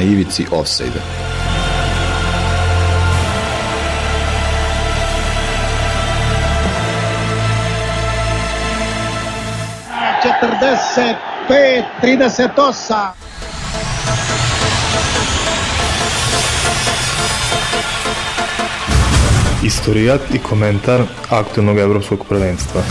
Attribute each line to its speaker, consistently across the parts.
Speaker 1: na ivici offside
Speaker 2: Četrdeset pet, trideset osam.
Speaker 1: Istorijat i komentar aktualnog evropskog prvenstva.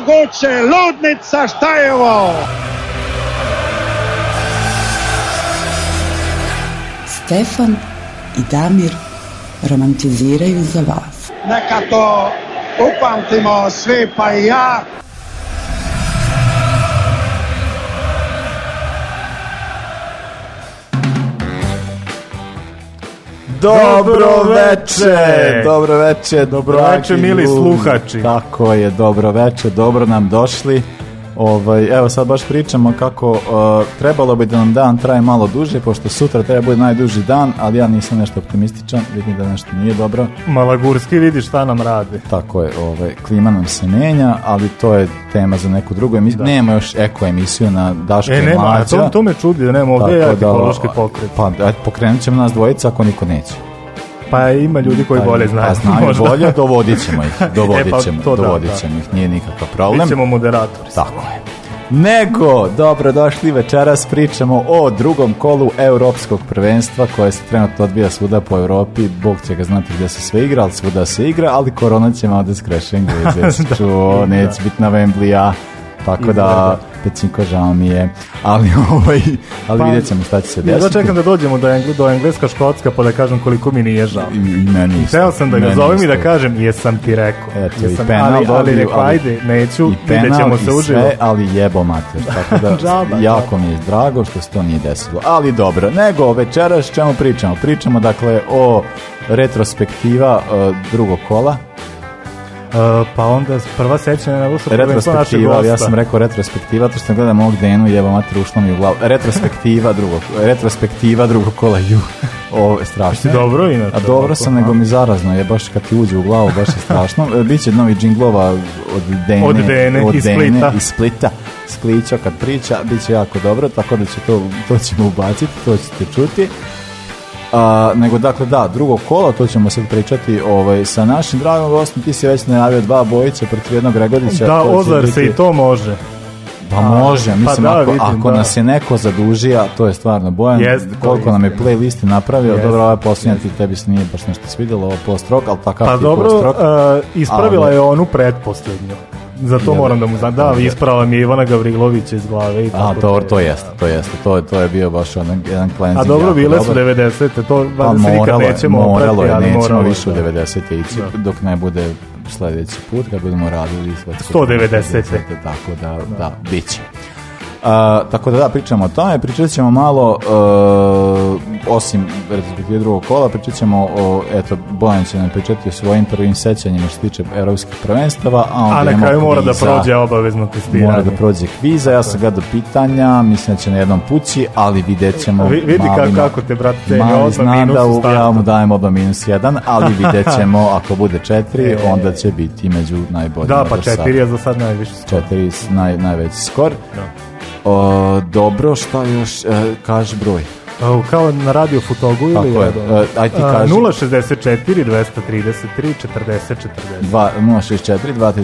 Speaker 2: mogoče lodnica Štajevo.
Speaker 3: Stefan in Damir romantizirajo za vas.
Speaker 2: Neka to upamtimo, svi pa ja.
Speaker 1: Dobro veče! Dobro veče, dobro veče, mili sluhači. Tako je, dobro veče, dobro nam došli. Ovaj, evo sad baš pričamo kako uh, trebalo bi da nam dan traje malo duže, pošto sutra treba bude najduži dan, ali ja nisam nešto optimističan, vidim da nešto nije dobro.
Speaker 4: Malagurski vidi šta nam radi.
Speaker 1: Tako je, ovaj, klima nam se menja, ali to je tema za neku drugu emisiju. Da. Nema još eko emisiju na Daško
Speaker 4: e,
Speaker 1: nema,
Speaker 4: to, to, me čudi da nema ovdje ekološki pokret.
Speaker 1: Pa, pokrenut ćemo nas dvojica ako niko neće.
Speaker 4: Pa ima ljudi koji
Speaker 1: bolje pa pa znaju. A
Speaker 4: znaju
Speaker 1: možda. bolje, dovodit ćemo ih. E, pa dovodit ćemo, dovodit ćemo ih, nije nikakav problem.
Speaker 4: Bićemo moderatori.
Speaker 1: Tako je. Nego, dobrodošli večeras, pričamo o drugom kolu europskog prvenstva koje se trenutno odbija svuda po Europi, Bog će ga znati gdje se sve igra, ali svuda se igra, ali korona će malo da skreše neće biti na Wembley, tako da pecinko, žao mi je, ali, ovaj, ali pa, vidjet ćemo šta će se desiti. Ja
Speaker 4: čekam da dođemo do, engle, do engleska škotska pa da kažem koliko mi
Speaker 1: nije žao. I, meni
Speaker 4: isto. sam da ga zovem i da kažem jesam ti rekao. Eto, jesam, i penal ali, ali rekao, ajde, neću, penal, ćemo se
Speaker 1: uživo. ali jebo mater, tako da jako mi je drago što se to nije desilo. Ali dobro, nego večeras čemu pričamo? Pričamo dakle o retrospektiva uh, drugog kola
Speaker 4: E, pa onda prva sećanja na Vuša
Speaker 1: Retrospektiva, ja sam rekao retrospektiva, to što sam gledam ovog Denu i evo mater mi u glavu. Retrospektiva drugog, retrospektiva drugog kola ju. je strašno. dobro A dobro sam, nego mi zarazno je, baš kad ti uđe u glavu, baš je strašno. E, Biće novi džinglova od Dene, od Dene, od Dene i Splita. I Splića kad priča, bit će jako dobro, tako da će to, to ćemo ubaciti, to ćete čuti. A, nego dakle da, drugo kolo, to ćemo sad pričati ovaj, sa našim dragom gostom, ti si već najavio dva bojice protiv jednog Regodića.
Speaker 4: Da, Ozar se i to može.
Speaker 1: Pa može, pa mislim, ako, nas je neko zadužio, to je stvarno bojan, koliko nam je playlisti napravio, dobro, ovaj posljednja ti tebi se nije baš nešto svidjelo, ovo post rock, ali takav pa ti
Speaker 4: dobro, post e, ispravila je onu pretposljednju za to moram da mu znam. Da, isprava mi je Ivana Gavrilovića iz glave. I A,
Speaker 1: to, to jeste, to jest. To,
Speaker 4: to
Speaker 1: je bio baš on, jedan cleansing.
Speaker 4: A dobro, bile su 90. To pa, nikad nećemo
Speaker 1: moralo je, nećemo više u 90. ići dok ne bude sljedeći put kad budemo radili
Speaker 4: 190.
Speaker 1: Tako da, da, da bit će tako da da, pričamo o tome, pričat ćemo malo, e, osim drugog kola, pričat ćemo o, eto, Bojan će nam pričati o svojim prvim sećanjima što se tiče europskih prvenstava, a onda a na kraju
Speaker 4: mora da prođe obavezno testiranje.
Speaker 1: Mora da prođe kviza, ja sam ga do pitanja, mislim da će na jednom pući, ali vidjet ćemo
Speaker 4: vidi kako te, brate,
Speaker 1: te mali znam da ja mu dajem oba minus jedan, ali vidjet ćemo, ako bude četiri, e. onda će biti među najboljima.
Speaker 4: Da, pa četiri je za sad najviše.
Speaker 1: najveći skor. O, dobro, šta još, e, kaži broj.
Speaker 4: kao na radio Futogu ili... Tako je, e, aj ti
Speaker 1: 064 233 40 40. 064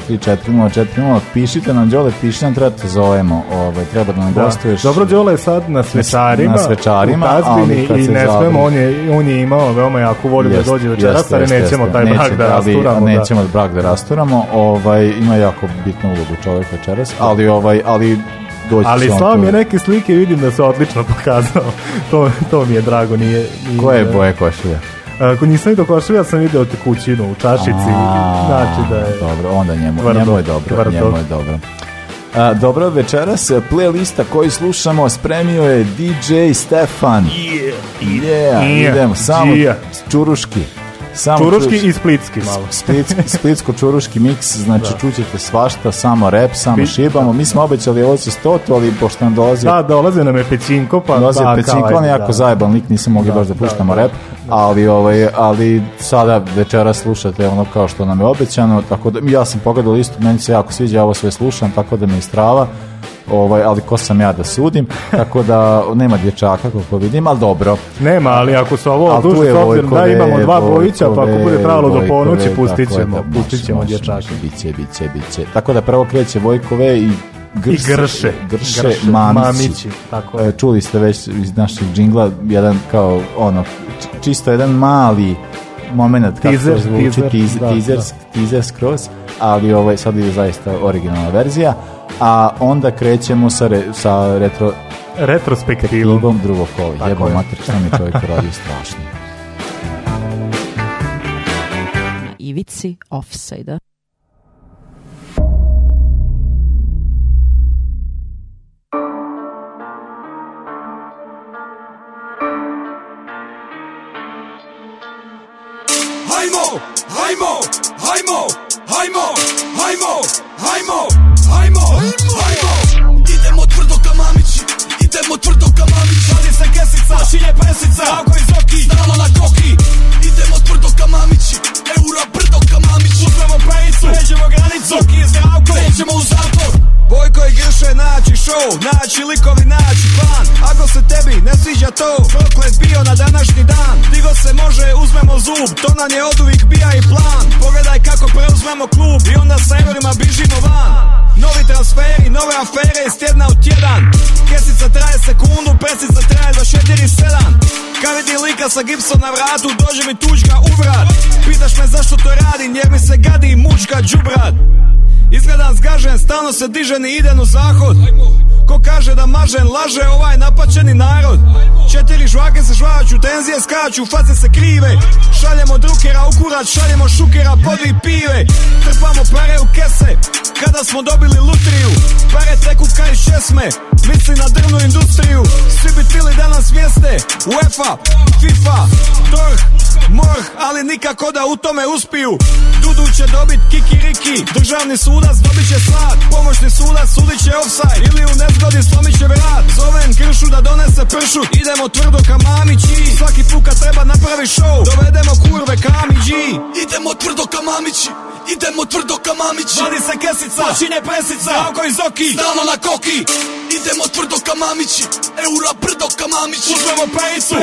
Speaker 1: 233 40 40. Pišite nam, Đole, piši nam, treba te zovemo. Ovaj, treba da nam da. gostuješ.
Speaker 4: Dobro, Đole je sad na svečarima. Na svečarima, ali Tazbini I ne zavi... smemo, on je, on je imao veoma jako volju jest, da dođe večeras, ali nećemo taj neće, brak da rasturamo.
Speaker 1: nećemo brak da rasturamo. Ovaj, ima jako bitnu ulogu čovjek večeras, ali, ovaj, ali doći
Speaker 4: Ali slao mi je neke slike vidim da se odlično pokazao. to, to mi je drago. Nije, nije
Speaker 1: Koje je boje košulja?
Speaker 4: Ako nisam vidio košulja, sam vidio tekućinu u čašici.
Speaker 1: A, znači da je... Dobro, onda njemu, tvrdo, njemu je dobro. Tvrdo. Njemu je dobro. A, dobro večeras, playlista koju slušamo spremio je DJ Stefan. Yeah,
Speaker 4: yeah,
Speaker 1: yeah idemo,
Speaker 4: samo yeah.
Speaker 1: čuruški.
Speaker 4: Samo čuruški i splitski
Speaker 1: malo. splitsko-čuruški miks, znači da. čućete svašta, samo rep, samo šebamo šibamo. Mi smo obećali ovo se stotu, ali pošto nam dolazi...
Speaker 4: Da, dolazi nam je pećinko, pa...
Speaker 1: Dolazi
Speaker 4: da,
Speaker 1: pećinko, on je jako zajeban lik, nisam mogli baš da puštamo rep, ali, ovaj, ali sada večeras slušate ono kao što nam je obećano, tako da ja sam pogledao listu, meni se jako sviđa, ja ovo sve slušam, tako da me istrava ovaj, ali ko sam ja da sudim, tako da nema dječaka kako vidim, ali dobro.
Speaker 4: Nema, ali ako su ovo duže, s da imamo dva bojića, pa ako bude pravilo do ponoći, pustit ćemo,
Speaker 1: pustit ćemo dječaka. Biće, biće, biće. Tako da prvo kreće Vojkove i I grše. Grše, grše
Speaker 4: mamići. mamići
Speaker 1: tako je. E, čuli ste već iz naših džingla jedan kao ono, čisto jedan mali moment kako teaser, zvuči, teaser, da, teaser, da. teaser skroz, ali ovo ovaj, sad je zaista originalna verzija a onda krećemo sa, re, sa retro,
Speaker 4: retrospektivom
Speaker 1: drugog kola. Jebo je. mater, mi čovjek radi strašno.
Speaker 3: Na ivici offside
Speaker 5: Hajmo, hajmo, hajmo, hajmo, hajmo, hajmo, hajmo, je presica Tako i Zoki, stalo na koki Idemo tvrdo ka mamići, eura brdo ka mamići Uzmemo pejicu, pređemo granicu Zoki je zdravko, u zatvor Bojko i Grše naći show, naći likovi, naći plan Ako se tebi ne sviđa to, proklet bio na današnji dan Digo se može, uzmemo zub, to nam je od uvijek bija i plan Pogledaj kako preuzmemo klub i onda sa eurima bižimo van Novi transferi, nove afere iz tjedna u tjedan vidi lika sa gipsom na vratu Dođe mi tučka u vrat Pitaš me zašto to radim jer mi se gadi mučka džubrat Izgledam zgažen, stalno se dižen i idem u zahod Ko kaže da mažen, laže ovaj napaćeni narod Četiri žvake se žvaću, tenzije skaču, face se krive Šaljemo drukera u kurac, šaljemo šukera dvi pive Trpamo pare u kese, kada smo dobili lutriju Pare teku kaj šesme, misli na drvnu industriju Svi bi tili danas mjeste, UEFA, FIFA, DORH MORH, ali nikako da u tome uspiju Dudu će dobit riki Državni sudac dobit će slad Pomoćni sudac sudit će offside Ili u nezgodi slomit će vrat Zovem kršu da donese pršu Idemo tvrdo ka mamići Svaki puka treba napravi show Dovedemo kurve kamiđi Idemo tvrdo ka mamići Idemo tvrdo ka mamići Vadi se kesica, počine presica Nauko iz oki, stano na koki Idemo tvrdo ka mamići Eura brdo ka mamići Uzmemo pejicu,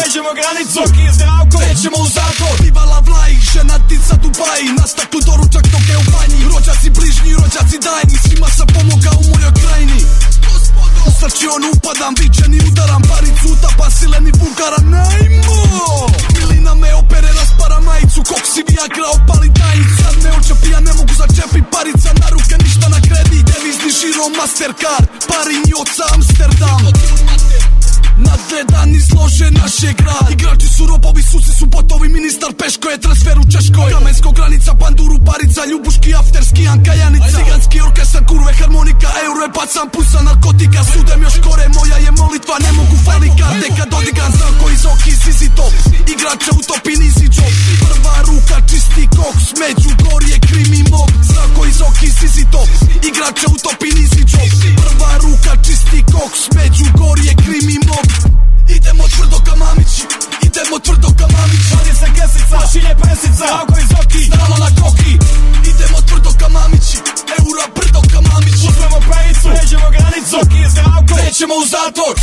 Speaker 5: granicu Zoki i zdravko, nećemo u to Divala vlaj, ženatica Dubaji Na staklu doručak dok je u banji Rođaci bližnji, rođaci dajni Svima sam pomoga u mojoj krajini U srčion upadam, i udaram Paricu utapa, sileni vulgaran Najmo! Milina me opere, raspara majicu Kok si viagra, opali tajnicu Sad me očepi, ja ne mogu začepi Parica na ruke, ništa na kredi, Devizni žiro, mastercard Parinjoca, Amsterdam Nadgledan i složen naš je grad Igrači su robovi, suci su potovi Ministar Peško je transfer u Češkoj Kamensko granica, panduru parica Ljubuški, afterski, Anka Janica Ciganski orkestar, kurve, harmonika Euro je pacan, pusa, narkotika Sudem još kore, moja je molitva Ne mogu falika, teka kad zako iz koji zoki, sisi to Igrače u topi, nisi Prva ruka, čisti koks Među krim i mob koji oki, sisi to Igrače u topi, nisi Prva ruka, čisti koks Među krim i Idemo tvrdo ka mamići, idemo tvrdo ka mamići Vadi se kesica, šilje pesica, ako i zoki, stalno na koki Idemo tvrdo ka mamići, eura brdo ka mamići Uzmemo pejicu, neđemo granicu, zoki je zdravko, nećemo u zatvor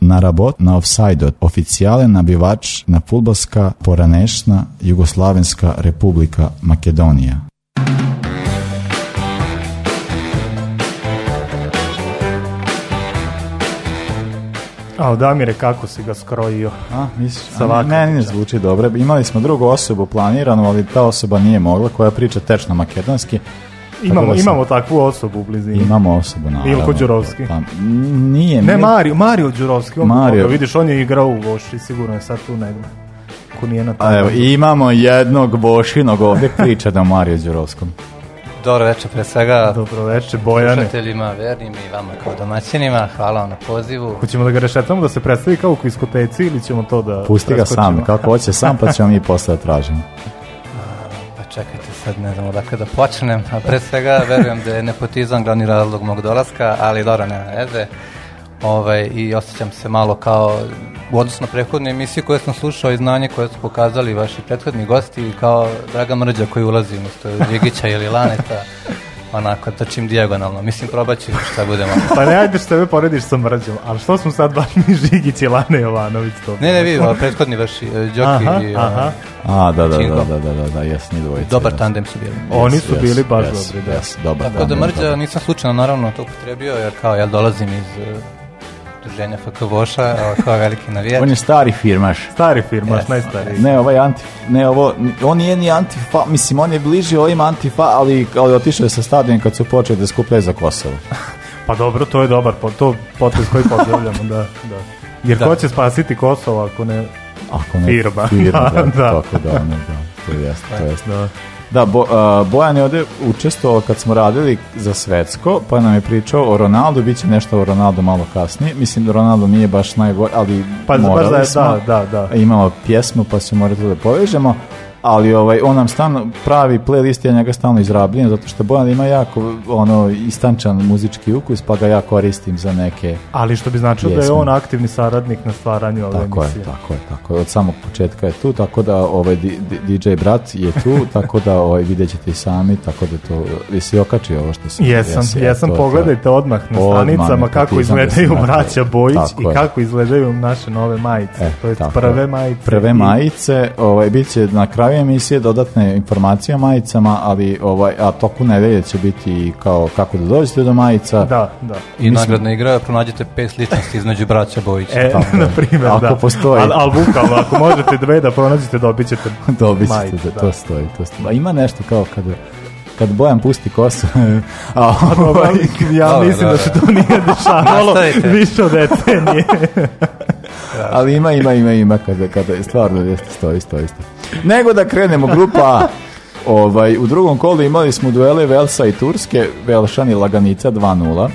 Speaker 1: na rabot, na offside oficijalen nabivač na pulboska poranešna Jugoslavenska republika Makedonija.
Speaker 4: A Damire, kako si ga skrojio? A,
Speaker 1: misliš, a ne, ne, ne zvuči dobro. Imali smo drugu osobu planiranu, ali ta osoba nije mogla, koja priča tečno makedonski.
Speaker 4: Imamo, sam, imamo takvu osobu u blizini.
Speaker 1: Imamo osobu,
Speaker 4: naravno. Ilko Đurovski. Pa,
Speaker 1: nije.
Speaker 4: Ne, Mario, Mario Đurovski. On Mario. vidiš, on je igrao u Voši, sigurno je sad tu negdje. Ko nije na tamo.
Speaker 1: Evo, imamo jednog Vošinog ovdje priča da Mario Đurovskom.
Speaker 6: Dobro večer, pre svega.
Speaker 4: Dobro večer, Bojane.
Speaker 6: Slušateljima, vernim i vama kao domaćinima. Hvala vam na pozivu.
Speaker 4: Hoćemo da ga rešetamo da se predstavi kao u kviskoteci ili ćemo to da...
Speaker 1: Pusti ga sam, kako hoće sam,
Speaker 6: pa ćemo mi posle tražimo. čekajte sad ne znam odakle da počnem, a pre svega verujem da je nepotizam glavni razlog mog dolaska, ali dobro, nema ovaj, I osjećam se malo kao, u odnosu na prethodne emisije koje sam slušao i znanje koje su pokazali vaši prethodni gosti, kao Draga Mrđa koji ulazi umjesto Žigića ili Laneta onako trčim dijagonalno. Mislim, probat ću šta budemo.
Speaker 4: pa ne, ajde što me porediš sa mrđom, ali što smo sad baš mi Žigić i Lane Jovanović to?
Speaker 6: Ne, ne, vi, prethodni vaš e, Đoki aha, i e, aha. A,
Speaker 1: da, da, da, da, da, da, da, jesni dvojice.
Speaker 6: Dobar tandem su bili.
Speaker 4: Yes, Oni su yes, bili baš yes, dobri, da. Yes,
Speaker 6: dobar Tako da mrđa nisam slučajno naravno to upotrebio, jer kao ja dolazim iz e, udruženja Voša, kao veliki navijač.
Speaker 1: On je stari firmaš.
Speaker 4: Stari firmaš, yes. najstariji.
Speaker 1: Ne, ovaj anti, ne, ovo, on nije ni antifa, mislim, on je bliži ovim antifa, ali, ali otišao je sa stadion kad su počeli da skupljaju za Kosovo.
Speaker 4: pa dobro, to je dobar, to potez koji pozdravljamo, da, da. Jer da. ko će spasiti Kosovo ako ne ako ne firma. firma
Speaker 1: da, da. Tako da, ne, ono, da, to je to je Da. Da, Bo, Bojan je ovdje učestvovao kad smo radili za svetsko, pa nam je pričao o Ronaldu, bit će nešto o Ronaldo malo kasnije. Mislim da Ronaldo nije baš najbolji, ali pa, da je,
Speaker 4: Da, da,
Speaker 1: Imamo pjesmu, pa se morate da povežemo ali ovaj, on nam stalno pravi playlist, ja njega stalno izrabljujem, zato što Bojan ima jako ono, istančan muzički ukus, pa ga ja koristim za neke
Speaker 4: Ali što bi značilo da je on aktivni saradnik na stvaranju
Speaker 1: ove tako
Speaker 4: emisije.
Speaker 1: Je, tako je, tako je. Od samog početka je tu, tako da ovaj, DJ Brat je tu, tako da ovaj, vidjet ćete i sami, tako da to, jesi okačio ovo što sam...
Speaker 4: Jesam, jesam, pogledajte odmah na stranicama kako izgledaju braća Bojić i kako izgledaju naše nove
Speaker 1: majice, e,
Speaker 4: to
Speaker 1: je
Speaker 4: prve
Speaker 1: majice. Prve majice, ovaj, bit će na kraju kraju emisije dodatne informacije o majicama, ali ovaj, a toku nedelje će biti kao kako da dođete do majica.
Speaker 4: Da, da.
Speaker 6: I nagradna igra, pronađete pet sličnosti između braća Bojića.
Speaker 4: E, tamo, na primjer,
Speaker 1: da. Ako postoji. Al,
Speaker 4: al bukalo, ako možete dve da pronađete, dobit ćete Dobit
Speaker 1: ćete,
Speaker 4: majicu, da,
Speaker 1: da, to stoji. To stoji. ima nešto kao kada kad Bojan pusti kosu.
Speaker 4: A, ovaj- ja mislim da, se to nije dešavalo više od nije.
Speaker 1: Ali ima, ima, ima, ima kada, je stvarno jeste stoji, stoji, stoji. Nego da krenemo, grupa A. Ovaj, u drugom kolu imali smo duele Velsa i Turske, i Laganica 2-0,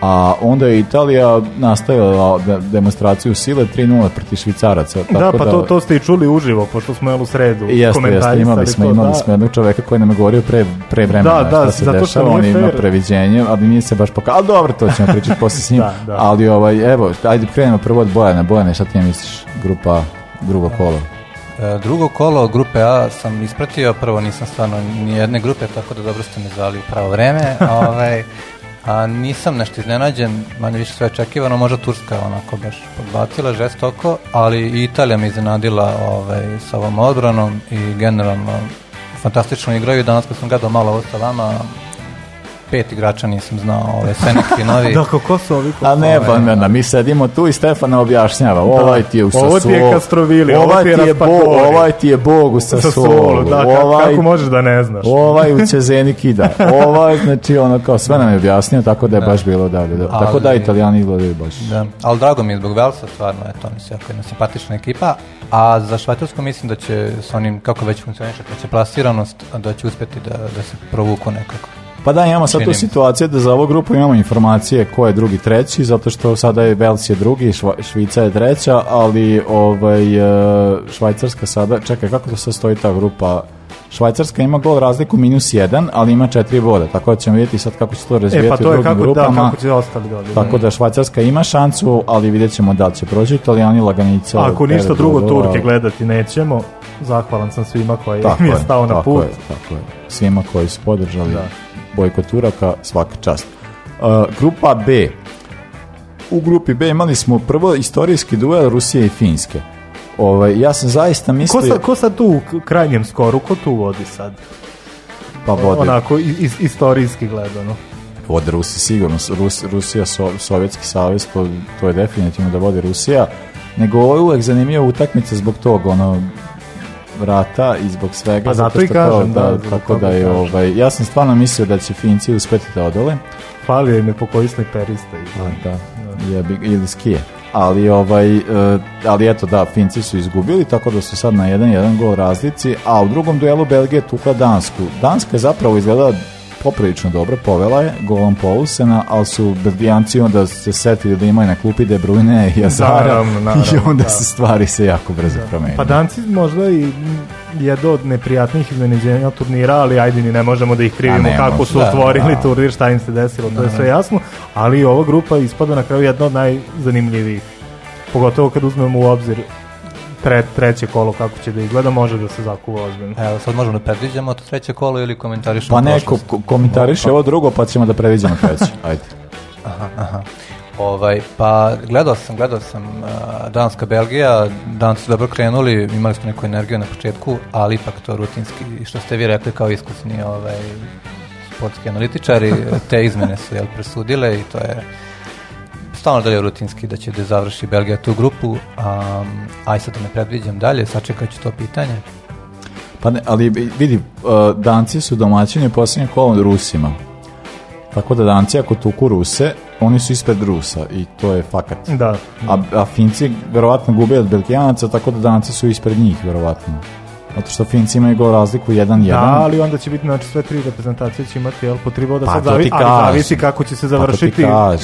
Speaker 1: a onda je Italija nastavila demonstraciju sile 3-0 proti Švicaraca.
Speaker 4: Tako pa da, pa to, to ste i čuli uživo, pošto smo jel u sredu jeste, jeste,
Speaker 1: imali smo, imali da. smo jednog čoveka koji nam je govorio pre, pre vremena da, da, zato što on ima previđenje, ali nije se baš pokazalo, ali dobro, to ćemo pričati poslije s njim, ali ovaj, evo, ajde krenemo prvo od Bojana, Bojane, šta ti misliš, grupa drugo kolo?
Speaker 6: E, drugo kolo grupe A sam ispratio, prvo nisam stvarno ni jedne grupe, tako da dobro ste me zvali u pravo vreme. Ovaj, a nisam nešto iznenađen, manje više sve očekivano, možda Turska je onako baš podbacila žestoko, ali i Italija me iznenadila ovaj, sa ovom odbranom i generalno fantastično igraju. Danas kad sam gledao malo ovo sa vama, pet igrača nisam znao, ove ovaj, neki novi. da,
Speaker 4: kako su
Speaker 1: ovi? A ne, pa ovaj. ne, mi sedimo tu i Stefana objašnjava, ovaj ti je u Sassuolu.
Speaker 4: Ovo ti je Kastrovili, ovaj ti je,
Speaker 1: Bog, ovaj ti je Bog u Sassuolu.
Speaker 4: Da, ovaj, kako možeš da ne znaš?
Speaker 1: Ovaj u kida, ovaj, znači ono kao sve nam je objasnio, tako da je baš bilo dalje. Da. Ali, tako da italijani izgledaju baš.
Speaker 6: Da, ali drago mi je zbog Velsa, stvarno je to jako jedna simpatična ekipa, a za Švajcarsku mislim da će sa onim, kako već funkcioniše, kad će plasiranost, da će uspjeti da, da se provuku
Speaker 1: nekako. Pa da, imamo sad tu situaciju da za ovu grupu imamo informacije ko je drugi, treći, zato što sada je Belci je drugi, Švica je treća, ali ovaj, e, Švajcarska sada, čekaj, kako to sad stoji ta grupa? Švajcarska ima gol razliku minus jedan, ali ima četiri boda, tako da ćemo vidjeti sad kako će to razvijeti e, pa
Speaker 4: to u drugim kako, grupama. Da, kako će
Speaker 1: Tako da Švajcarska ima šansu, ali vidjet ćemo da li će proći italijani Laganice
Speaker 4: Ako ništa drugo Turke gledati nećemo, zahvalan sam svima koji mi je stao
Speaker 1: na
Speaker 4: put.
Speaker 1: tako svima koji su podržali da. bojko Turaka, svaka čast. E, grupa B. U grupi B imali smo prvo istorijski duel Rusije i Finske. Ovaj, ja sam zaista mislio...
Speaker 4: Ko sad, tu u krajnjem skoru, ko tu vodi sad?
Speaker 1: Pa vodi. Onako,
Speaker 4: iz, istorijski gledano.
Speaker 1: Vode Rusi sigurno, Rus, Rusija, Sovjetski savez, to, to je definitivno da vodi Rusija, nego ovo je uvek zanimljiva utakmica zbog tog, ono, rata i zbog svega.
Speaker 4: Pa zato i kažem, da,
Speaker 1: tako da je, ovaj, ja sam stvarno mislio da će Finci uspeti da odole.
Speaker 4: Falio im je po perista.
Speaker 1: da, ili skije ali ovaj e, ali eto da Finci su izgubili tako da su sad na 1-1 gol razlici a u drugom duelu Belgije tukla Dansku Danska je zapravo izgleda poprilično dobro, povela je golom Polusena, ali su Belgijanci onda se setili da imaju na klupi De Bruyne i Azara i onda da. se stvari se jako brzo promenili.
Speaker 4: Pa danci možda i jedno od neprijatnih iznenađenja turnira, ali ajde ni ne možemo da ih krivimo kako su stvorili turnir, šta im se desilo, to je sve jasno, ali ova grupa ispada na kraju jedna od najzanimljivijih. Pogotovo kad uzmemo u obzir treće kolo kako će da izgleda, može da se zakuva
Speaker 6: ozbiljno. Evo, sad možemo da predviđamo to treće kolo ili komentarišemo Pa
Speaker 1: neko komentariše ovo drugo, pa ćemo da predviđamo treće.
Speaker 6: Ajde. Aha, aha. Ovaj, pa gledao sam, gledao sam uh, Danska Belgija, Danci su dobro krenuli, imali smo neku energiju na početku, ali ipak to rutinski, što ste vi rekli kao iskusni ovaj, sportski analitičari, te izmene su jel, presudile i to je stalno je rutinski da će da završi Belgija tu grupu, a, aj sad da ne predviđam dalje, sačekat ću to pitanje.
Speaker 1: Pa ne, ali vidi, e, Danci su domaćini posljednje kolom Rusima. Tako da Danci ako tuku Ruse, oni su ispred Rusa i to je fakat.
Speaker 4: Da.
Speaker 1: A, a Finci verovatno gube od Belgijanaca, tako da Danci su ispred njih verovatno. Zato što Finci imaju gol razliku 1-1.
Speaker 4: Da, ali onda će biti, znači, sve tri reprezentacije će imati, jel, po tri boda,
Speaker 1: pa,
Speaker 4: sad zavisi kako će se pa, završiti pa,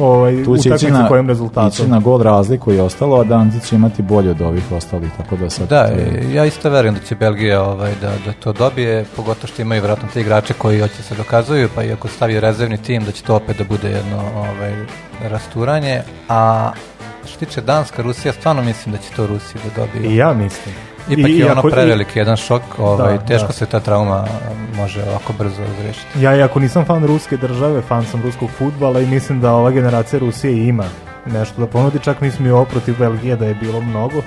Speaker 4: ovaj, tu će na, kojim rezultatom. Ići na
Speaker 1: gol razliku i ostalo, a Danci će imati bolje od ovih ostalih, tako da sad...
Speaker 6: Da, ja isto verujem da će Belgija ovaj, da, da to dobije, pogotovo što imaju vratno te igrače koji hoće se dokazuju, pa iako stavi rezervni tim, da će to opet da bude jedno ovaj, rasturanje, a što tiče Danska, Rusija, stvarno mislim da će to Rusija da dobije. I
Speaker 4: ja mislim.
Speaker 6: Ipak
Speaker 4: I,
Speaker 6: je ono prevelik jedan šok, ovaj, teško se ta trauma može ovako brzo razriješiti.
Speaker 4: Ja iako nisam fan ruske države, fan sam ruskog futbala i mislim da ova generacija Rusije ima nešto da ponudi, čak mislim i oprotiv protiv Belgije da je bilo mnogo,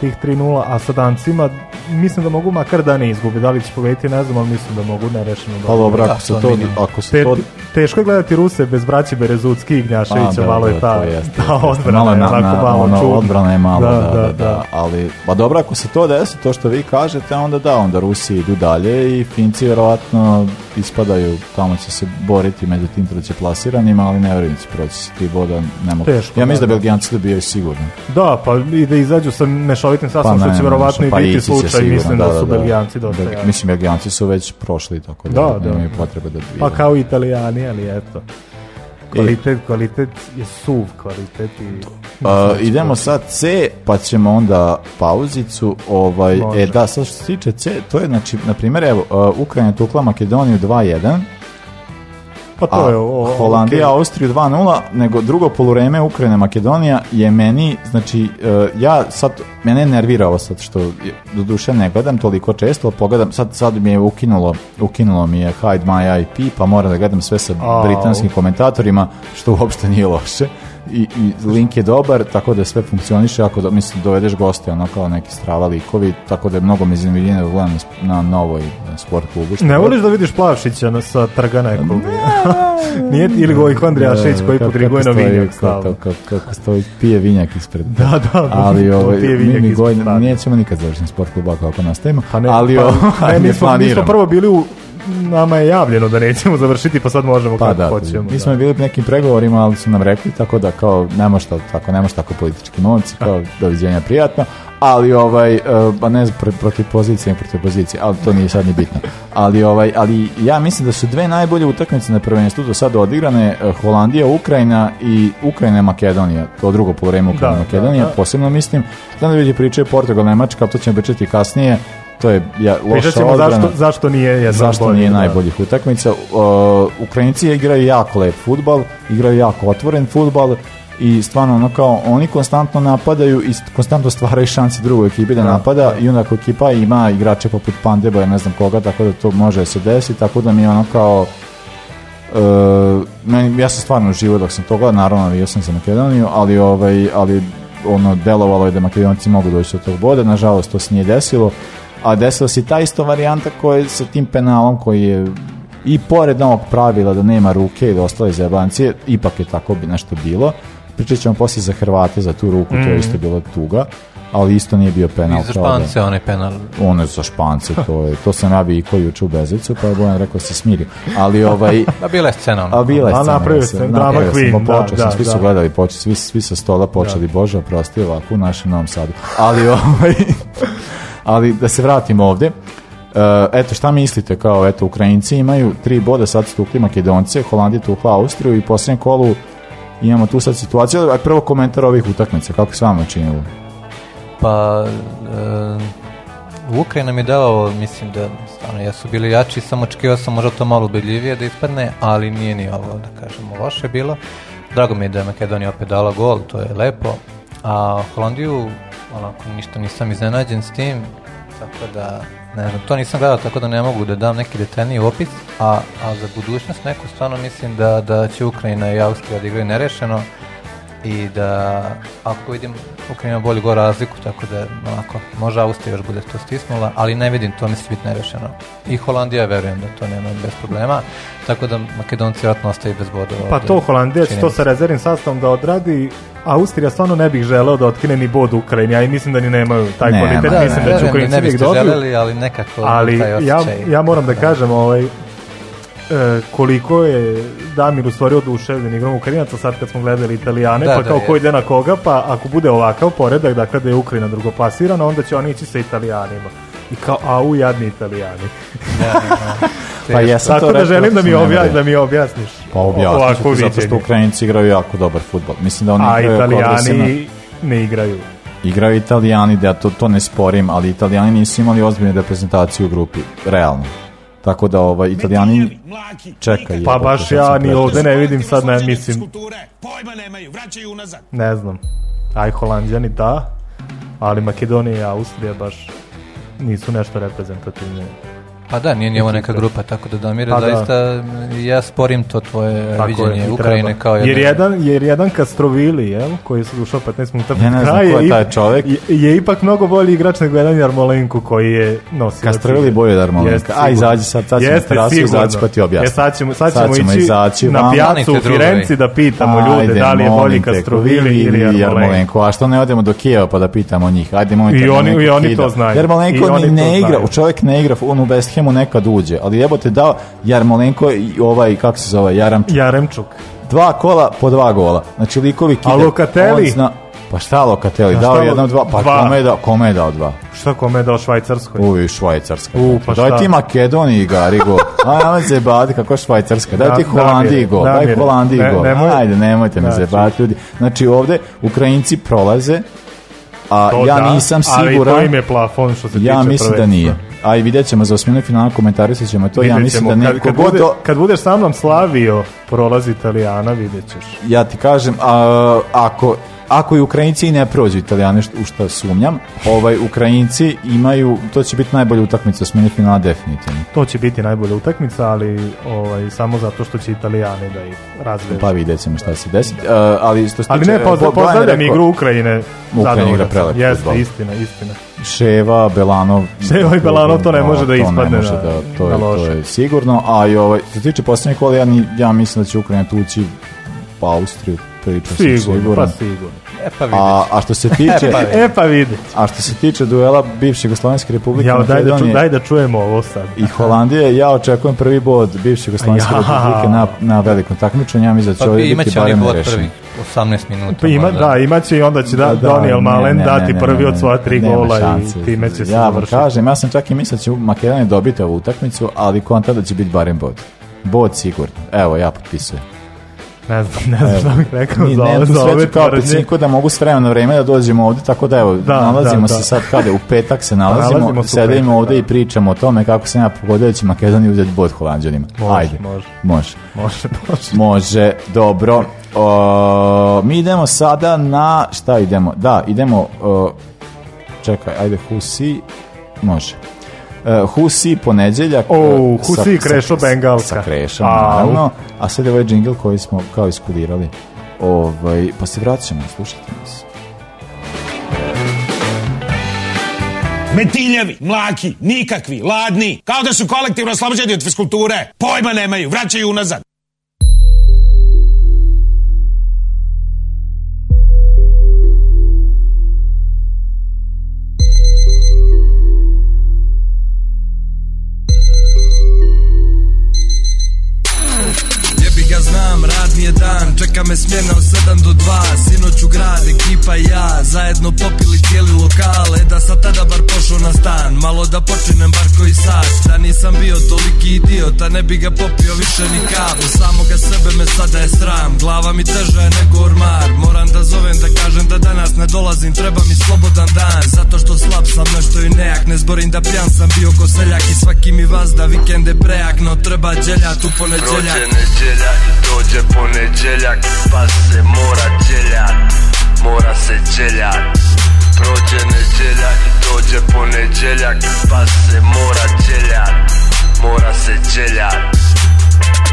Speaker 4: tih 3-0, a sa dancima mislim da mogu makar da ne izgubi. Da li će pobediti, ne znam, ali mislim da mogu nerešeno. Pa dobro,
Speaker 1: ako se to...
Speaker 4: Ako se to... Teško je gledati Ruse bez braće Berezutski i Gnjaševića, malo je ta, ta
Speaker 1: odbrana.
Speaker 4: Malo je,
Speaker 1: na,
Speaker 4: malo ono, čudna odbrana je
Speaker 1: malo, da, da, da, da. Ali, pa dobro, ako se to desi, to što vi kažete, onda da, onda Rusi idu dalje i Finci vjerovatno ispadaju, tamo će se boriti među tim treće plasiranima, ali ne vjerujem će proći ti boda, ne mogu. ja mislim da, Belgijanci da bio sigurni
Speaker 4: Da, pa i da izađu sa mešovitim sasvom pa što će vjerovatno i pa biti slučaj, sigurno, mislim da, su Belgijanci dobro
Speaker 1: Bel, mislim, Belgijanci su već prošli, tako da, da, da. potrebno potrebe da Pa
Speaker 4: kao Italijani, ali eto. Kvalitet, kvalitet je suv kvalitet i...
Speaker 1: A, pa, idemo sad C, pa ćemo onda pauzicu. Ovaj, e, Može. e, da, sad što se tiče C, to je, znači, na primjer, evo, e, Ukrajina tukla Makedoniju 2-1,
Speaker 4: pa to je
Speaker 1: o, Holandija, okay. Austriju 2-0, nego drugo polureme Ukrajina, Makedonija je meni, znači, e, ja sad, mene nervira ovo sad što, do duše ne gledam toliko često, pogledam, sad, sad mi je ukinulo, ukinulo mi je Hide My IP, pa moram da gledam sve sa britanskim komentatorima, što uopšte nije loše i, i link je dobar, tako da sve funkcioniše, ako mislim, dovedeš goste, ono kao neki strava likovi, tako da je mnogo mi zanimljivije da na novoj sport klubu.
Speaker 4: Ne voliš da vidiš Plavšića na, sa Trga nekog? Nije, ili Gojko Andrijašić koji podriguje na
Speaker 1: vinjak Kako stoji, pije vinjak ispred.
Speaker 4: Da, da, ali
Speaker 1: ovo, ovaj, pije vinjak mi, mi goj, nećemo nikad završiti sport klubu ako nastavimo. Pa ne, ali, pa,
Speaker 4: ovo, ne, prvo bili u nama je javljeno da nećemo završiti, pa sad možemo
Speaker 1: pa kako da, hoćemo. Mi smo bili u nekim pregovorima, ali su nam rekli, tako da kao nema što tako, nema što tako politički momci, kao doviđenja prijatno, ali ovaj, pa ne protiv pozicije, protiv pozicije, ali to nije sad ni bitno. Ali, ovaj, ali ja mislim da su dve najbolje utakmice na prvenstvu do sada odigrane e, Holandija, Ukrajina i Ukrajina Makedonija, to drugo polovreme Ukrajina Makedonija, posebno mislim. Znam da vidi priče Portugal, Nemačka, to ćemo pričati kasnije, to je ja, loša
Speaker 4: odbrana. Zašto, zašto nije
Speaker 1: zašto nije najboljih utakmica. Uh, Ukrajinci igraju jako lep futbal, igraju jako otvoren futbal i stvarno ono kao oni konstantno napadaju i konstantno stvaraju šanse drugoj ekipi da, napada i onda ekipa ima igrače poput Pandeba ne znam koga tako da to može se desiti tako da mi ono kao uh, meni, ja sam stvarno živo dok sam toga naravno ja sam za Makedoniju ali ovaj ali ono delovalo je da Makedonci mogu doći do tog boda nažalost to se nije desilo a desila se ta isto varijanta koja sa tim penalom koji je i pored ovog pravila da nema ruke i da ostale zebancije, ipak je tako bi nešto bilo. Pričat ćemo poslije za Hrvate, za tu ruku, mm. to je mhm. isto bilo tuga, ali isto nije bio penal. I
Speaker 6: za Špance
Speaker 1: onaj
Speaker 6: penal.
Speaker 1: Ono za Špance, to je, to sam ja i koji uče u Bezicu, pa je Bojan rekao se smiri. Ali ovaj... da bila je scena ono. A bila je scena. napravio se.
Speaker 4: drama
Speaker 6: Da,
Speaker 1: svi su gledali, počeli, svi, svi sa stola počeli, Bože, prosti ovako u našem Novom Sadu. Ali ovaj... Ali da se vratimo ovdje. E, eto, šta mislite, kao, eto, Ukrajinci imaju tri boda, sad su tukli Makedonce, Holandija tukla Austriju i u posljednjem kolu imamo tu sad situaciju. A prvo komentar ovih utakmica, kako se vama činilo?
Speaker 6: Pa, e, Ukrajina mi je dao mislim da stvarno jesu bili jači, sam očekivao sam možda to malo ubedljivije da ispadne, ali nije ni ovo, da kažemo, loše bilo. Drago mi je da je Makedonija opet dala gol, to je lepo. A Holandiju onako ništa nisam iznenađen s tim, tako da ne znam, to nisam gledao tako da ne mogu da dam neki detaljniji opis, a, a za budućnost neku stvarno mislim da, da će Ukrajina i Austrija da igraju nerešeno, i da ako vidim Ukrajina bolju gore razliku, tako da onako, možda Austrija još bude to stisnula, ali ne vidim, to misli biti nerešeno. I Holandija, vjerujem da to nema bez problema, tako da Makedonci vjerojatno ostaju bez bodova.
Speaker 4: Pa to Holandija će to sa rezervnim sastavom da odradi, Austrija stvarno ne bih želeo da otkine ni bod Ukrajini, ja i mislim da ni nemaju taj ne, kvalitet, mislim ne, da će Ukrajinci
Speaker 6: ne biste želeli, ali nekako
Speaker 4: ali
Speaker 6: taj
Speaker 4: osjećaj, ja, ja moram da, da kažem, ovaj, E, koliko je Damir u stvari oduševljen igrom Ukrajinaca sad kad smo gledali Italijane, pa kao ko na koga, pa ako bude ovakav poredak, dakle da je Ukrajina drugopasirana onda će oni ići sa Italijanima. I kao, a u jadni Italijani. pa da želim da mi, objasni, da mi objasniš.
Speaker 1: Pa objasniš, zato što Ukrajinci igraju jako dobar futbol. Mislim da oni
Speaker 4: a Italijani ne igraju
Speaker 1: igraju italijani, da ja to, to ne sporim, ali italijani nisu imali ozbiljne reprezentacije u grupi, realno. Tako da ovaj Italijani čeka
Speaker 4: pa, pa baš ja ni ovde ne vidim sad ne mislim. Pojma nemaju, vraćaju unazad. Ne znam. Aj Holanđani da, ali Makedonija i Austrija baš nisu nešto reprezentativni
Speaker 6: pa da, nije ni ovo neka grupa, tako da Damire, pa zaista mm, ja sporim to tvoje tako viđenje je, Ukrajine treba. kao
Speaker 4: jedan... Jer jedan, jer jedan Kastrovili,
Speaker 1: jel,
Speaker 4: koji je ušao 15 minuta ja ne
Speaker 1: znam je taj čovjek.
Speaker 4: Je, je, ipak mnogo bolji igrač nego jedan Jarmolenko koji je nosio...
Speaker 1: Kastrovili
Speaker 4: bolji od
Speaker 1: Jarmolenka. A, izađi sad, sad ćemo trasu, izađi pa ti objasni. E,
Speaker 4: sad ćemo, sad ćemo, sad ćemo ići izaći, na pijacu u Firenci da pitamo Ajde, ljude da li je bolji Kastrovili ili Jarmolenko.
Speaker 1: A što ne odemo do Kijeva pa da pitamo njih? Ajde,
Speaker 4: I oni, i
Speaker 1: oni
Speaker 4: to znaju.
Speaker 1: Jarmolenko ne igra, čovjek ne igra, on u West Tottenhamu nekad uđe, ali te dao Jarmolenko i ovaj, kako se zove,
Speaker 4: Jaremčuk,
Speaker 1: Dva kola po dva gola. Znači likovi kide. A
Speaker 4: Lokateli? Zna...
Speaker 1: Pa šta Lokateli? Pa dao šta, jedno, dva, pa dva. Kome, je dao, kome dao dva?
Speaker 4: Šta
Speaker 1: kome je
Speaker 4: dao
Speaker 1: Švajcarskoj? Uvi, Švajcarska. U, pa šta? Daj ti Makedoniji igari gol. Aj, se kako Švajcarska. Daj ti Holandiji gol. Daj Holandiji gol. Ajde, nemojte me zebati znači. ljudi. Znači ovde Ukrajinci prolaze a ja nisam siguran. Ali
Speaker 4: to plafon
Speaker 1: što se ja mislim da nije. A i vidjet ćemo za osminu finala, komentarisat
Speaker 4: ćemo to. ja mislim
Speaker 1: da Kad,
Speaker 4: bude, budeš
Speaker 1: sa
Speaker 4: mnom slavio prolazi Italijana,
Speaker 1: Ja ti kažem, ako ako i Ukrajinci i ne prođu Italijane, u što sumnjam, ovaj, Ukrajinci imaju, to će biti najbolja utakmica na definitivno.
Speaker 4: To će biti najbolja utakmica, ali ovaj, samo zato što će Italijani da ih razvežu.
Speaker 1: Pa vidjet ćemo šta se desiti. ali, što
Speaker 4: ali ne, poz, eh, pozdravljam igru Ukrajine.
Speaker 1: Ukrajina igra Jeste,
Speaker 4: istina, istina.
Speaker 1: Ševa, Belanov.
Speaker 4: Ševa i Belanov to ne može da ispadne. da,
Speaker 1: to, je, to je sigurno. A i ovaj, što se tiče posljednje kola, ja, ja mislim da će Ukrajina tući pa Austriju prilično sigurno, sam
Speaker 4: Pa
Speaker 1: sigurno. E
Speaker 4: pa vidi.
Speaker 1: A, a što se tiče...
Speaker 4: e pa vidi.
Speaker 1: A što se tiče duela bivše Jugoslovenske republike...
Speaker 4: Ja, daj, da ču, daj da čujemo ovo sad.
Speaker 1: I Holandije, ja očekujem prvi bod bivše Jugoslovenske ja. republike na, na velikom takmičenju. Ja mislim da pa će pa, biti
Speaker 6: barem prvi. 18 minuta. Pa
Speaker 4: ima, da, imaće i onda će da, da, Daniel Malen ne, ne, dati ne, prvi od svoja tri gola i time će se ja, završiti.
Speaker 1: Ja kažem, ja sam čak i mislio da će Makedonija dobiti ovu utakmicu, ali konta da će biti barem bod. Bod sigurno. Evo, ja potpisujem.
Speaker 4: Ne znam, ne znam šta bih rekao mi, ne,
Speaker 1: kao da mogu s vremena na vreme da dođemo ovde, tako da evo, da, nalazimo da, se sad kada, u petak se nalazimo, nalazimo sedajmo ovde da. i pričamo o tome kako se ja pogodio da će Makedonija uzeti bod Holandjanima.
Speaker 4: Može, Ajde. može. Može.
Speaker 1: Može, može. Može, dobro. O, mi idemo sada na, šta idemo? Da, idemo, o, čekaj, ajde, Husi, Može uh, e, Husi ponedjeljak
Speaker 4: oh, e, Husi sa, Krešo
Speaker 1: sa,
Speaker 4: Bengalka
Speaker 1: sa Krešom, naravno a sad je ovaj džingl koji smo kao iskudirali ovaj, pa se vraćamo slušajte nas
Speaker 7: Metiljevi, mlaki, nikakvi, ladni, kao da su kolektivno oslobođeni od fiskulture. Pojma nemaju, vraćaju unazad.
Speaker 5: me smjerna od 7 do 2 sino grad, ekipa i ja Zajedno popili cijeli lokale Da sam tada bar pošao na stan Malo da počinem bar koji sad Da nisam bio toliki idiot A ne bi ga popio više ni kavu Samoga sebe me sada je sram Glava mi teža je nego ormar Moram da zovem da kažem da danas ne dolazim Treba mi slobodan dan Zato što slab sam nešto i nejak Ne zborim da pjan sam bio ko seljak I svaki mi vas da vikende prejak No treba djeljat u
Speaker 8: ponedjeljak Prođe neđeljak, i dođe ponedjeljak Pa se mora djeljat mora se dželjat Prođe neđelja i dođe poneđeljak Pa se mora dželjat, mora se dželjat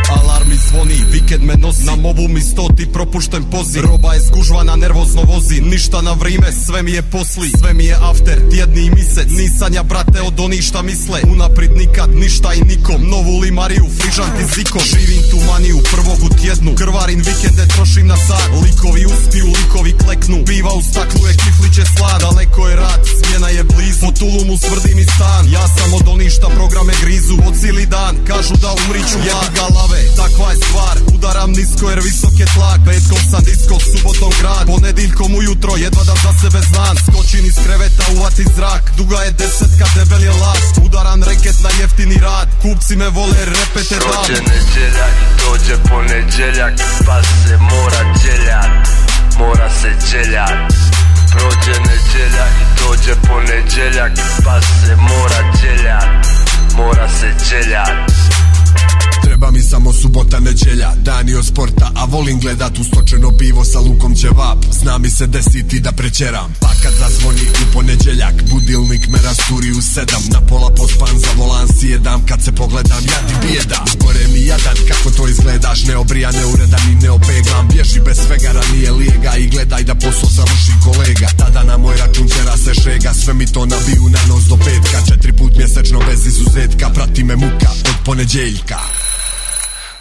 Speaker 8: Alarm mi zvoni, vikend me nosi Na mobu mi stoti propušten poziv Roba je zgužvana, nervozno vozi Ništa na vrijeme, sve mi je posli Sve mi je after, tjedni i mjesec Nisanja brate od onih šta misle Unaprijed nikad, ništa i nikom Novu limariju, frižan ti zikom Živim tu maniju, prvog u tjednu Krvarin vikende trošim na sad Likovi uspiju, likovi kleknu Piva u staklu je kifliće slad Daleko je rad, smjena je blizu Po Tulumu svrdi mi stan Ja sam od onih šta programe grizu Po cijeli dan, kažu da umriću Ja ga lave glave, takva je stvar Udaram nisko jer visok je tlak Petkom sam diskog, subotom grad Ponediljkom ujutro, jedva da za sebe znam Skočim iz kreveta, uvati zrak Duga je desetka, debel je las Udaram reket na jeftini rad Kupci me vole, repete dam Prođe neđeljak, dođe poneđeljak Pa se mora čeljak, mora se čeljak, Prođe neđeljak, dođe poneđeljak Pa se mora djeljak, mora se djeljak Treba mi samo subota, neđelja, dani od sporta A volim gledat ustočeno pivo sa lukom ćevap Zna mi se desiti da prečeram, Pa kad zazvoni u ponedjeljak Budilnik me rasturi u sedam Na pola pospan za volan sjedam, Kad se pogledam jadi bijeda Gore mi jadan kako to izgledaš ne ureda, neuredan ne opegam Bježi bez svega ranije lijega I gledaj da posao završi kolega Tada na moj račun će se šega Sve mi to nabiju na nos do petka Četiri put mjesečno bez izuzetka Prati me muka od ponedjeljka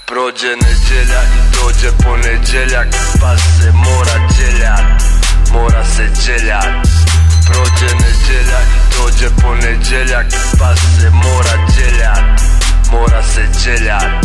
Speaker 8: Prođe neđelja i dođe ponedjeljak Pa se mora djeljat, mora se djeljat Prođe neđelja i dođe ponedjeljak Pa se mora djeljat, mora se djeljat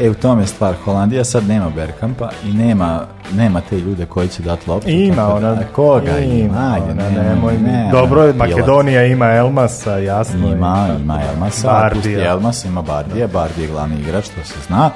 Speaker 1: E, u tome je stvar. Holandija sad nema Bergkampa i nema, nema te ljude koji će dati loptu. Ima
Speaker 4: ona.
Speaker 1: koga
Speaker 4: ima? ima nemoj, dobro, nema, Makedonija ima Elmasa, jasno.
Speaker 1: Ima, ima Elmasa. Bardija. Elmas, ima Bardija. Bardija je glavni igrač, to se zna.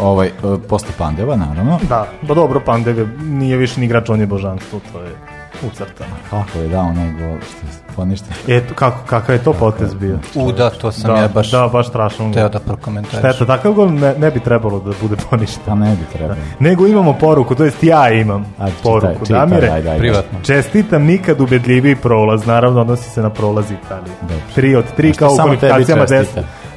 Speaker 1: Ovaj, e, Pandeva, naravno.
Speaker 4: Da, pa dobro, Pandeva nije više ni igrač, on je božanstvo, to je u crtama. Kako je
Speaker 1: dao ono, nego što se poništa?
Speaker 4: Pa Eto, kako, kakav je to kako potez je, bio.
Speaker 6: U, da, to sam
Speaker 4: da,
Speaker 6: ja baš,
Speaker 4: da, baš strašno
Speaker 6: teo da prokomentariš.
Speaker 4: Šteta, takav gol ne, ne bi trebalo da bude poništa. Pa
Speaker 1: ne bi
Speaker 4: trebalo. Da. Nego imamo poruku, to jest ja imam Ajde, poruku. Čitaj, čitaj, Damire, daj, daj,
Speaker 6: privatno.
Speaker 4: čestitam nikad ubedljiviji prolaz, naravno odnosi se na prolaz Italije. Dobro. Tri od tri, kao u kvalifikacijama 10.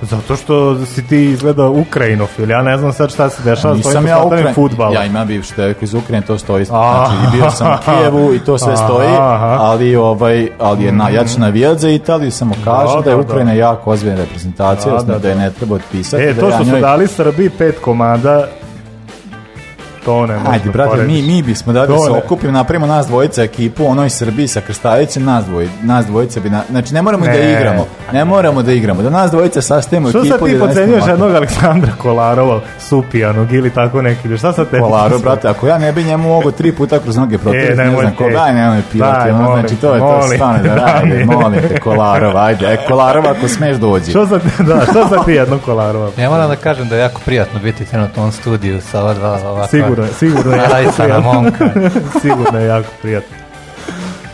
Speaker 4: Zato što si ti izgleda Ukrajinofil, ja ne znam sad šta se dešava s sam
Speaker 1: ja Ukrajin...
Speaker 4: futbala.
Speaker 1: Ja imam
Speaker 4: bivšu
Speaker 1: je iz Ukrajine, to stoji. Znači, bio sam u Kijevu i to sve stoji, ali, ovaj, ali je mm. najjači navijač za Italiju, samo kažu da, da je Ukrajina jako ozbiljna reprezentacija, da, da, je ne treba otpisati.
Speaker 4: E,
Speaker 1: to
Speaker 4: što su dali Srbiji pet komada tone.
Speaker 1: Ajde, brate, mi, mi bismo da bi se okupimo, napravimo nas dvojica ekipu, onoj Srbiji sa Krstavicom, nas, dvoj, nas dvojica bi... Na, znači, ne moramo ne. da igramo. Ne moramo da igramo. Da nas dvojica sastavimo ekipu.
Speaker 4: Što
Speaker 1: sad
Speaker 4: ti pocenjuješ jednog Aleksandra Kolarova, Supijanog ili tako neki? Šta sad te...
Speaker 1: Kolaro, brate, ako ja ne bi njemu mogo tri puta kroz noge protiv, e, ne, znam koga ne nemoj pilati. Ono, znači, to je to stane da radi. Molim te, Kolarov, ajde. E, Kolarov, ako smeš dođi. Što sad, da, što sad ti jednog Kolarova? Ja moram da kažem da je
Speaker 6: jako prijatno biti trenutno u studiju sa ova dva ovakva
Speaker 4: sigurno, sigurno je jako prijatno. sigurno je jako prijatno.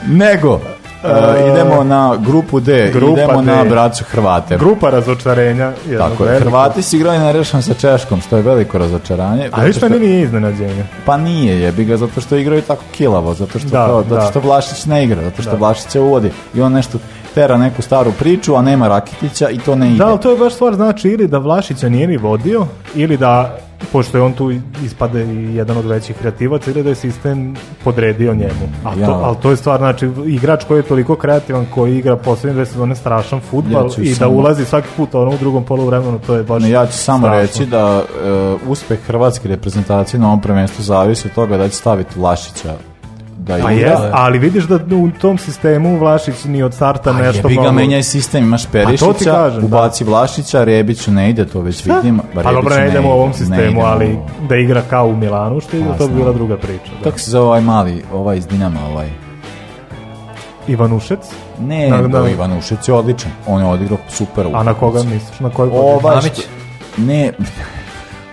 Speaker 1: Nego, e, e, idemo na grupu D, grupa idemo na braću Hrvate.
Speaker 4: Grupa razočarenja.
Speaker 1: Tako je, Hrvati su igrali na rešan sa Češkom, što je veliko razočaranje.
Speaker 4: A ništa što... nije iznenađenje.
Speaker 1: Pa nije jebi ga, zato što igraju tako kilavo, zato što, da, da. što Vlašić ne igra, zato što da. Vlašić se uvodi i on nešto tera neku staru priču, a nema Rakitića i to ne ide.
Speaker 4: Da, ali to je baš stvar, znači ili da Vlašića nije ni vodio, ili da pošto je on tu ispade i jedan od većih kreativaca, ili da je sistem podredio njemu. A to, ali to je stvar, znači, igrač koji je toliko kreativan, koji igra posljednje dve sezone strašan futbal i da ulazi svaki put ono u drugom polu to je baš
Speaker 1: Ja ću samo reći da uspjeh uspeh hrvatske reprezentacije na ovom prvenstvu zavisi od toga da će staviti Vlašića
Speaker 4: da pa je, ali vidiš da u tom sistemu Vlašić ni od starta pa nešto
Speaker 1: jebi ga, menjaj sistem, imaš pa Perišića, kažem, ubaci Vlašića, Rebiću ne ide, to već vidim. Pa, pa dobro, ne
Speaker 4: idemo
Speaker 1: u
Speaker 4: ovom sistemu, ali da igra kao u Milanu, što je to bila druga priča.
Speaker 1: Da. se zove ovaj mali, ovaj iz Dinama, ovaj?
Speaker 4: Ivanušec?
Speaker 1: Ne, da, da, Ivanušec je odličan. On je odigrao super.
Speaker 4: A na koga misliš? Na
Speaker 1: kojeg? Ovaj ne,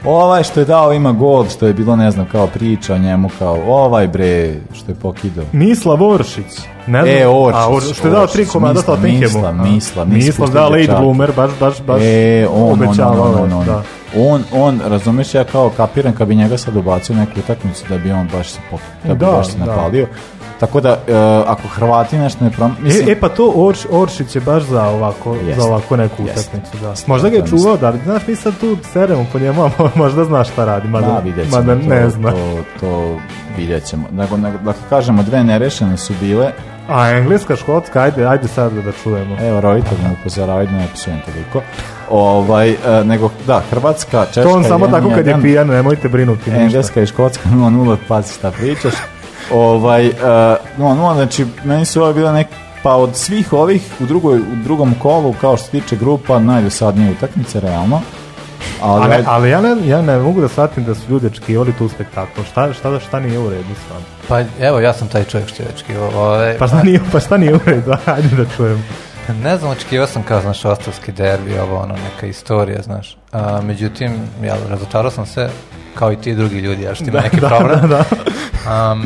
Speaker 1: Ovaj što je dao ima gol, što je bilo ne znam kao priča o njemu, kao ovaj bre što je pokidao. Mislav
Speaker 4: Oršić.
Speaker 1: Ne e, znam. A,
Speaker 4: što je
Speaker 1: dao tri komada
Speaker 4: sa Misla,
Speaker 1: misla, misla.
Speaker 4: da late bloomer, baš, baš, baš e, on, on,
Speaker 1: on, on, On, ja kao kapiram kad bi njega sad ubacio neku utakmicu da bi on baš se, da bi napalio. Tako da, e, ako Hrvati nešto ne prom...
Speaker 4: E, mislim... E, e, pa to Orš, Oršić je baš za ovako, za ovako neku utakmicu. Da. Možda ga je čuvao, da, znaš, mi sad tu seremo po njemu, možda znaš šta radi, mada, da, mada ne to, zna.
Speaker 1: To, to vidjet ćemo. Dakle, dakle, kažemo, dve nerešene su bile,
Speaker 4: a engleska, škotska, ajde, ajde sad da čujemo.
Speaker 1: Evo, rovite me upozoravaju da ne pisujem toliko. Ovaj, e, nego, da, Hrvatska, Češka...
Speaker 4: To on samo tako kad je pijan, nemojte brinuti
Speaker 1: engleska i Škotska 0-0, pazi šta pričaš. Ovaj, e, no, no, znači, meni su ovo bila neka
Speaker 4: pa od svih ovih u, drugoj, u drugom kolu, kao što se tiče grupa, najdosadnije utakmice, realno. Ali, ali ja, ne, ja ne mogu da shvatim da su ljudi očekivali tu spektakl. Šta, šta,
Speaker 6: šta
Speaker 4: nije u redu
Speaker 6: Pa evo, ja sam taj čovjek što je očekivao.
Speaker 4: Ovaj, pa, šta nije, pa šta nije u redu? da čujem.
Speaker 6: Pa ne znam, ja sam kao, znaš, ostavski derbi, ovo, ono, neka istorija, znaš. A, međutim, ja razočarao sam se, kao i ti drugi ljudi, ja što ima neki problem. Da, da. Um,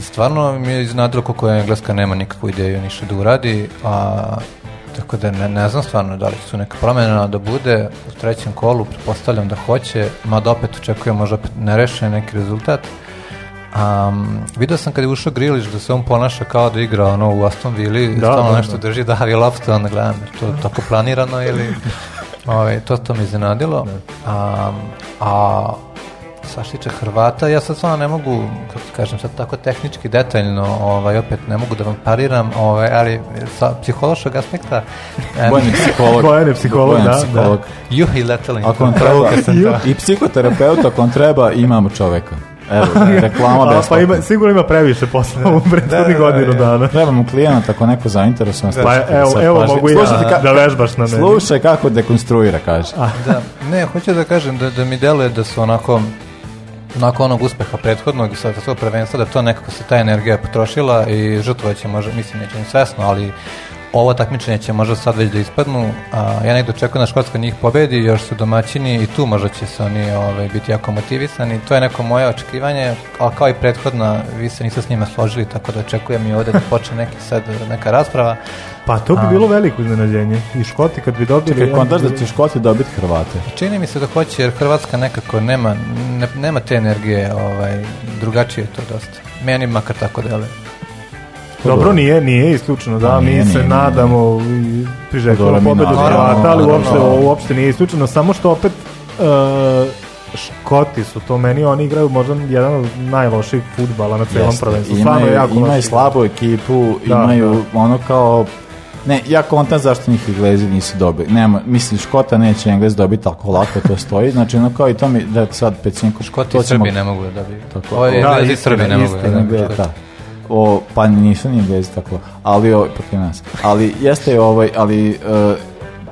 Speaker 6: stvarno mi je iznadilo Kako je Engleska nema nikakvu ideju ništa da uradi, a tako da ne, znam stvarno da li su neka promjena da bude u trećem kolu, pretpostavljam da hoće, mada opet očekujem možda opet nerešen neki rezultat. Um, vidio sam kad je ušao Grilić da se on ponaša kao da igra ono, u Aston Vili da, nešto drži da je lopta, onda gledam, to je tako planirano ili... Ove, ovaj, to, to mi iznenadilo. Um, a sa što tiče Hrvata, ja sad stvarno ne mogu, kako kažem, sad tako tehnički detaljno, ovaj, opet ne mogu da vam pariram, ovaj, ali sa psihološkog aspekta...
Speaker 1: Bojan je psiholog.
Speaker 4: je psiholog, da. Psiholog. da.
Speaker 6: Juh i
Speaker 1: treba, psihoterapeut, ako vam treba, imamo čoveka. Evo, reklama
Speaker 4: bez Pa ima, sigurno ima previše posla u prethodnih godinu dana.
Speaker 1: Trebamo klijenata ako neko zainteresovan.
Speaker 4: Pa, evo, evo mogu ja da vežbaš na meni.
Speaker 1: Slušaj kako dekonstruira, kaže.
Speaker 6: Da, ne, hoću da kažem da, da mi deluje da su onako nakon onog uspeha prethodnog i sad svoj prvenstva da to nekako se ta energija potrošila i žrtvovaće možda, mislim neće svesno, ali ovo takmičenje će možda sad već da ispadnu, a ja nekdo očekujem da Škotska njih pobedi, još su domaćini i tu možda će se oni ovaj, biti jako motivisani. To je neko moje očekivanje, ali kao i prethodna, vi se niste s njima složili, tako da očekujem i ovdje da počne neki sad neka rasprava.
Speaker 4: Pa to bi bilo veliko iznenađenje. I Škoti kad bi dobili...
Speaker 1: Čekaj, da će Škoti dobiti
Speaker 6: Hrvate. Čini mi se da hoće, jer Hrvatska nekako nema, nema te energije, ovaj, drugačije je to dosta. Meni makar tako deluje.
Speaker 4: Dobro, nije, nije isključeno, da, pa nije, mi se nadamo i priželjkujemo pobedu Hrvata, ali uopšte, uopšte nije isključeno, samo što opet e, Škoti su to meni, oni igraju možda jedan od najloših futbala na celom prvenstvu.
Speaker 1: Stvarno jako imaju slabu ekipu, da, imaju ono kao ne, ja kontam zašto njih Englezi nisu dobili. Nema, mislim, Škota neće Englez dobiti tako lako, to stoji. Znači, ono kao i to mi, da sad pecinko... Škoti i
Speaker 6: Srbi ne mogu da bi... Ovo je Englezi Srbi ne mogu da
Speaker 1: o, pa nisu ni Englezi tako, ali o, protiv nas. Ali jeste ovaj, ali uh,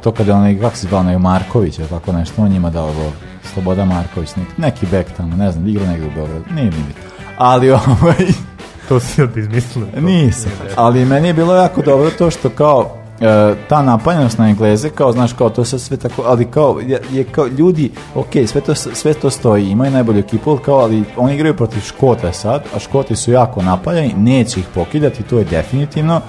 Speaker 1: to kada onaj, kako se onaj Marković, je tako nešto, on njima dao ovo, Sloboda Marković, neki, neki bek tamo, ne znam, igra negdje u Beogradu, nije mi Ali ovaj...
Speaker 4: To si od izmislio.
Speaker 1: Nisam, ali meni je bilo jako dobro to što kao E, ta napanjenost na Engleze, kao, znaš, kao to sad sve tako, ali kao, je, kao ljudi, ok, sve to, sve to stoji, imaju najbolju ekipu, kao, ali oni igraju protiv Škota sad, a Škoti su jako napaljeni, neće ih pokidati, to je definitivno,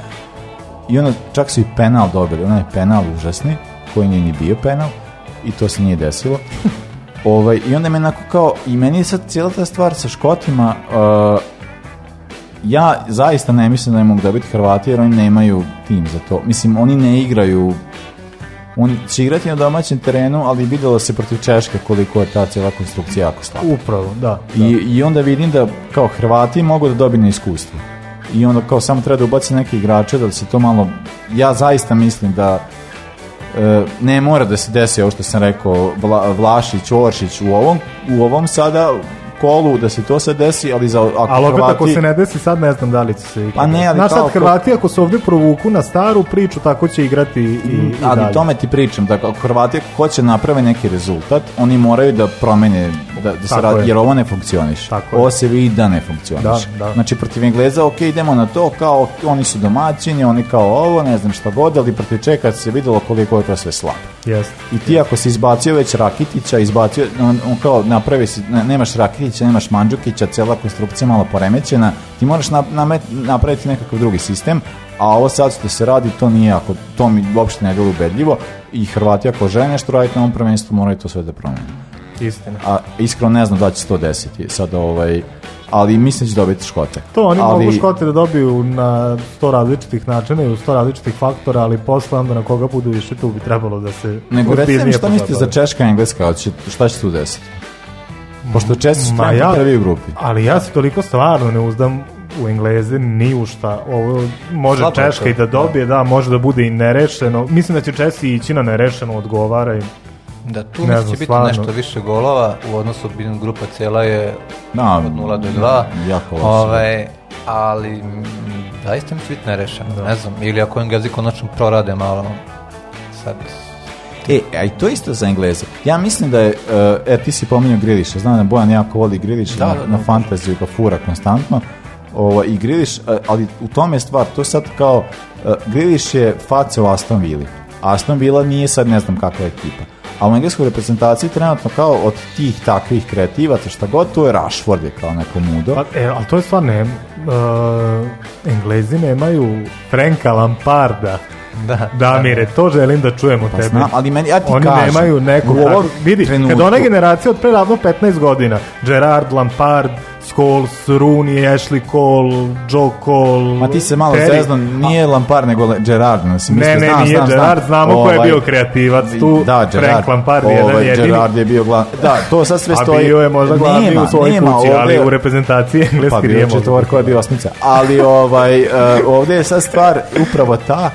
Speaker 1: i onda čak su i penal dobili, onaj penal užasni, koji nije ni bio penal, i to se nije desilo. ovaj, I onda me kao, i meni je sad cijela ta stvar sa Škotima, e, ja zaista ne mislim da ne mogu dobiti Hrvati jer oni nemaju tim za to. Mislim, oni ne igraju on će igrati na domaćem terenu, ali vidjelo se protiv Češke koliko je ta cijela konstrukcija jako slaba.
Speaker 4: Upravo, da.
Speaker 1: I, onda vidim da kao Hrvati mogu da dobiju iskustvo. I onda kao samo treba da ubaci neke igrače da se to malo... Ja zaista mislim da e, ne mora da se desi ovo što sam rekao Vlašić, Oršić u ovom, u ovom sada kolu da se to sad desi, ali za
Speaker 4: ako ako se ne desi sad ne znam da li će se Pa ne, ali sad Hrvati ako se ovdje provuku na staru priču, tako će igrati i,
Speaker 1: mhm, ali dalje. tome ti pričam, da Hrvati ako hoće naprave neki rezultat, oni moraju da promene da, se radi, jer ovo ne funkcioniš. Tako ovo se vidi da ne funkcioniš. Znači protiv Engleza, ok, idemo na to, kao oni su domaćini, oni kao ovo, ne znam šta god, ali protiv Čeka se videlo koliko je to sve slabo. I ti ako si izbacio već Rakitića, izbacio, on, kao napravi ne, nemaš Rakitića, Dragića, nemaš Mandžukića, cela konstrukcija malo poremećena, ti moraš na, na, napraviti nekakav drugi sistem, a ovo sad što se radi, to nije ako, to mi uopšte ne bilo ubedljivo i Hrvati ako žele nešto raditi na ovom prvenstvu moraju to sve da promene.
Speaker 4: Istina.
Speaker 1: A iskreno ne znam da će se to desiti. Sad ovaj, ali mislim da će dobiti škote.
Speaker 4: To oni mogu škote da dobiju na sto različitih načina i u sto različitih faktora, ali posle onda na koga budu više tu bi trebalo da se...
Speaker 1: Nego recite šta mislite za Češka i Engleska, šta će se tu desiti? Pošto mm, često su ja, prvi grupi.
Speaker 4: Ali ja se toliko stvarno ne uzdam u Engleze ni u šta. Ovo, može Češka i da dobije, da. da, može da bude i nerešeno. Mislim da će Česi i na nerešeno, odgovara i.
Speaker 6: Da, tu ne će biti nešto više golova u odnosu grupa cijela je na, od
Speaker 1: 0 do
Speaker 6: 2. Jako ovaj, ali zaista mi će biti nerešeno, da. ne znam. Ili ako Englezi konačno prorade malo sad
Speaker 1: E, a i to isto za Engleze. Ja mislim da je, e, e, ti si pominjao Griliša, znam da Bojan jako voli Griliša na, na fantaziju, ga fura konstantno. I Griliš, e, ali u tome je stvar, to je sad kao, e, Griliš je face u Aston Villa. Aston Villa nije sad ne znam kakva ekipa. A u engleskoj reprezentaciji trenutno kao od tih takvih kreativaca šta god, to je Rashford je kao neko mudo. Pa,
Speaker 4: e, ali to je stvar, Englezi nemaju Franka Lamparda da, mire to želim da čujem od pa tebe. Znam, ali meni, ja ti Oni kažem, nemaju neku... U vidi, trenutku. kad ona generacija od pre 15 godina, Gerard, Lampard, Scholes, Rooney, Ashley Cole, Joe Cole...
Speaker 1: Ma ti se malo zezno, nije Lampard nego Gerard. Mislim, ne, ne, nije znam,
Speaker 4: Gerard, znamo ovaj, ko je ovaj, bio kreativac tu, da, Gerard, Frank Lampard ovaj, jedan
Speaker 1: jedini. Gerard je bio glavni, da, to sad sve stoji.
Speaker 4: A bio je možda glavni u svojoj nema, kući, ovdje, ali u reprezentaciji pa engleski pa nije možda. Pa
Speaker 1: bio koja je bio osmica, ali ovaj, uh, eh, ovdje je sad stvar upravo ta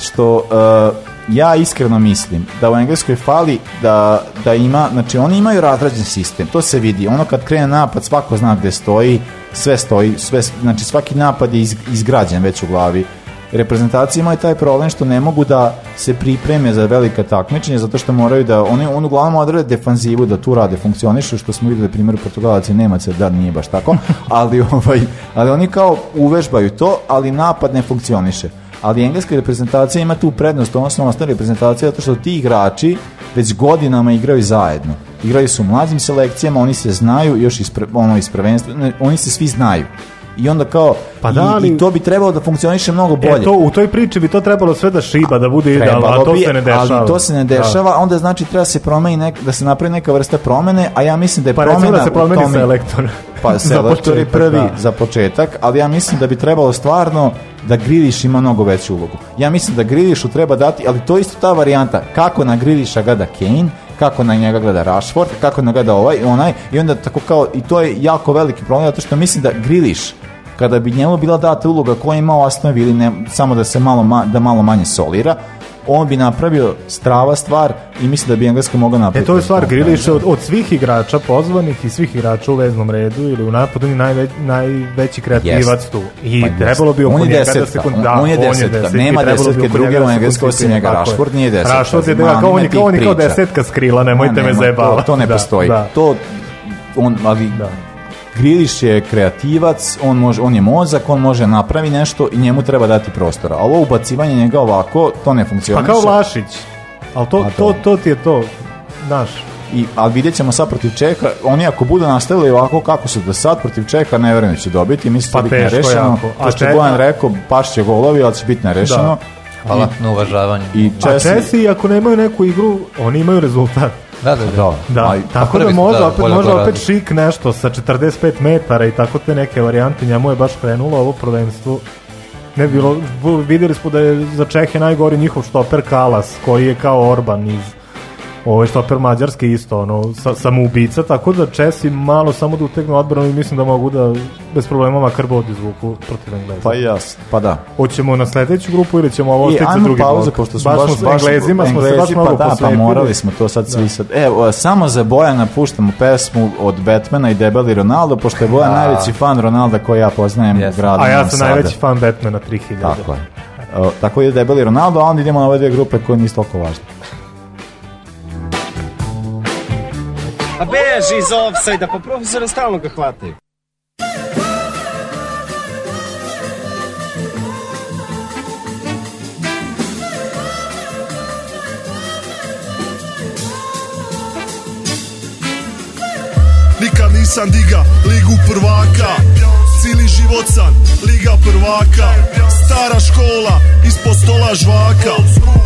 Speaker 1: što eh, ja iskreno mislim da u Engleskoj fali da, da ima, znači oni imaju razrađen sistem, to se vidi, ono kad krene napad svako zna gde stoji, sve stoji, sve, znači svaki napad je izgrađen već u glavi. Reprezentacija ima taj problem što ne mogu da se pripreme za velika takmičenja zato što moraju da, oni on uglavnom odrede defanzivu da tu rade, funkcionišu što smo vidjeli primjer Portugalaca nema Nemaca, da nije baš tako ali, ovaj, ali oni kao uvežbaju to ali napad ne funkcioniše ali engleska reprezentacija ima tu prednost, odnosno ostane reprezentacija, zato što ti igrači već godinama igraju zajedno. Igraju su u mlađim selekcijama, oni se znaju, još iz, ono, iz prvenstva, oni se svi znaju i onda kao pa da, i, to bi trebalo da funkcioniše mnogo e, bolje. E,
Speaker 4: to, u toj priči bi to trebalo sve da šiba, da bude idealno, a to se ne
Speaker 1: dešava. Ali to se ne dešava, onda znači treba se promeni nek, da se napravi neka vrsta promene, a ja mislim da je
Speaker 4: pa,
Speaker 1: promena
Speaker 4: da se promeni
Speaker 1: Pa selektor je prvi za početak, ali ja mislim da bi trebalo stvarno da Griliš ima mnogo veću ulogu. Ja mislim da Grilišu treba dati, ali to je isto ta varijanta, kako na Griliša gada Kane, kako na njega gleda Rashford, kako na gleda ovaj, onaj, i onda tako kao, i to je jako veliki problem, zato što mislim da Griliš kada bi njemu bila data uloga koja ima u Asnovi ili ne, samo da se malo, ma, da malo manje solira, on bi napravio strava stvar i mislim da bi Engleska mogla napraviti.
Speaker 4: E to je stvar Griliša od, od svih igrača pozvanih i svih igrača u veznom redu ili u napadu on je najve, najveći kreativac yes. tu. I pa trebalo bi
Speaker 1: oko njega da se on, da, on je desetka, on je nema desetke druge u Engleskoj osim njega. Rashford nije desetka.
Speaker 4: Rashford je desetka, on, je kao desetka skrila, nemojte me zajebala.
Speaker 1: To, ne postoji. To, on, ali da. Griliš je kreativac, on, može, on je mozak, on može napravi nešto i njemu treba dati prostora. A ovo ubacivanje njega ovako, to ne funkcionira
Speaker 4: Pa kao lašić Ali to, to, to, ti je to, Naš.
Speaker 1: I, ali vidjet ćemo sad protiv Čeka, oni ako budu nastavili ovako kako su do sad protiv Čeka, ne vjerujem će dobiti, mislim pa da biti nerešeno. A što je Bojan rekao, će golovi, ali će biti nerešeno.
Speaker 6: Hvala na uvažavanje
Speaker 4: I A Česi, ako nemaju neku igru, oni imaju rezultat.
Speaker 1: Da,
Speaker 4: da, tako da možda, opet, opet šik nešto sa 45 metara i tako te neke varijante, njemu je baš krenulo ovo prvenstvo. Ne bilo, vidjeli smo da je za Čehe najgori njihov štoper Kalas, koji je kao Orban iz je štoper Mađarske isto ono, sa, samoubica, tako da Česi malo samo da utegnu odbranu i mislim da mogu da bez problema makar bod izvuku protiv Engleza.
Speaker 1: Pa jasno pa da.
Speaker 4: Hoćemo na sljedeću grupu ili ćemo ovo e, ostati za
Speaker 1: drugi
Speaker 4: pauze, blok?
Speaker 1: pošto
Speaker 4: smo baš, baš, smo
Speaker 1: se baš
Speaker 4: pa
Speaker 1: da, pa morali smo to sad svi sad. Evo, samo za Bojana puštamo pesmu od Batmana i Debeli Ronaldo, pošto je Bojan najveći fan Ronalda koji ja poznajem
Speaker 4: u gradu. A ja sam najveći fan Batmana 3000.
Speaker 1: Tako je. E, tako je Debeli Ronaldo, a onda idemo na ove dvije grupe koje nisu toliko važne.
Speaker 7: A beži iz offside-a, pa profesore stalno ga hvataju.
Speaker 8: Nikad nisam diga ligu prvaka Cili život sam, liga prvaka Champions. stara škola, ispod stola žvaka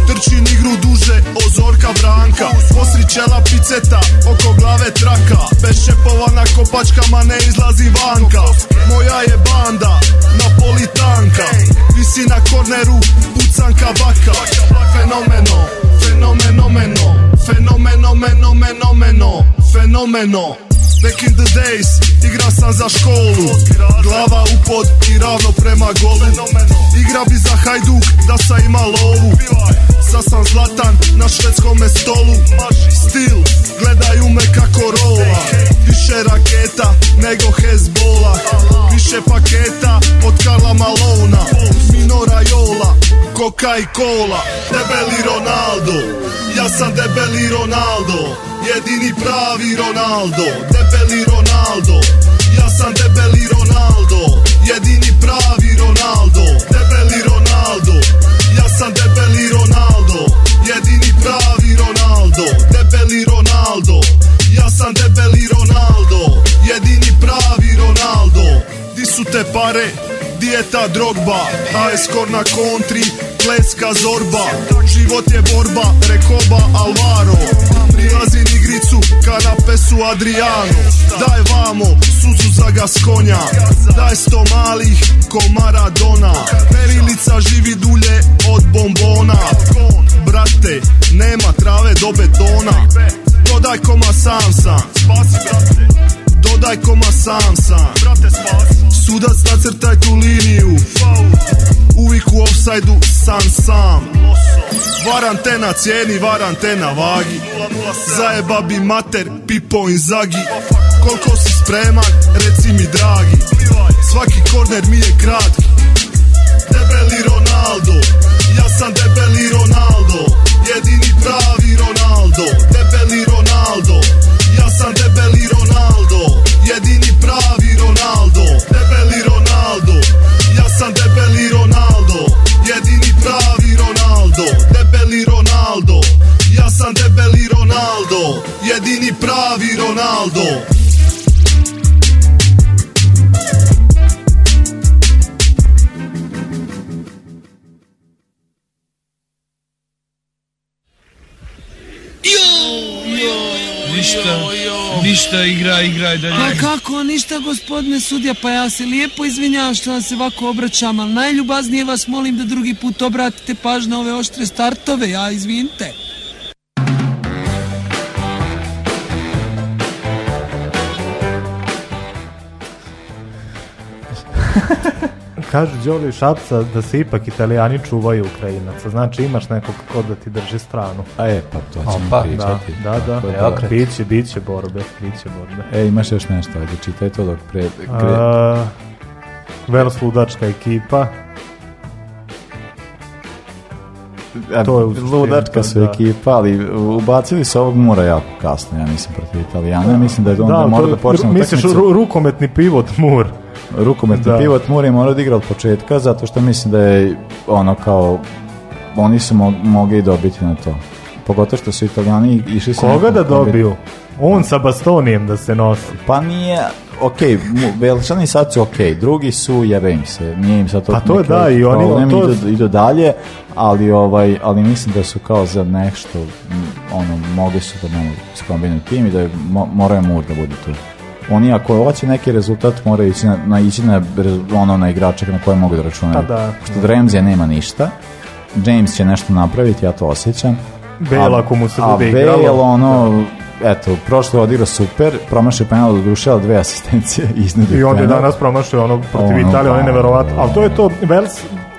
Speaker 8: Trčin igru duže, ozorka branka Posrićela piceta, oko glave traka Bez šepova na kopačkama ne izlazi vanka Moja je banda, tanka Visi na korneru, pucanka baka Fenomeno, fenomenomeno Fenomeno, fenomeno, fenomeno, fenomeno. Back in the days, igra sam za školu Glava u pod i ravno prema golu Igra bi za Hajduk da sam ima lovu Sa sam zlatan na švedskom stolu Stil, gledaju me kako rola Više raketa nego Hezbola Više paketa od Karla Malona Minora Jola Coca i kola Debeli Ronaldo, ja sam debeli Ronaldo Jedini pravi Ronaldo, debeli Ronaldo Ja sam debeli Ronaldo, jedini pravi Ronaldo Debeli Ronaldo, ja sam debeli Ronaldo Jedini pravi Ronaldo, debeli Ronaldo Ja sam debeli Ronaldo, jedini pravi Ronaldo Di su te pare? Di je ta drogba? je na kontri, pleska zorba Život je borba, rekoba Alvaro Prilazim igricu, kanape su Adriano Daj vamo, suzu za gaskonja Daj sto malih, ko Maradona Perilica živi dulje od bombona Brate, nema trave do betona Dodaj koma sam sam Dodaj koma sam Brate spasi Sudac nacrtaj tu liniju Uvijek u offsajdu sam sam Varantena cijeni, varantena vagi Zajeba bi mater, pipo in zagi Koliko si spreman, reci mi dragi Svaki korner mi je kratki Debeli Ronaldo, ja sam debeli Ronaldo Jedini pravi Ronaldo, debeli Ronaldo Ja sam debeli Ronaldo, jedini pravi debeli Ronaldo Jedini pravi Ronaldo
Speaker 9: ništa, igra igra, igraj
Speaker 10: dalje. Pa kako, ništa gospodine sudja, pa ja se lijepo izvinjavam što vam se ovako obraćam, ali najljubaznije vas molim da drugi put obratite pažnju na ove oštre startove, ja izvinite.
Speaker 4: Kažu Đoli Šapca da se ipak italijani čuvaju Ukrajinaca. Znači imaš nekog ko da ti drži stranu.
Speaker 1: A e, pa to ćemo pa, pričati.
Speaker 4: Da, da, da. da. Evo,
Speaker 1: biće,
Speaker 4: biće borbe. Biće borbe.
Speaker 1: E, imaš još nešto, ajde, čitaj to dok pre...
Speaker 4: pre... A, ludačka ekipa.
Speaker 1: A, to je ludačka su da. ekipa, ali ubacili se ovog Mura jako kasno, ja mislim, protiv Italijana. Ja mislim da je onda da, mora da počne...
Speaker 4: Misliš, rukometni pivot mur
Speaker 1: rukometni da. pivot Muri je od početka zato što mislim da je ono kao oni su mogli dobiti na to. Pogotovo što su italijani
Speaker 4: išli Koga da dobiju? On sa bastonijem da se nosi.
Speaker 1: Pa nije, ok, Velšani sad su ok, drugi su, jebe im se, nije im sad to... Pa to je da, i oni... to... Idu, dalje, ali, ovaj, ali mislim da su kao za nešto, ono, mogli su da ne skombinuju tim i da mo, moraju mur da bude tu oni ako hoće neki rezultat moraju ići na, na, ići na, ono, na igrače na koje mogu da računaju. Pa da. Pošto nema ništa, James će nešto napraviti, ja to osjećam.
Speaker 4: Bale ako mu se bude igralo. A Bale
Speaker 1: ono, da. eto, prošlo odigrao super, promašio penal do duše, ali dve asistencije iznad. I
Speaker 4: onda je danas promašio ono protiv ono, Italije, on je pa, neverovatno. Ali to je to, Vels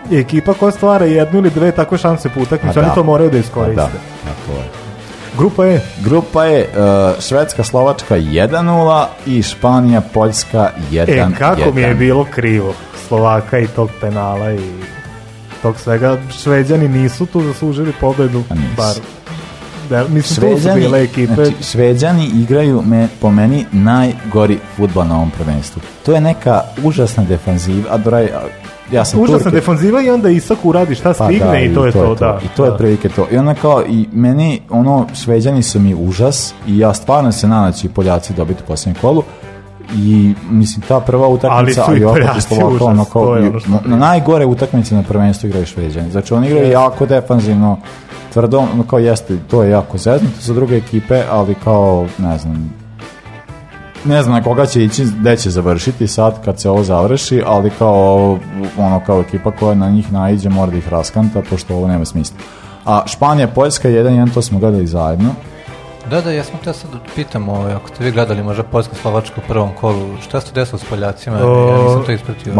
Speaker 4: je ekipa koja stvara jednu ili dve takve šanse po utakmicu, pa oni to moraju da iskoriste. da,
Speaker 1: je. Grupa E.
Speaker 4: Grupa E,
Speaker 1: e Švedska, Slovačka 1-0 i Španija, Poljska 1-1.
Speaker 4: E, kako mi je bilo krivo Slovaka i tog penala i tog svega. Šveđani nisu tu zaslužili pobedu, pa bar da, mislim, Šveđani, bile
Speaker 1: znači, ekipe. Znači, Šveđani igraju me, po meni najgori futbol na ovom prvenstvu. To je neka užasna defanziva, a doraj, ja
Speaker 4: sam Užasna defanziva i onda Isak uradi šta pa stigne i, to je to, to, da. I to je prilike to. I onda kao, i meni, ono, šveđani su mi užas i ja stvarno se nadam i Poljaci dobiti u posljednjem kolu i mislim ta prva utakmica ali, ali Poljaci užas, ono,
Speaker 1: ono na, najgore utakmice na prvenstvu igraju Šveđani znači oni igraju jako defanzivno tvrdo ono, kao jeste to je jako zeznuto za druge ekipe ali kao ne znam ne znam koga će ići, gde će završiti sad kad se ovo završi, ali kao ono kao ekipa koja na njih naiđe mora da ih raskanta, pošto ovo nema smisla. A Španija, Poljska, jedan, jedan, to smo gledali zajedno.
Speaker 6: Da, da, ja sam te sad pitam, ovaj, ako ste vi gledali možda poljsko slovačku u prvom kolu, šta se desilo s Poljacima?
Speaker 4: O, ja nisam
Speaker 6: to
Speaker 4: ispratio.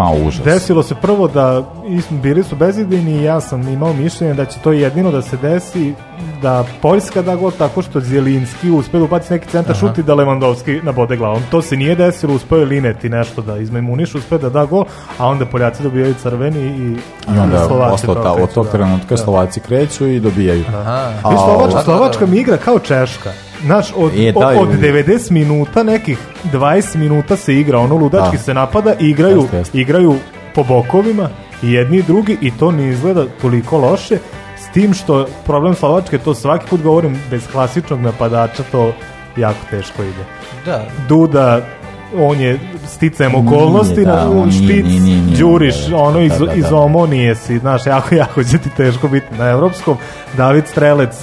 Speaker 4: Desilo se prvo da bili su bezidini i ja sam imao mišljenje da će to jedino da se desi da Poljska da god tako što Zjelinski uspeli upati neki centar šuti da Levandovski bode glavom. To se nije desilo, u je Lineti nešto da izmemuniš, uspeda da da gol, a onda Poljaci dobijaju crveni i, I
Speaker 1: onda Slovaci od tog trenutka Slovaci kreću i dobijaju.
Speaker 4: Aha. A, Slovačka, Slovačka mi igra kao Češka. Znaš, od, je, od 90 minuta nekih 20 minuta se igra, ono ludački se napada, igraju, igraju po bokovima, jedni i drugi i to ne izgleda toliko loše s tim što problem Slovačke to svaki put govorim, bez klasičnog napadača to jako teško ide. Da. Duda, on je sticajem okolnosti nije, na špic, đuriš, ono iz, da, da, iz omonije si, znaš, jako, jako će ti teško biti na evropskom. David Strelec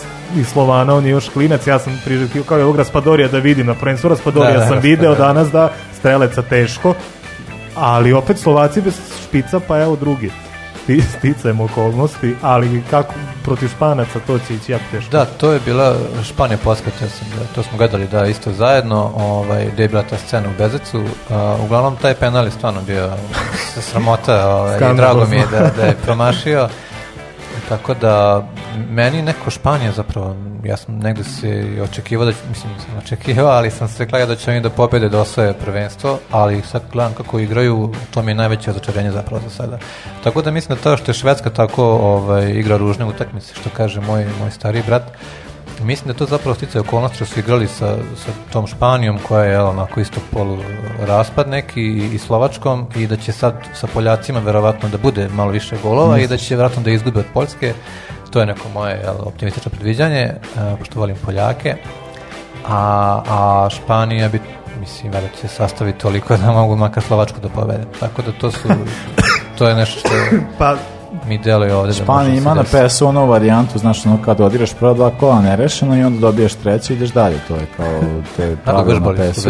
Speaker 4: i Slovana, on je još klinac, ja sam priželjkio kao je ovog Raspadorija da vidim na prvenstvu, Raspadorija da, sam video danas da streleca teško, ali opet Slovaci bez špica, pa evo drugi sticajem okolnosti, ali kako protiv Španaca to će ići jako
Speaker 6: teško. Da, to je bila Španija poskatio sam, to smo gledali da isto zajedno, ovaj, gdje je bila ta scena u Bezecu, uglavnom taj penal je stvarno bio sramota, ovaj, i drago mi je da, da je promašio. Tako da, meni neko Španija zapravo, ja sam negde se očekivao da, mislim sam očekivao, ali sam se gledao da će oni da pobede do osvoje prvenstvo, ali sad gledam kako igraju, to mi je najveće razočarenje zapravo za sada. Tako da mislim da to što je Švedska tako ovaj, igra ružne utakmice, što kaže moj, moj stariji brat, Mislim da to zapravo je okolnosti što su igrali sa, sa tom Španijom koja je onako isto polu raspad neki i, i Slovačkom i da će sad sa Poljacima verovatno da bude malo više golova i da će vjerojatno da izgube od Poljske. To je neko moje jel, optimistično predviđanje, uh, pošto volim Poljake. A, a Španija bi mislim, da će sastaviti toliko da mogu makar Slovačku da povede. Tako da to su, to je nešto što... pa, mi deluje ovdje.
Speaker 1: Španija ima na PSU ono varijantu, znaš, ono kad odiraš prva dva kola nerešeno i onda dobiješ treću i ideš dalje, to je kao te pravila
Speaker 6: na ps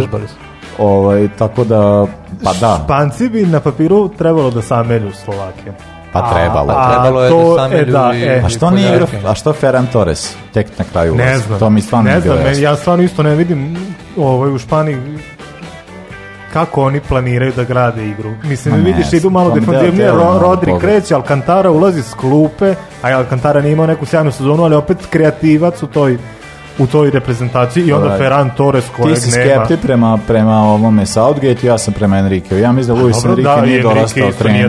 Speaker 1: Ovaj, tako da,
Speaker 4: pa da. Španci bi na papiru trebalo da samelju Slovakije.
Speaker 1: Pa trebalo. A,
Speaker 6: trebalo je to, e, da
Speaker 1: sami e, da, ljudi... a što ni, a što Ferran Torres tek na kraju
Speaker 4: Ne znam. To mi stvarno ne znam, ja stvarno isto ne vidim ovaj, u Španiji kako oni planiraju da grade igru. Mislim, ne, vidiš, idu malo defanzivnije, Ro, ono, Rodri kreće, Alcantara ulazi s klupe, a Alcantara nije imao neku sjajnu sezonu, ali opet kreativac u toj u toj reprezentaciji i onda da, Ferran Torres kojeg nema.
Speaker 1: Ti si
Speaker 4: skepti
Speaker 1: prema, prema ovome Southgate, ja sam prema Enrique. Ja mislim da Luis Enrique da, nije dorastao trener i, i,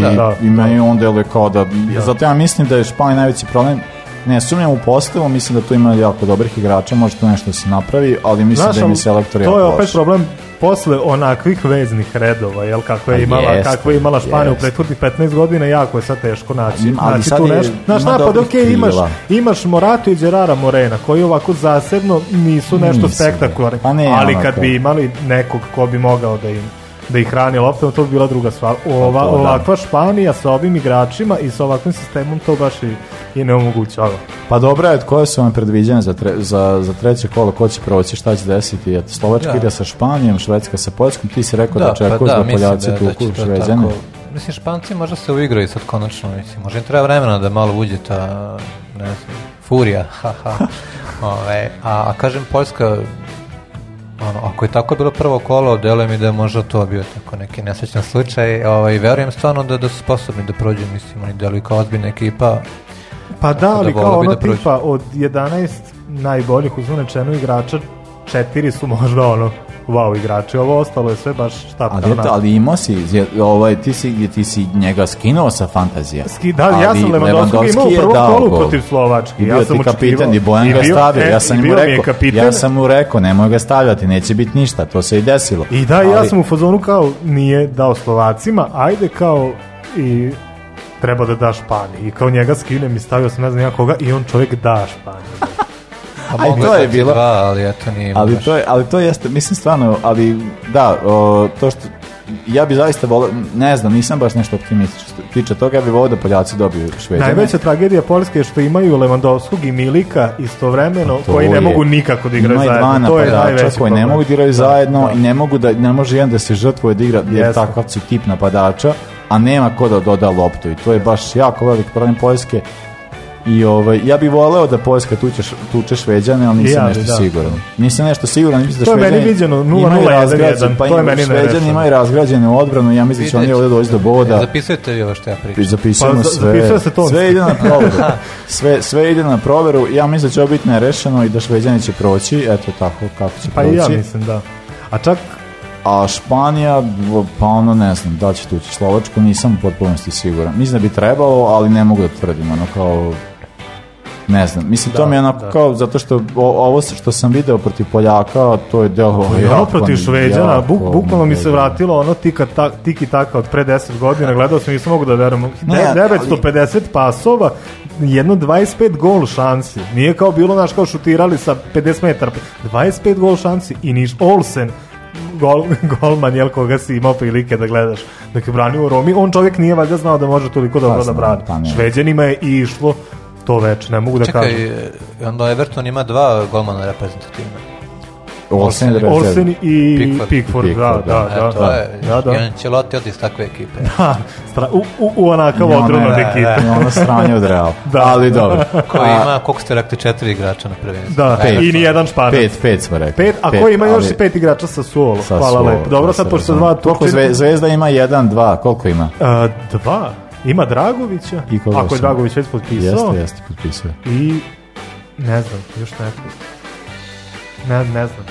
Speaker 1: da, on kao da... Zato ja mislim da je Španija najveći problem ne sumnjam u postavu, mislim da tu ima jako dobrih igrača, možda tu nešto se napravi, ali mislim Znaš, da selektor jako To je opet
Speaker 4: problem posle onakvih veznih redova, jel kako je pa imala, jeste, kako je imala Španija u prethodnih 15 godina, jako je sad teško naći. ali naći tu nešto. napad, ok, imaš, imaš Moratu i Gerara Morena, koji ovako zasebno nisu nešto spektakularni, pa ne, ali kad bi imali nekog ko bi mogao da im da ih hrani loptom, to bi bila druga stvar. Ova, to, ovakva Španija sa ovim igračima i sa ovakvim sistemom to baš i, i ne omogućava.
Speaker 1: Pa dobro je, koje su vam predviđene za, tre, za, za treće kolo, ko će proći, šta će desiti? Slovačka da. ide sa Španijom, Švedska sa Poljskom, ti si rekao da, da pa da, Poljaci da, tuku da Šveđane.
Speaker 6: mislim, Španci možda se uigraju sad konačno, mislim, možda im treba vremena da malo uđe ta, ne znam, furija, haha. Ove, a, a kažem, Poljska ono, ako je tako bilo prvo kolo, deluje mi da je možda to bio tako neki nesrećan slučaj. Ovaj, verujem stvarno da, da su sposobni da prođu, mislim, oni deluju kao ozbiljna ekipa.
Speaker 4: Pa da, ali da kao ono da tipa od 11 najboljih uzmanečenu igrača, četiri su možda ono wow igrači, ovo ostalo je sve baš šta Ali,
Speaker 1: eto, znači. ali imao si, ovaj, ti, si, ti si njega skinuo sa fantazija.
Speaker 4: da, ja sam Lewandowski, imao u protiv Slovački.
Speaker 1: I bio
Speaker 4: ja sam
Speaker 1: ti kapitan i Bojan ga stavio. ja e, sam mu rekao, ja sam mu rekao, nemoj ga stavljati, neće biti ništa, to se i desilo.
Speaker 4: I da, ja sam u fazonu kao, nije dao Slovacima, ajde kao i treba da da pani I kao njega skinem i stavio sam ne znam ja koga i on čovjek da španiju
Speaker 6: ali pa to je, bilo. ali eto nije ali to, je, ali to jeste, mislim stvarno, ali da, to što ja bi zaista volio, ne znam, nisam baš nešto optimistično
Speaker 1: tiče toga, ja bi volio da Poljaci dobiju Šveđane.
Speaker 4: Najveća tragedija Poljske je što imaju Levandovskog i Milika istovremeno, koji ne mogu nikako da igraju zajedno. To je koji
Speaker 1: ne mogu da igraju zajedno i ne mogu da, ne može jedan da se žrtvuje da igra, jer takav su tip napadača, a nema ko da doda loptu i to je baš jako velik problem Poljske i ovaj, ja bih voleo da Poljska tuče, tuče Šveđane, ali nisam ja, nešto da. siguran. Nisam nešto siguran, mislim da Šveđani... To je meni viđeno, pa to Šveđani imaju razgrađenu odbranu, ja mislim da će oni ovdje doći do boda.
Speaker 6: E, zapisujete
Speaker 1: li ovo što
Speaker 6: ja pričam?
Speaker 1: Pa zapisujemo pa, sve. Se to. Sve ide na proveru. sve, sve ide na proveru, ja mislim da će ovo biti nerešeno i da Šveđani će proći, eto tako kako će
Speaker 4: pa
Speaker 1: proći.
Speaker 4: Pa ja mislim, da. A čak
Speaker 1: a Španija, pa ono ne znam, da će tući Slovačku, nisam u potpunosti siguran. Mislim da bi trebalo, ali ne mogu da tvrdim, ono kao ne znam, mislim to mi je onako kao, zato što ovo što sam video protiv Poljaka, to je delo...
Speaker 4: Ja, ono protiv Šveđana, buk, bukvalno mi se vratilo ono tika, ta, tiki taka od pre 10 godina, gledao sam i nisam mogu da verujem, 950 pasova, jedno 25 gol šansi, nije kao bilo naš kao šutirali sa 50 metara, 25 gol šansi i niš, Olsen, gol, golman, jel, koga si imao prilike da gledaš da je branio u Romi, on čovjek nije valjda znao da može toliko dobro pa da brani. Pa Šveđanima je išlo to već, ne mogu
Speaker 6: da
Speaker 4: kažem. Čekaj,
Speaker 6: onda Everton ima dva golmana reprezentativna.
Speaker 1: Olsen, Olsen
Speaker 4: i Pickford, da, da, da. E, to da,
Speaker 6: je, da,
Speaker 4: da.
Speaker 6: jedan Čeloti od iz takve ekipe. Da,
Speaker 4: u, u, u onakav odrona od ekipe.
Speaker 1: Ono stranje od Real, da. ali dobro.
Speaker 6: Koji ima, koliko ste rekli, četiri igrača na prvenstvu.
Speaker 4: Da, pet, i nijedan španac.
Speaker 1: Pet, pet smo rekli.
Speaker 4: Pet, a ko koji ima još pet igrača sa Suolo, sa hvala lepo. Dobro, sad pošto dva
Speaker 1: Koliko zvezda ima jedan, dva, koliko ima? E,
Speaker 4: dva? Ima Dragovića, I koga ako je Dragović već
Speaker 1: potpisao. Jeste, jeste,
Speaker 4: potpisao. I ne znam, još neko. Ne, ne znam.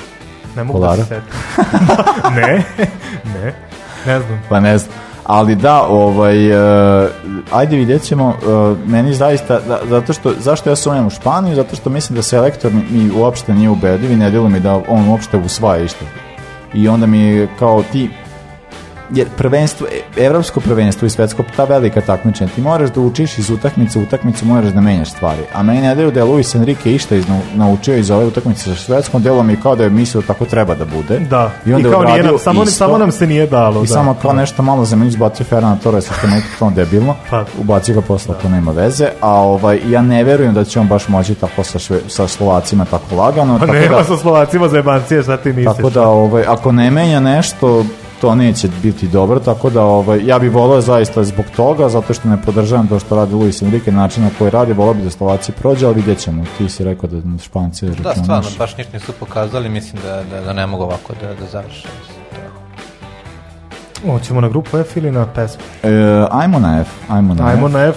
Speaker 4: Ne mogu da se setim. ne, ne, ne znam.
Speaker 1: Pa ne znam. Ali da, ovaj, uh, ajde vidjet ćemo, e, meni zaista, da, zato što, zašto ja sumnjam u Španiju, zato što mislim da selektor mi, mi uopšte nije ubediv i ne djelo mi da on uopšte usvaja išta. I onda mi kao ti, jer prvenstvo, evropsko prvenstvo i svetsko, ta velika takmičenja, ti moraš da učiš iz utakmice u utakmicu, moraš da menjaš stvari. A meni ne daju da je Luis Enrique išta naučio iz ove utakmice sa švedskom, delo mi kao da je mislio da tako treba da bude.
Speaker 4: Da, i, onda kao nije samo, samo nam se nije dalo.
Speaker 1: I samo kao nešto malo za meni izbacio Ferran Torres, što je to debilno, pa. ubacio ga posla, da. to nema veze, a ovaj, ja ne verujem da će on baš moći tako sa, sa Slovacima tako lagano. Pa nema da, sa Slovacima za ti misliš? Tako da, ovaj, ako ne menja nešto, to neće biti dobro, tako da ovaj, ja bih volio zaista zbog toga, zato što ne podržavam to što radi Luis Enrique, način na koji radi, volio bi da Slovaci prođe, ali vidjet ćemo, ti si rekao da Španci...
Speaker 6: Da, stvarno, baš ništa nisu pokazali, mislim da, da, ne mogu ovako da,
Speaker 4: da ovo Hoćemo na grupu F ili na pesmu?
Speaker 1: E, ajmo na F. Ajmo
Speaker 4: na F.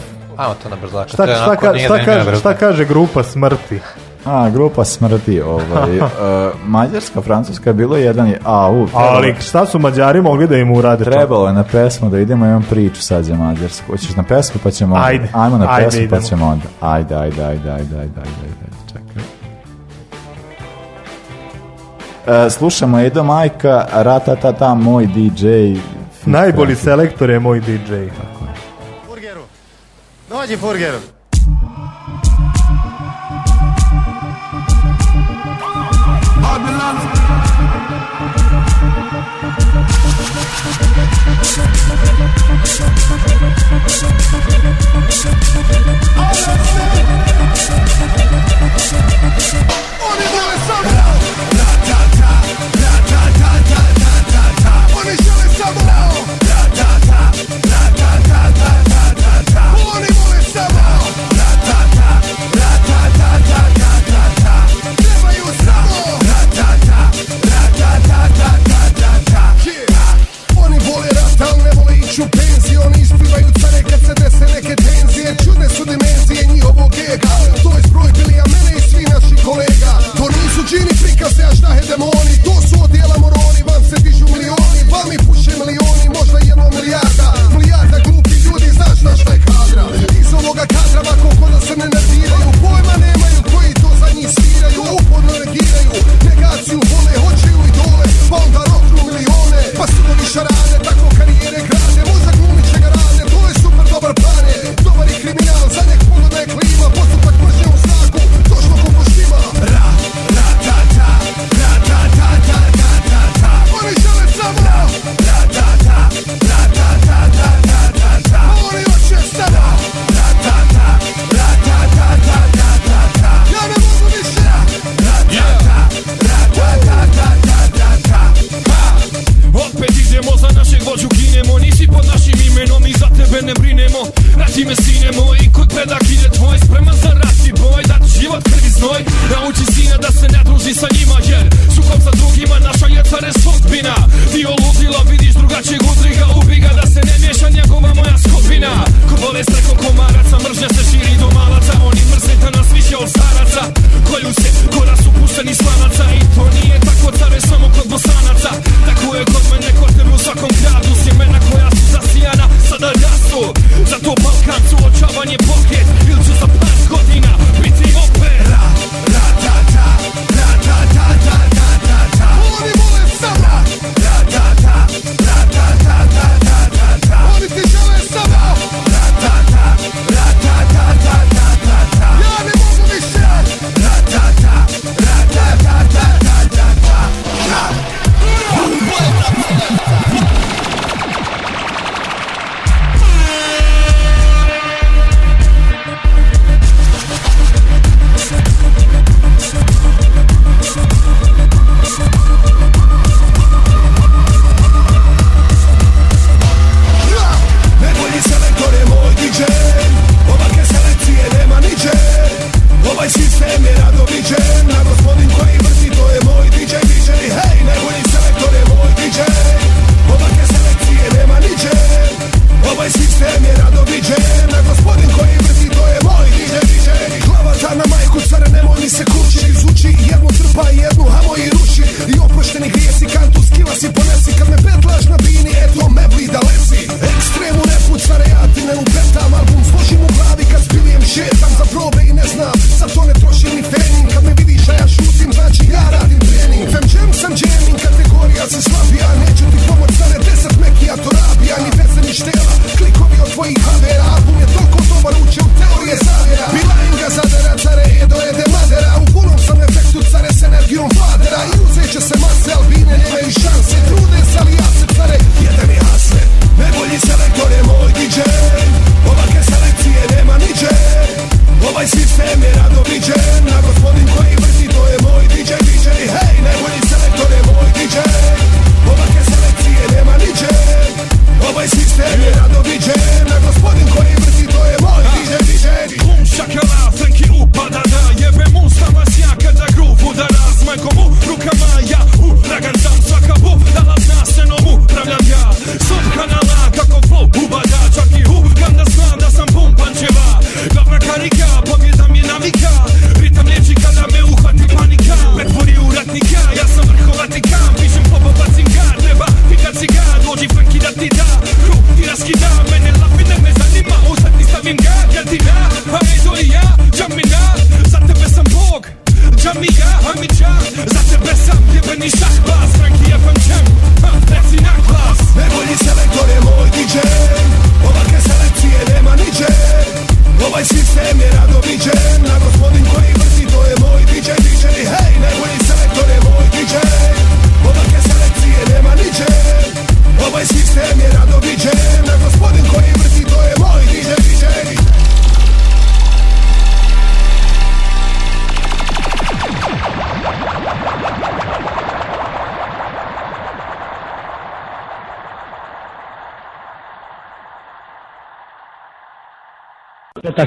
Speaker 6: to na Šta,
Speaker 4: šta, šta, šta kaže grupa smrti?
Speaker 1: A, grupa smrti, ovaj. E, Mađarska, Francuska je bilo jedan je, a,
Speaker 4: Ali šta su Mađari mogli da
Speaker 1: im
Speaker 4: urade
Speaker 1: to? Trebalo je na pesmu da idemo, imam priču sad za Mađarsku. Hoćeš na pesmu pa ćemo Ajde. Ajmo na ajde, pa ćemo onda. Ajde, ajde, ajde, ajde, ajde, ajde, ajde. Čekaj. Uh, slušamo Edo Majka, Ratatata, moj DJ.
Speaker 4: Najbolji selektor je moj DJ. Tako je. Burgeru, dođi Burgeru.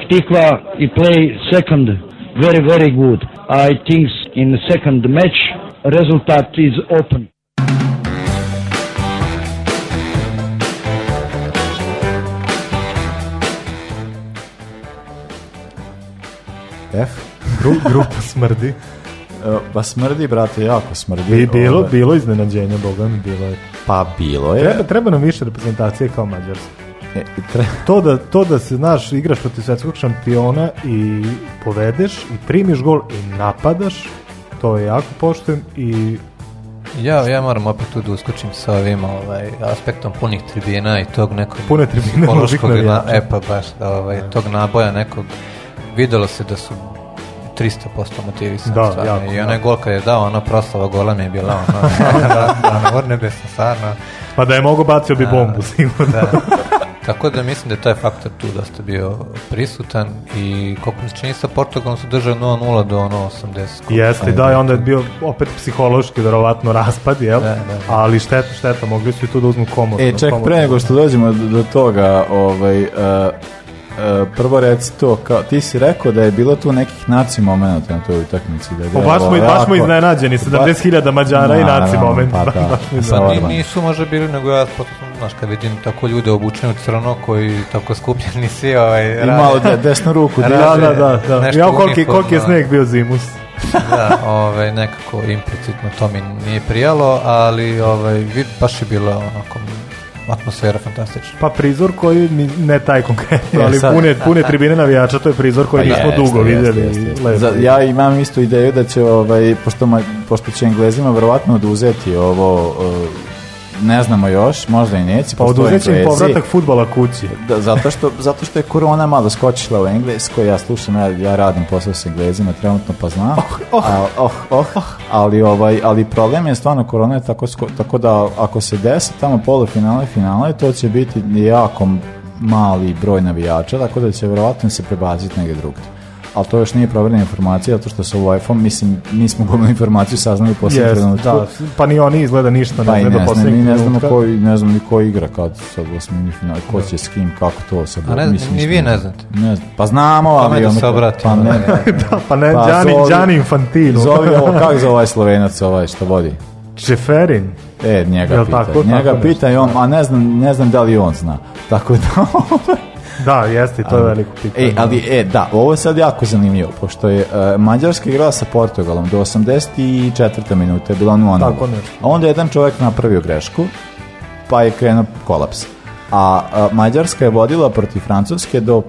Speaker 11: Tikva he play second very very good. I think in second match result is open.
Speaker 4: F. Grup, grupa smrdi.
Speaker 1: E, pa smrdi, brate, jako smrdi. Bi,
Speaker 4: bilo, ovaj. bilo iznenađenje, boga mi bilo je.
Speaker 1: Pa bilo je. Treba,
Speaker 4: treba nam više reprezentacije kao Mađarska. E, to, da, to se, znaš, igraš protiv svetskog šampiona i povedeš i primiš gol i napadaš, to je jako pošten i
Speaker 6: ja, ja moram opet tu da uskočim sa ovim ovaj, aspektom punih tribina i tog nekog Pune tribine psihološkog e pa baš, ovaj, tog naboja nekog videlo se da su 300% motivisan da, I onaj gol kad je dao, ona proslava gola mi je bila ono. da
Speaker 4: da da mogu pa da, da,
Speaker 6: da, da, tako da mislim da je taj faktor tu dosta bio prisutan i koliko mi se čini sa Portugalom su držali 0-0 do ono 80.
Speaker 4: Jeste, da, je onda je bio opet psihološki verovatno raspad, jel? Ali šteta, šteta, mogli su i tu da uzmu komod.
Speaker 1: E, ček, pre nego što dođemo do toga, ovaj, uh, E, prvo reci to, kao, ti si rekao da je bilo tu nekih naci momenta na toj utakmici.
Speaker 4: Da je o, pa baš, smo, baš smo iznenađeni, 70.000 Mađara i naci na, momenta. Pa, da.
Speaker 6: nisu možda bili, nego ja znaš, kad vidim tako ljude obučeni u crno koji tako skupljeni svi ovaj,
Speaker 4: I malo da desnu ruku. da, da, da. da. ja, koliki, koliki je sneg bio zimus.
Speaker 6: da, ovaj, nekako implicitno to mi nije prijalo, ali ovaj, baš je bilo onako atmosfera fantastična.
Speaker 4: Pa prizor koji, ne taj konkretno, ali sad, pune, pune tribine navijača, to je prizor koji pa nismo dugo vidjeli.
Speaker 1: ja imam istu ideju da će, ovaj, pošto, ma, pošto će Englezima verovatno oduzeti ovo ne znamo još, možda i neće. Pa
Speaker 4: oduzet će povratak futbala kući.
Speaker 1: Da, zato, što, zato što je korona malo skočila u Engleskoj, ja slušam, ja, ja radim posao s Englezima trenutno pa znam. Oh, oh. oh, oh. oh. ali, ovaj, ali problem je stvarno korona je tako, tako da ako se desi tamo polufinale i finale, to će biti jako mali broj navijača, tako da će vjerovatno se prebaziti negdje drugdje ali to još nije provjerena informacija, zato što se u iPhone, mislim, nismo gledali informaciju saznali u posljednjem yes, trenutku. Da,
Speaker 4: pa ni oni izgleda ništa, pa ne, ne, ne, ne,
Speaker 1: znamo koji ne znam ni ko igra kad sad u osmini finali, ko će s kim, kako to se bo, ne,
Speaker 6: mislim, ni vi ne znate.
Speaker 1: Ne znam. Pa znamo, ali pa, ono,
Speaker 6: da pa ne, da,
Speaker 4: pa ne, pa Gianni, zovi, Gianni Infantino.
Speaker 1: Zove ovo, kako zove ovaj Slovenac, ovaj što vodi?
Speaker 4: Čeferin.
Speaker 1: E, njega pita. Tako, njega tako pita i on, a ne znam, ne znam da li on zna. Tako da,
Speaker 4: Da,
Speaker 1: jeste,
Speaker 4: to
Speaker 1: je
Speaker 4: veliko
Speaker 1: pitanje. E, ali, e, da, ovo je sad jako zanimljivo, pošto je uh, Mađarska igrala sa Portugalom do 84. minute, bilo 0 ono A onda je jedan čovjek napravio grešku, pa je krenuo kolaps. A, a Mađarska je vodila protiv Francuske do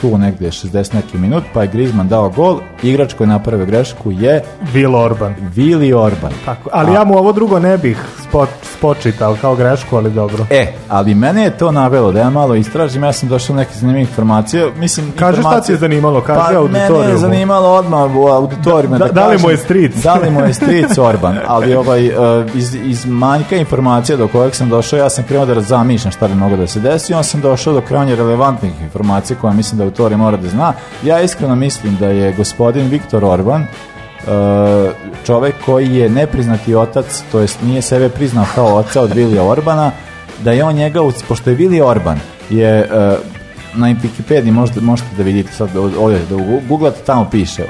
Speaker 1: tu negdje 60 neki minut, pa je Griezmann dao gol, igrač koji je napravio grešku je...
Speaker 4: Vil Orban.
Speaker 1: Vili Orban.
Speaker 4: Tako, ali ja mu ovo drugo ne bih spot, spočitao kao grešku, ali dobro.
Speaker 1: E, ali mene je to navelo da ja malo istražim, ja sam došao neke zanimljive informacije. Mislim,
Speaker 4: Kaže
Speaker 1: šta ti
Speaker 4: je zanimalo, kaže pa, mene je
Speaker 1: zanimalo odmah u auditorijima. Da, li
Speaker 4: mu je stric?
Speaker 1: Da li mu je stric Orban, ali ovaj, e, iz, iz manjka informacija do kojeg sam došao, ja sam krenuo da zamišljam šta bi mogu da se desi, on sam došao do krajnje relevantnih informacija koja mislim da auditorij mora da zna. Ja iskreno mislim da je gospodin Viktor Orban e, čovek koji je nepriznati otac, to jest nije sebe priznao kao oca od Vilija Orbana, da je on njega, pošto je Vili Orban, je e, na Wikipediji možete, možete da vidite sad
Speaker 4: ovdje,
Speaker 1: da googlate, tamo piše.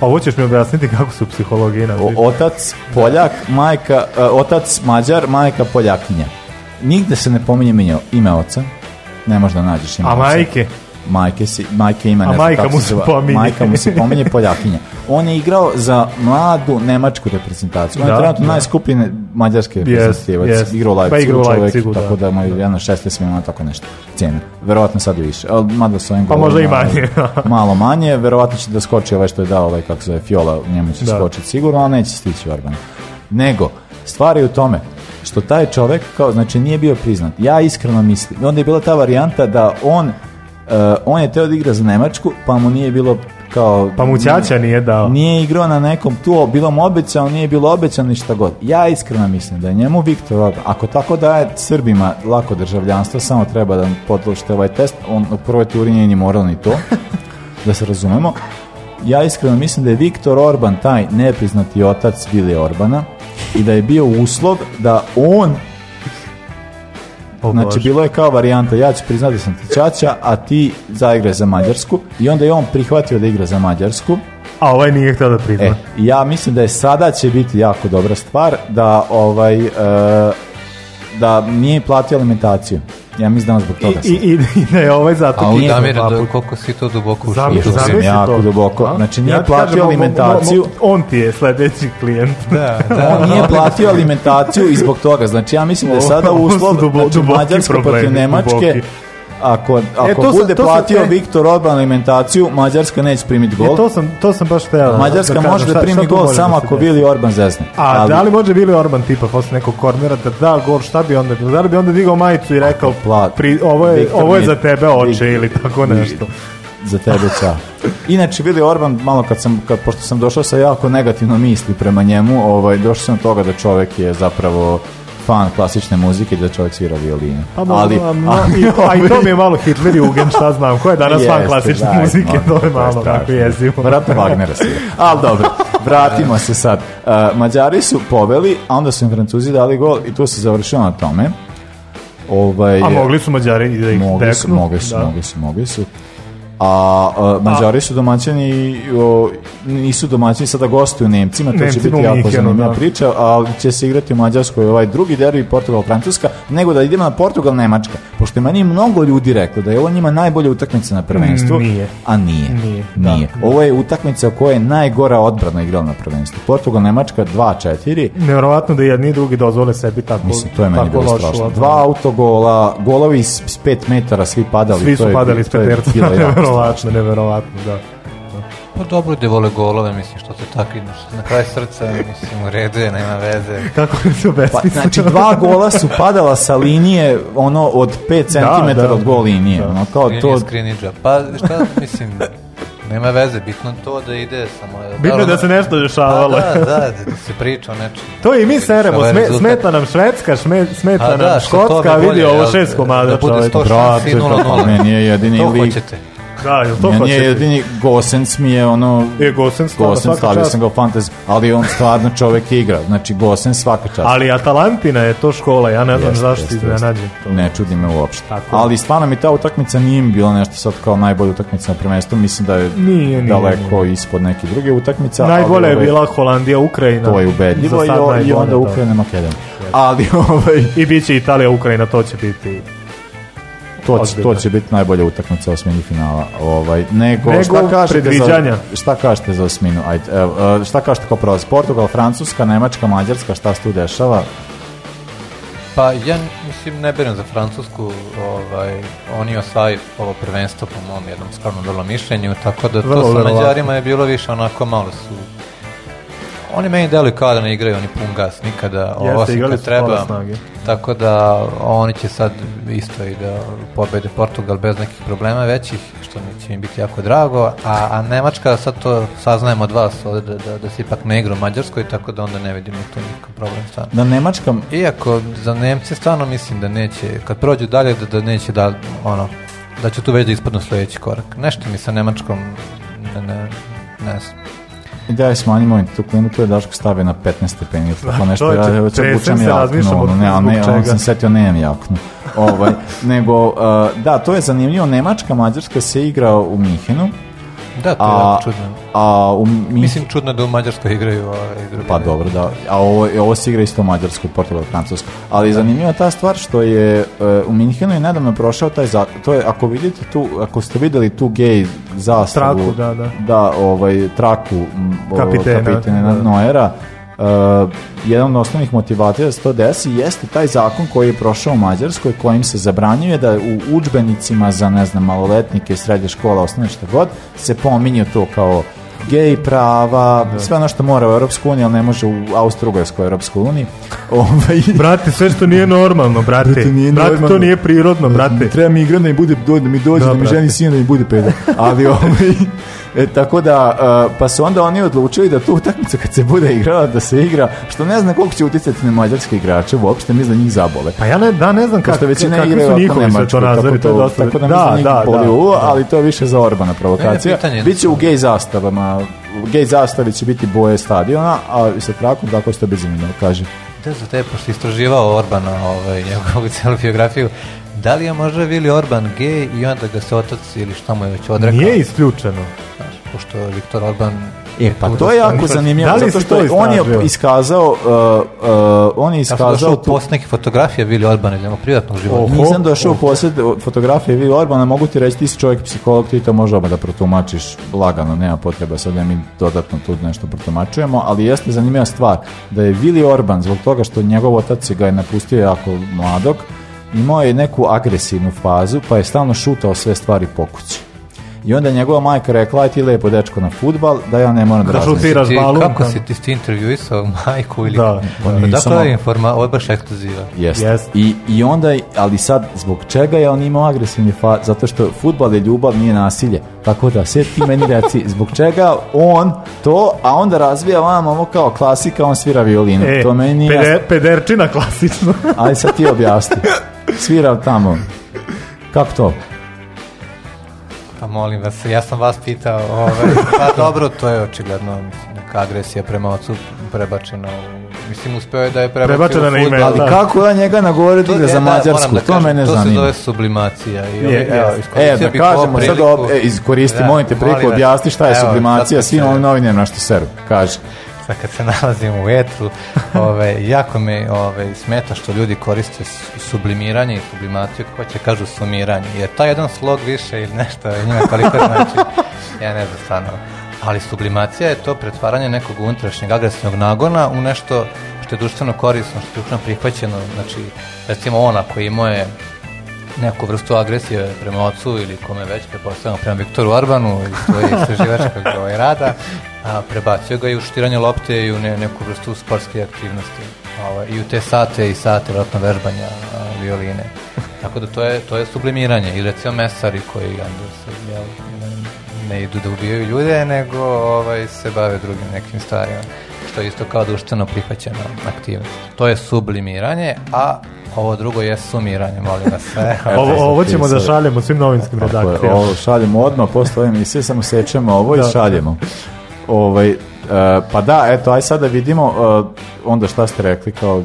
Speaker 4: Pa uh, mi objasniti kako su psihologina
Speaker 1: Otac Poljak, majka, otac Mađar, majka Poljakinja. Nigde se ne pominje ime oca, ne možda nađeš ime A majke? majke si, majke ima, ne majka mu se pomeni pominje. majka mu se pominje Poljakinja. On je igrao za mladu nemačku reprezentaciju. On da, je trenutno da. mađarske mađarske reprezentativac. Yes, yes. Pa igrao u Leipzigu, pa u čovjek, tako da mu je 16 milijuna tako nešto cijena. Verovatno sad i više. mada sa ovim pa
Speaker 4: možda i manje.
Speaker 1: malo manje, verovatno će da skoči ovaj što je dao ovaj kako zove Fiola, njemu će da. skočiti sigurno, ali neće stići Orban. Nego, stvar je u tome, što taj čovjek kao znači nije bio priznat. Ja iskreno mislim, onda je bila ta varijanta da on Uh, on je teo da igra za Nemačku, pa mu nije bilo kao...
Speaker 4: Pa mu nije, nije dao.
Speaker 1: Nije igrao na nekom tu, bilo
Speaker 4: mu
Speaker 1: obećao, nije bilo obećao, ništa god. Ja iskreno mislim da je njemu Viktor Orban, ako tako daje Srbima lako državljanstvo, samo treba da potlušite ovaj test, on u prvoj turi nije ni moral ni to, da se razumemo. Ja iskreno mislim da je Viktor Orban taj nepriznati otac Vili Orbana i da je bio uslov da on Oh, znači, bilo je kao varijanta, ja ću priznati da sam ti a ti zaigraj za Mađarsku. I onda je on prihvatio da igra za Mađarsku.
Speaker 4: A ovaj nije htio da prizna. E,
Speaker 1: ja mislim da je sada će biti jako dobra stvar da ovaj... E, da nije platio alimentaciju. Ja mislim da on zbog toga I,
Speaker 4: i, i, ne, ovaj zato A
Speaker 6: on Damir, da, koliko si to duboko ušao?
Speaker 1: Zamisli, zamisli jako duboko. Znači nije ja platio kažem, alimentaciju. Mo,
Speaker 4: mo, mo, on ti je sledeći klijent.
Speaker 1: Da, da. on nije platio alimentaciju i zbog toga. Znači ja mislim da je sada uslov, znači mađarske protiv Nemačke, ako, e, ako bude sam, platio Viktor Orban alimentaciju, Mađarska neće primiti gol. E,
Speaker 4: to, sam, to sam baš
Speaker 1: Mađarska može da primi gol samo ako Vili Orban zezne.
Speaker 4: A ali, da li može Vili Orban tipa posle nekog kornera da da gol, šta bi onda bilo? Da li bi onda digao majicu i rekao plat, ovo, je, ovo je za tebe oče ili tako nešto?
Speaker 1: Za tebe ča. Inače, Vili Orban, malo kad sam, kad, pošto sam došao sa jako negativno misli prema njemu, ovaj, došao sam do toga da čovek je zapravo fan klasične muzike da čovjek svira violinu
Speaker 4: Pa ali, a, ali, i, a i to mi je malo Hitler Ugen šta znam, ko je danas jeste, fan klasične muzike, to je malo tako jezivo.
Speaker 1: Vratno Wagnera svira. Ali dobro, vratimo se sad. Uh, Mađari su poveli, a onda su im Francuzi dali gol i tu se završilo na tome. Ovaj,
Speaker 4: a mogli su Mađari da ih
Speaker 1: mogli Su, mogli su, mogli su, mogli su. E, a, Mađari su domaćini i nisu domaćini sada gostuju Nemcima, to će biti jako zanimljiva priča, ali će se igrati u Mađarskoj ovaj drugi derbi Portugal-Francuska, nego da idemo na Portugal-Nemačka, pošto je meni mnogo ljudi reklo da je ovo njima najbolja utakmica na prvenstvu, a nije. Nije. Ovo je utakmica koja je najgora odbrana igrala na prvenstvu. Portugal-Nemačka 2-4.
Speaker 4: nevrovatno da jedni i drugi dozvole sebi tako Mislim, to je meni bilo strašno.
Speaker 1: Dva autogola, golovi s 5 metara svi padali.
Speaker 4: Svi su padali s Neverovatno, neverovatno, da.
Speaker 6: Pa dobro da vole golove, mislim, što se tako ideš na kraj srca, mislim, u redu je, nema veze.
Speaker 1: Kako je to pa, besmisleno? Pa, znači, dva gola su padala sa linije, ono, od 5 cm od gol linije.
Speaker 6: Da. Ono,
Speaker 1: kao Linija to...
Speaker 6: skrinidža. Pa, šta, mislim, nema veze, bitno to da ide samo...
Speaker 4: Bitno je da se nešto dešavalo.
Speaker 6: Da, da, da, da se priča o nečem.
Speaker 4: To i mi seremo, Sme, smeta nam Švedska, šme, smeta da, nam Škotska, vidi ovo šest komada. Da bude
Speaker 1: 106 i 0-0. Meni nije jedini lik. To hoćete. Da, to jedini Gosens mi je ono... Je Gosens, Gosens stavio čast. sam ga u fantasy, ali on stvarno čovjek igra. Znači, Gosens svaka čast.
Speaker 4: Ali Atalantina je to škola, ja ne znam jest, zašto
Speaker 1: jest, to. Ne čudi me uopšte. Ali stvarno mi ta utakmica nije bila nešto sad kao najbolja utakmica na prvenstvu. Mislim da je nije, daleko ispod neke druge utakmice.
Speaker 4: Najbolja je ovaj, bila Holandija, Ukrajina.
Speaker 1: To je ubedljivo i, i onda Ukrajina, Makedonija. Ali
Speaker 4: ovaj... I bit će Italija, Ukrajina, to će biti
Speaker 1: to će, to će biti najbolja utakmica osmini finala. Ovaj, nego,
Speaker 4: nego
Speaker 1: šta
Speaker 4: kažete
Speaker 1: za, šta kažete za osminu? Ajde, evo, e, šta kažete kao prolaz? Portugal, Francuska, Nemačka, Mađarska, šta se tu dešava?
Speaker 6: Pa ja mislim ne berem za Francusku, ovaj, oni osvajaju ovo prvenstvo po mom jednom skromnom vrlo mišljenju, tako da to sa Mađarima je bilo više onako malo su oni meni deluju kao da ne igraju oni pun gas nikada, ovo osim treba. Tako da oni će sad isto i da pobede Portugal bez nekih problema većih, što će im biti jako drago. A, a Nemačka, sad to saznajem od vas da, da, se ipak ne igra u Mađarskoj, tako da onda ne vidimo to nikakav problem
Speaker 1: stvarno. Na
Speaker 6: Nemačkom, Iako za Nemce stvarno mislim da neće, kad prođu dalje da, neće da, ono, da će tu već da ispadnu sljedeći korak. Nešto mi sa Nemačkom ne, ne, ne znam.
Speaker 1: I
Speaker 6: da je
Speaker 1: smanjimo tu klimu, tu je Daško stavio na 15 stepeni, tako nešto, ja obučem ono, ne, ono ne, sam setio, imam jaknu. Ovaj, nego, uh, da, to je zanimljivo, Nemačka, Mađarska se igra u Mihinu,
Speaker 6: da, to a, čudno. A,
Speaker 1: u,
Speaker 6: mi... Mislim čudno da u Mađarskoj igraju.
Speaker 1: A, pa dobro, da. A ovo, ovo se igra isto u Mađarskoj, Portugal, Francuskoj. Ali zanimljiva ta stvar što je e, u Minhenu je nedavno prošao taj zakon. To je, ako vidite tu, ako ste vidjeli tu gej zastavu.
Speaker 4: Traku, da,
Speaker 1: da. ovaj, traku kapitena, kapitena da. Eh, jedan od osnovnih motivacija da se to desi jeste taj zakon koji je prošao u Mađarskoj kojim se zabranjuje da u učbenicima za ne znam maloletnike, srednje škola, osnovne šta god se pominju to kao gej prava, sve ono što mora u Europsku uniju, ali ne može u austro Europskoj uniji.
Speaker 4: Ovaj, brate, sve što nije normalno, brate. brate, to nije prirodno, znači, brate.
Speaker 1: Treba mi igra da mi, bude, da mi dođe, da, mi ženi sin, da mi bude peda. Ali ovaj... E, tako da, e, pa su onda oni odlučili da tu utakmicu kad se bude igrala, da se igra, što ne znam koliko će uticati na mađarske igrače, uopšte mi za njih zabole.
Speaker 4: Pa ja ne, da, ne znam kako, većina kako su njihovi se to razvori,
Speaker 1: Tako da, da, da, ali to je više za Orbana provokacija. Biće u gej zastavama gej zastavi će biti boje stadiona, a sa trakom tako ste bezimljeno, kaže.
Speaker 6: Da za te, pošto istraživao Orbana, ovaj, njegovu celu biografiju, da li je možda Vili Orban gej i onda ga se otac ili šta mu je već odrekao?
Speaker 4: Nije isključeno.
Speaker 6: pošto Viktor Orban
Speaker 1: E pa to je jako zanimljivo zato što je on je iskazao uh, uh, on je iskazao
Speaker 6: ja neke
Speaker 1: fotografije
Speaker 6: Vili
Speaker 1: Orbana ili privatnog života. Nisam došao u posjed fotografije Vili Orbana, mogu ti reći ti si čovjek psiholog, ti to može da protumačiš lagano, nema potrebe sad ja mi dodatno tu nešto protumačujemo, ali jeste zanimljiva stvar da je Vili Orban zbog toga što njegov otac ga je napustio jako mladog, imao je neku agresivnu fazu pa je stalno šutao sve stvari po kući. I onda njegova majka rekla, aj ti lepo dečko na futbal, da ja ne moram da, da šutiraš
Speaker 6: balon. Kako si ti
Speaker 1: ti
Speaker 6: majku ili... Da,
Speaker 1: da,
Speaker 6: pa da, je informa, ovo
Speaker 1: Yes. I, I onda, ali sad, zbog čega je on imao agresivni fa, zato što futbal je ljubav, nije nasilje. Tako da, sve ti meni reci, zbog čega on to, a onda razvija vam kao klasika, on svira violinu. E, to meni
Speaker 4: nije Pederčina klasično.
Speaker 1: Aj sad ti objasni. Svira tamo. Kako to?
Speaker 6: Pa molim vas, ja sam vas pitao, ove, ovaj, pa dobro, to je očigledno neka agresija prema ocu prebačena u Mislim, uspeo je da je prebačio na ime. Ali
Speaker 1: da. kako da njega nagovoriti e, da za Mađarsku? Da to mene zanima. To se
Speaker 6: zove sublimacija.
Speaker 1: I je, ovaj, evo, e, da kažemo, sad ob, e, iskoristi, molim te priliku, objasni šta je sublimacija svim ovim novinima na što seru. Kaži
Speaker 6: kad se nalazim u etru, ove, jako mi ove, smeta što ljudi koriste sublimiranje i sublimaciju, kako će kažu sumiranje, jer taj jedan slog više ili nešto njima koliko znači, ja ne znam Ali sublimacija je to pretvaranje nekog unutrašnjeg agresivnog nagona u nešto što je društveno korisno, što je društveno prihvaćeno, znači, recimo ona koji moje neku vrstu agresije prema ocu ili kome već, prepostavljamo prema Viktoru Orbanu i svojih istraživačkog ovaj, rada, a, prebacio ga i u štiranje lopte i u ne, neku vrstu sportske aktivnosti. Ovaj, I u te sate i sate, vratno vežbanja violine. Tako da to je, to je sublimiranje. I recimo mesari koji onda ne idu da ubijaju ljude, nego ovaj, se bave drugim nekim stvarima. Što je isto kao društveno prihvaćena aktivnost. To je sublimiranje, a ovo drugo je sumiranje, molim vas.
Speaker 4: ovo, ovo ćemo da šaljemo svim novinskim redakcijama. Ovo
Speaker 1: šaljemo odmah, posle i svi samo sečemo ovo i šaljemo. Ovaj, e, pa da, eto, aj sada vidimo e, onda šta ste rekli kao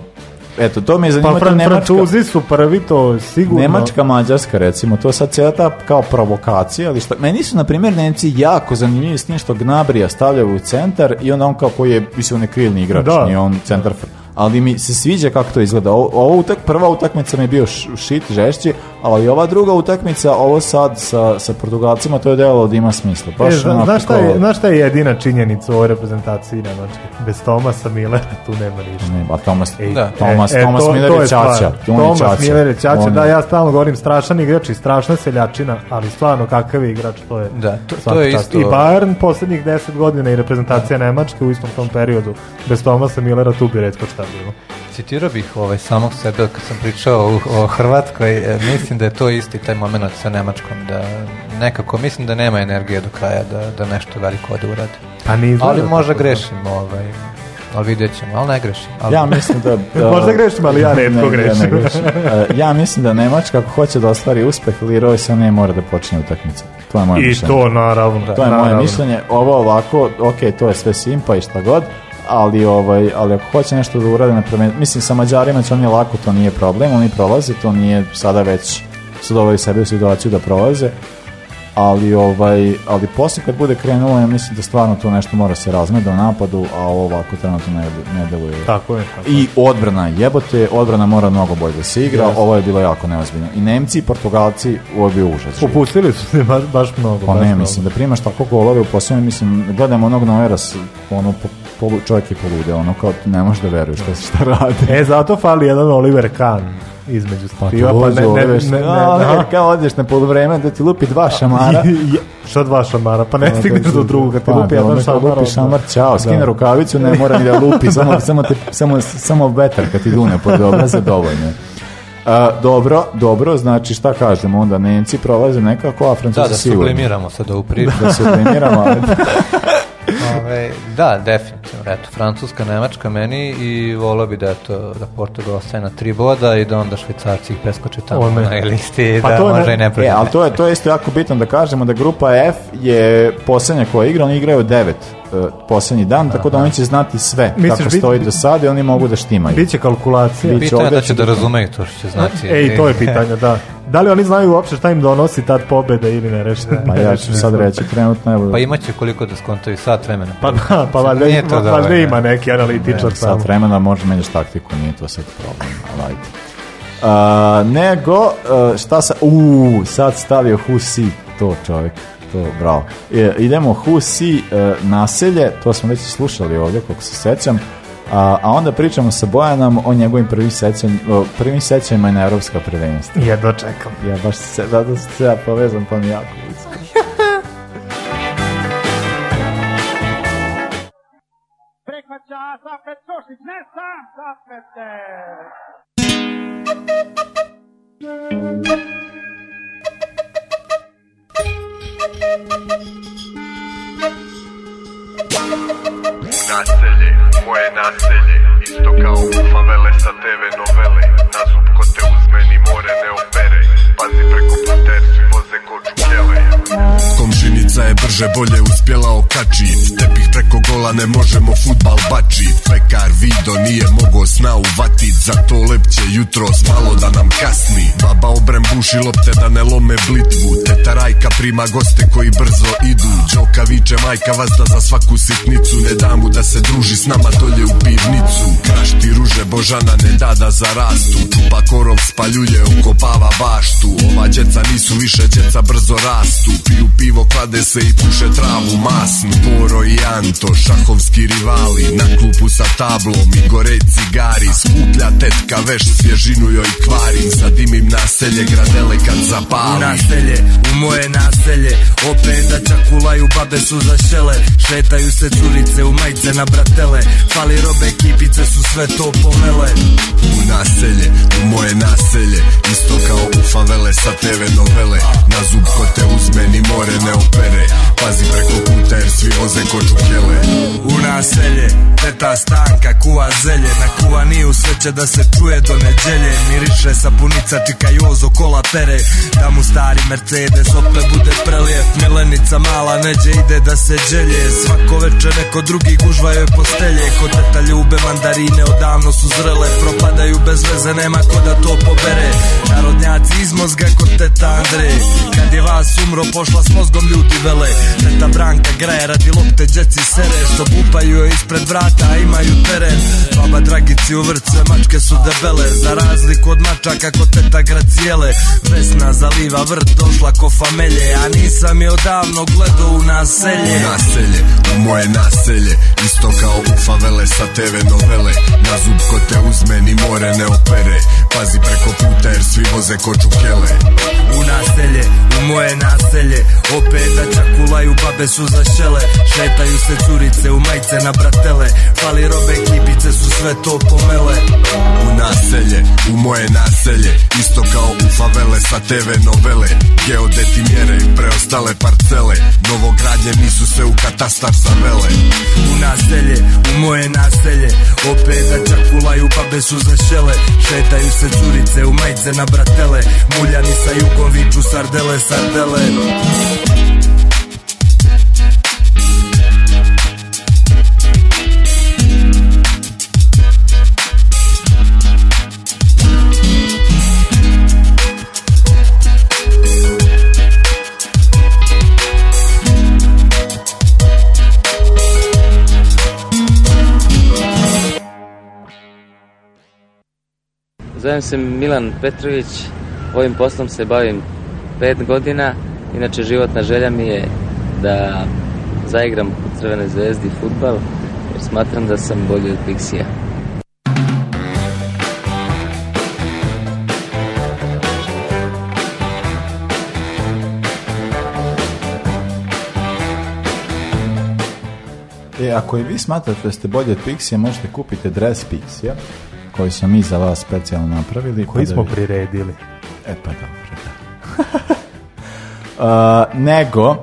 Speaker 1: Eto, to mi je pa zanimljivo.
Speaker 4: Pa su prvi, to sigurno.
Speaker 1: Nemačka, Mađarska, recimo, to sad cijela ta kao provokacija, ali što. meni su, na primjer, Nemci jako zanimljivi s što Gnabrija stavljaju u centar i onda on kao koji je, mislim, on je igrač, da. on centar ali mi se sviđa kako to izgleda. ovo utak, prva utakmica mi je bio šit, žešći, ali i ova druga utakmica, ovo sad sa, sa Portugalcima, to je delalo da ima smisla.
Speaker 4: E, znaš, šta je, šta je jedina činjenica u ovoj reprezentaciji na Bez Tomasa Milera tu nema ništa. Ne,
Speaker 1: Tomas, e, da. E, Tomas, Tomas to, Miller je
Speaker 4: Čača. Tomas Miller je Čača, da, ja stalno govorim strašan igrač i strašna seljačina, ali stvarno kakav je igrač
Speaker 1: to je.
Speaker 4: to, je isto. I Bayern posljednjih deset godina i reprezentacija Nemačke u istom tom periodu, bez Tomasa Millera tu bi redko šta bilo.
Speaker 6: Citirao bih ovaj, samog sebe kad sam pričao o, Hrvatskoj, e, mislim da je to isti taj moment sa Nemačkom, da nekako mislim da nema energije do kraja da, da nešto veliko ode uradi. Pa ali možda grešim, ovaj, ali vidjet ćemo, ali ne grešim.
Speaker 1: Ja mislim da... da možda
Speaker 4: grešim, ali ja ne, grešim.
Speaker 1: E, ja, mislim da Nemačka ako hoće da ostvari uspeh, Leroy ne mora da počne utakmicu. To je moje
Speaker 4: I
Speaker 1: mišljenje.
Speaker 4: I to naravno.
Speaker 1: To je
Speaker 4: moje
Speaker 1: mišljenje. Ovo ovako, ok, to je sve simpa i šta god, ali, ovaj, ali ako hoće nešto da urade na mislim sa Mađarima će oni lako, to nije problem, oni prolaze, to nije sada već su doveli sebi u situaciju da prolaze, ali ovaj, ali poslije kad bude krenulo, ja mislim da stvarno to nešto mora se razmijeti u napadu, a ovako trenutno ne, ne deluje.
Speaker 4: Tako
Speaker 1: je. Tako I odbrana jebote, odbrana mora mnogo bolje da se igra, ovo je bilo jako neozbiljno. I Nemci i Portugalci, ovo je bio užas.
Speaker 4: Popustili su se baš, mnogo.
Speaker 1: Pa ne, mnogo. mislim, da primaš tako golove u mislim, gledamo onog Noeras, ono, po polu, čovjek je polude, ono kao ne možeš da veruješ šta, šta radi. E,
Speaker 4: zato fali jedan Oliver Kahn između stativa,
Speaker 1: pa, pa ne, ne, ne, ne, kao odeš na vreme da ti lupi dva šamara.
Speaker 4: Šta dva šamara? Pa ne ono, stigneš do drugog, kad ti
Speaker 1: pa,
Speaker 4: lupi
Speaker 1: ono, jedan šamar. Lupi šamar, čao, skine rukavicu, ne mora ni da lupi, samo, samo, te, samo, samo vetar kad ti dune pod za dovoljno. A, dobro, dobro, znači šta kažemo onda, Nemci prolaze nekako, a Francuzi
Speaker 6: sigurno. Da, da
Speaker 1: sublimiramo sad u priču.
Speaker 6: Da
Speaker 1: sublimiramo,
Speaker 6: da, definitivno. Eto, Francuska, Nemačka meni i volio bi da, eto, da Portugal ostaje na tri boda i da onda Švicarci ih preskoče tamo na listi pa da to može i ne
Speaker 1: prođe. E, ali to je, to je isto jako bitno da kažemo da grupa F je posljednja koja igra, oni igraju devet E, posljednji dan, tako da oni će znati sve Misliš, kako stoji do sada i oni mogu da štimaju.
Speaker 4: Biće kalkulacija.
Speaker 6: Biće pitanje da će da razumeju to što će znati.
Speaker 4: E, i to je pitanje, da. Da li oni znaju uopšte šta im donosi tad pobjede ili ne
Speaker 1: reći? Pa ja ću sad reći, trenutno evo.
Speaker 6: Pa će koliko da skontaju sat vremena.
Speaker 4: Pa da, pa ima neki analitičar ne,
Speaker 1: Sat vremena može menjaš taktiku, nije to sad problem, nego, e, šta sa... Uuu, sad stavio husi to čovjek to, bravo. E, idemo Husi e, naselje, to smo već slušali ovdje, koliko se sećam. A, a onda pričamo sa Bojanom o njegovim prvim, sećanj, prvim sećanjima na evropska prvenstva.
Speaker 4: Ja dočekam.
Speaker 1: Ja baš se, da se ja povezam pa mi jako
Speaker 12: Prihvaća ne sam Safete!
Speaker 13: brže bolje uspjela okačit Tepih preko gola ne možemo futbal bači. Pekar Vido nije mogo sna Za to lepće jutro malo da nam kasni Baba obrem buši lopte da ne lome blitvu Teta Rajka prima goste koji brzo idu Čoka viče majka vazda za svaku sitnicu Ne da mu da se druži s nama dolje u pivnicu krašti ruže Božana ne da da zarastu Čupa korov spaljulje okopava baštu Ova djeca nisu više djeca brzo rastu Piju pivo klade se i puše travu masnu Poro i Anto, šahovski rivali Na klupu sa tablom i gore cigari Skuplja tetka veš, svježinu joj kvarim Sad dimim naselje, gradele kad zapali U naselje, u moje naselje Opet da čakulaju, babe su za šele Šetaju se curice u majice na bratele Fali robe, kipice su sve to pomele U naselje, u moje naselje Isto kao u favele sa TV novele Na zub ko te uzme ni more ne opere Pazi preko puta jer svi voze ko U naselje, teta stanka, kuva zelje Na kuvaniju sve će da se čuje do neđelje Miriše sapunica, čika jozo kola pere Da mu stari Mercedes opet bude prelijep Milenica mala neđe ide da se dželje Svako večer neko drugi gužva joj postelje Ko teta ljube mandarine odavno su zrele Propadaju bez veze, nema ko da to pobere Narodnjaci iz mozga kod teta Andre Kad je vas umro pošla s mozgom ljudi vele Teta Branka graje radi lopte djeci sere Što bupaju je ispred vrata, a imaju teren Baba Dragici u vrce, mačke su debele Za razliku od mačaka kod teta Gracijele Vesna zaliva vrt, došla ko famelje A nisam je odavno gledao u naselje U naselje, u moje naselje Isto kao u favele sa TV novele Na ko te uzme, ni more ne opere Pazi preko puta jer svi voze ko čukele U naselje, u moje naselje Opet da kulaju babe su za šele Šetaju se curice u majce na bratele Fali robe kipice su sve to pomele U naselje, u moje naselje Isto kao u favele sa TV novele Geodeti mjere preostale parcele Novogradnje nisu se u katastar vele. U naselje, u moje naselje Opet da čak kulaju babe su za šele Šetaju se curice u majce na bratele Muljani sa jugom viču sardele, sardele
Speaker 14: Zovem se Milan Petrović, ovim poslom se bavim pet godina. Inače, životna želja mi je da zaigram u Crvenoj zvezdi futbal, jer smatram da sam bolji od Pixija. E,
Speaker 1: ako i vi smatrate da ste bolji od Pixija, možete kupiti dres Pixija koji smo mi za vas specijalno napravili. Koji
Speaker 4: pa smo priredili.
Speaker 1: E pa dobro, da. uh, nego,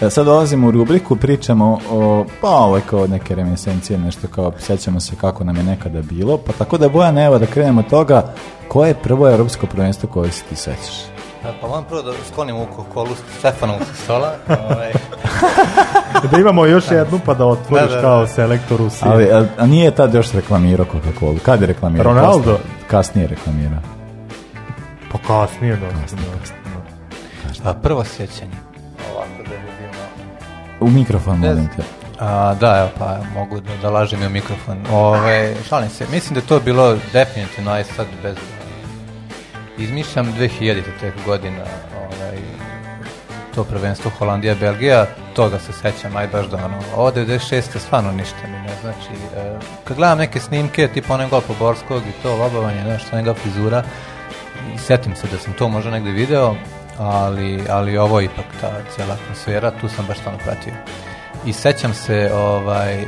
Speaker 1: e, sad dolazimo u rubriku, pričamo o, pa ovo kao neke reminiscencije, nešto kao, sjećamo se kako nam je nekada bilo, pa tako da Bojan, evo da krenemo od toga, koje je prvo europsko prvenstvo koje si ti sećaš?
Speaker 6: Pa, pa moram prvo da sklonim u kolu Stefanom sa stola.
Speaker 4: Ovaj. da imamo još jednu pa da otvoriš kao selektor u
Speaker 1: Ali a, nije tad još reklamirao Coca-Cola. Kad je reklamirao?
Speaker 4: Ronaldo? Kasnije,
Speaker 1: kasnije reklamira.
Speaker 4: Pa kasnije, da. Kasnije, pa
Speaker 6: prvo sjećanje. Ovako da vidimo.
Speaker 1: U mikrofon, molim te.
Speaker 6: A, da, evo, pa mogu da, da lažem i u mikrofon. Ove, šalim se, mislim da to bilo definitivno, aj sad bez izmišljam 2000. tek godina ovaj, to prvenstvo Holandija Belgija toga se sećam aj baš da ono ovo 96. stvarno ništa mi ne znači e, kad gledam neke snimke tipa gol po Borskog i to lobovanje nešto neka frizura i setim se da sam to možda negdje video ali, ali ovo je ipak ta cijela atmosfera tu sam baš stvarno pratio i sećam se ovaj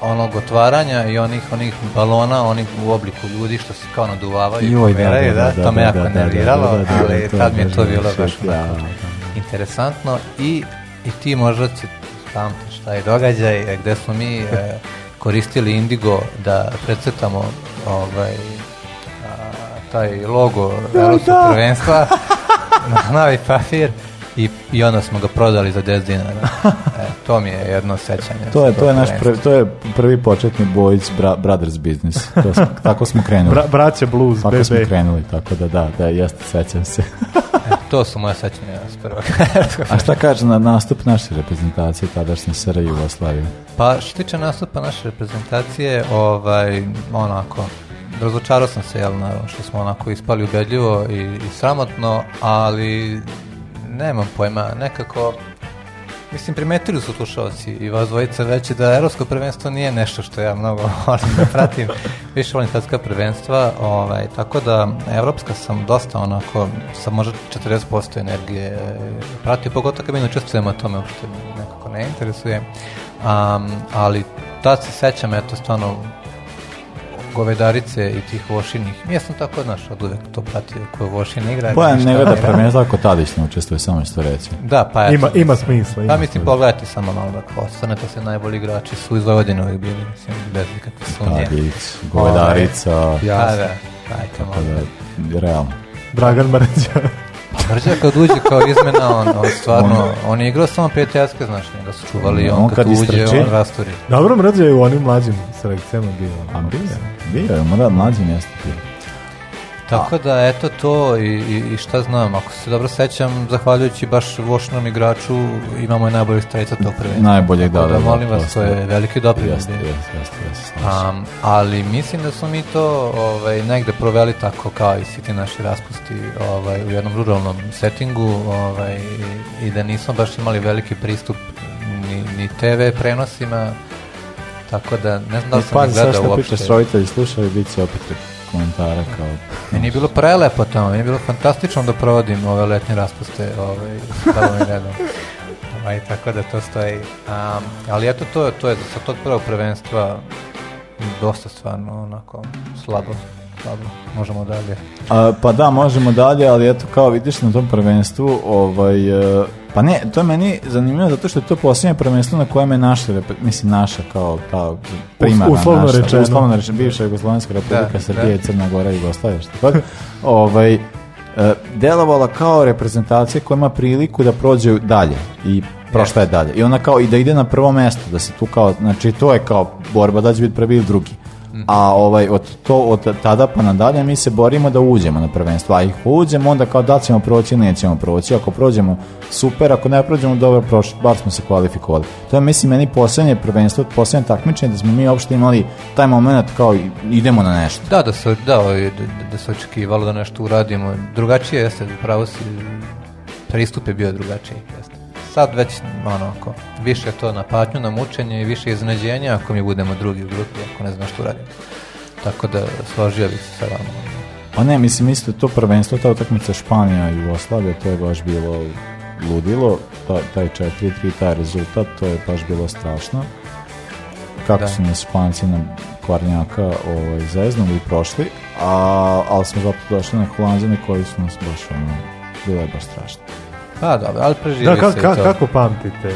Speaker 6: onog otvaranja i onih onih balona, onih u obliku ljudi što se kao naduvavaju i pomeraju, da, to me jako nerviralo, ali tad mi je to bilo baš interesantno i, i ti možda će šta je događaj e, gde smo mi e, koristili Indigo da precrtamo ovaj, taj logo da, prvenstva na novi papir i, i onda smo ga prodali za 10 dinara. E, to mi je jedno sećanje.
Speaker 1: to je, to je naš prvi, to je prvi početni Boys bra, Brothers business. To smo, tako smo krenuli. Bra,
Speaker 4: braće blues, Tako
Speaker 1: smo krenuli, tako da da, da jeste, sećam se. e,
Speaker 6: to su moje sećanja s
Speaker 1: prvog. A šta kaže na nastup naše reprezentacije tadašnje SR Jugoslavije?
Speaker 6: Pa što tiče nastupa naše reprezentacije, ovaj, onako, razočarao sam se, jel, na, što smo onako ispali ubedljivo i, i sramotno, ali Nemam pojma, nekako... Mislim, primetili su slušalci i vas dvojica veće da Europsko prvenstvo nije nešto što ja mnogo volim pratim. Više volim svetska prvenstva, ovaj, tako da Evropska sam dosta onako, sa možda 40% energije eh, pratio, pogotovo kad mi ne učestvujemo tome, uopšte nekako ne interesuje. Um, ali tad se sećam, eto, stvarno govedarice i tih vošinih sam tako naš od uvek to prati koje vošine igra.
Speaker 1: Pa ne gleda premijer, tako Tadić ne učestvuje, samo isto reći.
Speaker 6: Da, pa ima,
Speaker 4: ima smisla.
Speaker 6: Ima pa mislim, pogledajte samo malo da dakle, ostane, to se najbolji igrači su iz Vojvodine uvijek bili, mislim, bez nikakve sumnje.
Speaker 1: govedarica. Ja, pa da,
Speaker 4: pa Realno. Dragan
Speaker 6: mrzio kad uđe kao izmena, on, on stvarno, on, on je igrao samo prijateljske, znaš, njega su čuvali, on, on kad, kad uđe, on rasturi.
Speaker 4: Dobro, mrzio je u onim mlađim selekcijama bio.
Speaker 1: Ono. A bio je, bio je, mlađim jeste bio.
Speaker 6: Tako da, eto to i, i, šta znam, ako se dobro sećam, zahvaljujući baš vošnom igraču, imamo i najboljeg strajca tog
Speaker 1: Najboljeg,
Speaker 6: da,
Speaker 1: da, da.
Speaker 6: molim vas, to je veliki doprinos.
Speaker 1: Jeste,
Speaker 6: ali mislim da smo mi to ovaj, negde proveli tako kao i svi ti naši raspusti ovaj, u jednom ruralnom settingu ovaj, i, da nismo baš imali veliki pristup ni, ni TV prenosima, tako da ne znam da
Speaker 1: sam
Speaker 6: gledao uopšte. pa sve
Speaker 1: što
Speaker 6: pričaš
Speaker 1: roditelji, slušaju, bit će opet komentara kao...
Speaker 6: Meni je bilo prelepo tamo, meni je bilo fantastično da provodim ove letnje raspuste ovaj, redom. Ovaj, tako da to stoji. ali eto, to, to je sa tog prvog prvenstva dosta stvarno onako slabo dobro, možemo dalje.
Speaker 1: A, pa da, možemo dalje, ali eto, kao vidiš na tom prvenstvu, ovaj, e, pa ne, to je meni zanimljivo zato što je to posljednje prvenstvo na kojem je naša, mislim, naša kao ta
Speaker 4: uslovno rečeno. uslovno
Speaker 1: bivša Jugoslovenska republika, Srbije, Crna Gora, i što tako. ovaj, e, delovala kao reprezentacija koja ima priliku da prođe dalje i prošla je dalje. I ona kao i da ide na prvo mesto, da se tu kao, znači to je kao borba da će biti prvi ili drugi a ovaj, od, to, od tada pa nadalje mi se borimo da uđemo na prvenstvo, a ih uđemo onda kao da ćemo proći ili nećemo proći, ako prođemo super, ako ne prođemo dobro, prošli, bar smo se kvalifikovali. To je mislim meni posljednje prvenstvo, posljednje takmičenje da smo mi uopšte imali taj moment kao idemo na nešto.
Speaker 6: Da, da se, ovaj, da, da se očekivalo da nešto uradimo. Drugačije jeste, pravo si, pristup je bio drugačiji. Jeste sad već onako, više to na patnju, na mučenje i više iznenađenja ako mi budemo drugi u grupi, ako ne znam što raditi. Tako da složio bi se sa
Speaker 1: Pa ne, mislim isto to prvenstvo, ta utakmica Španija i Jugoslavija, to je baš bilo ludilo, taj 4-3, taj rezultat, to je baš bilo strašno. Kako su nas Španci na Kvarnjaka ovaj, zeznuli i prošli, a, ali smo zapravo došli na Holandzine koji su nas baš ono, bilo je baš strašno.
Speaker 6: Pa dobro, ali preživio da, ka, ka, to.
Speaker 4: Kako pamtite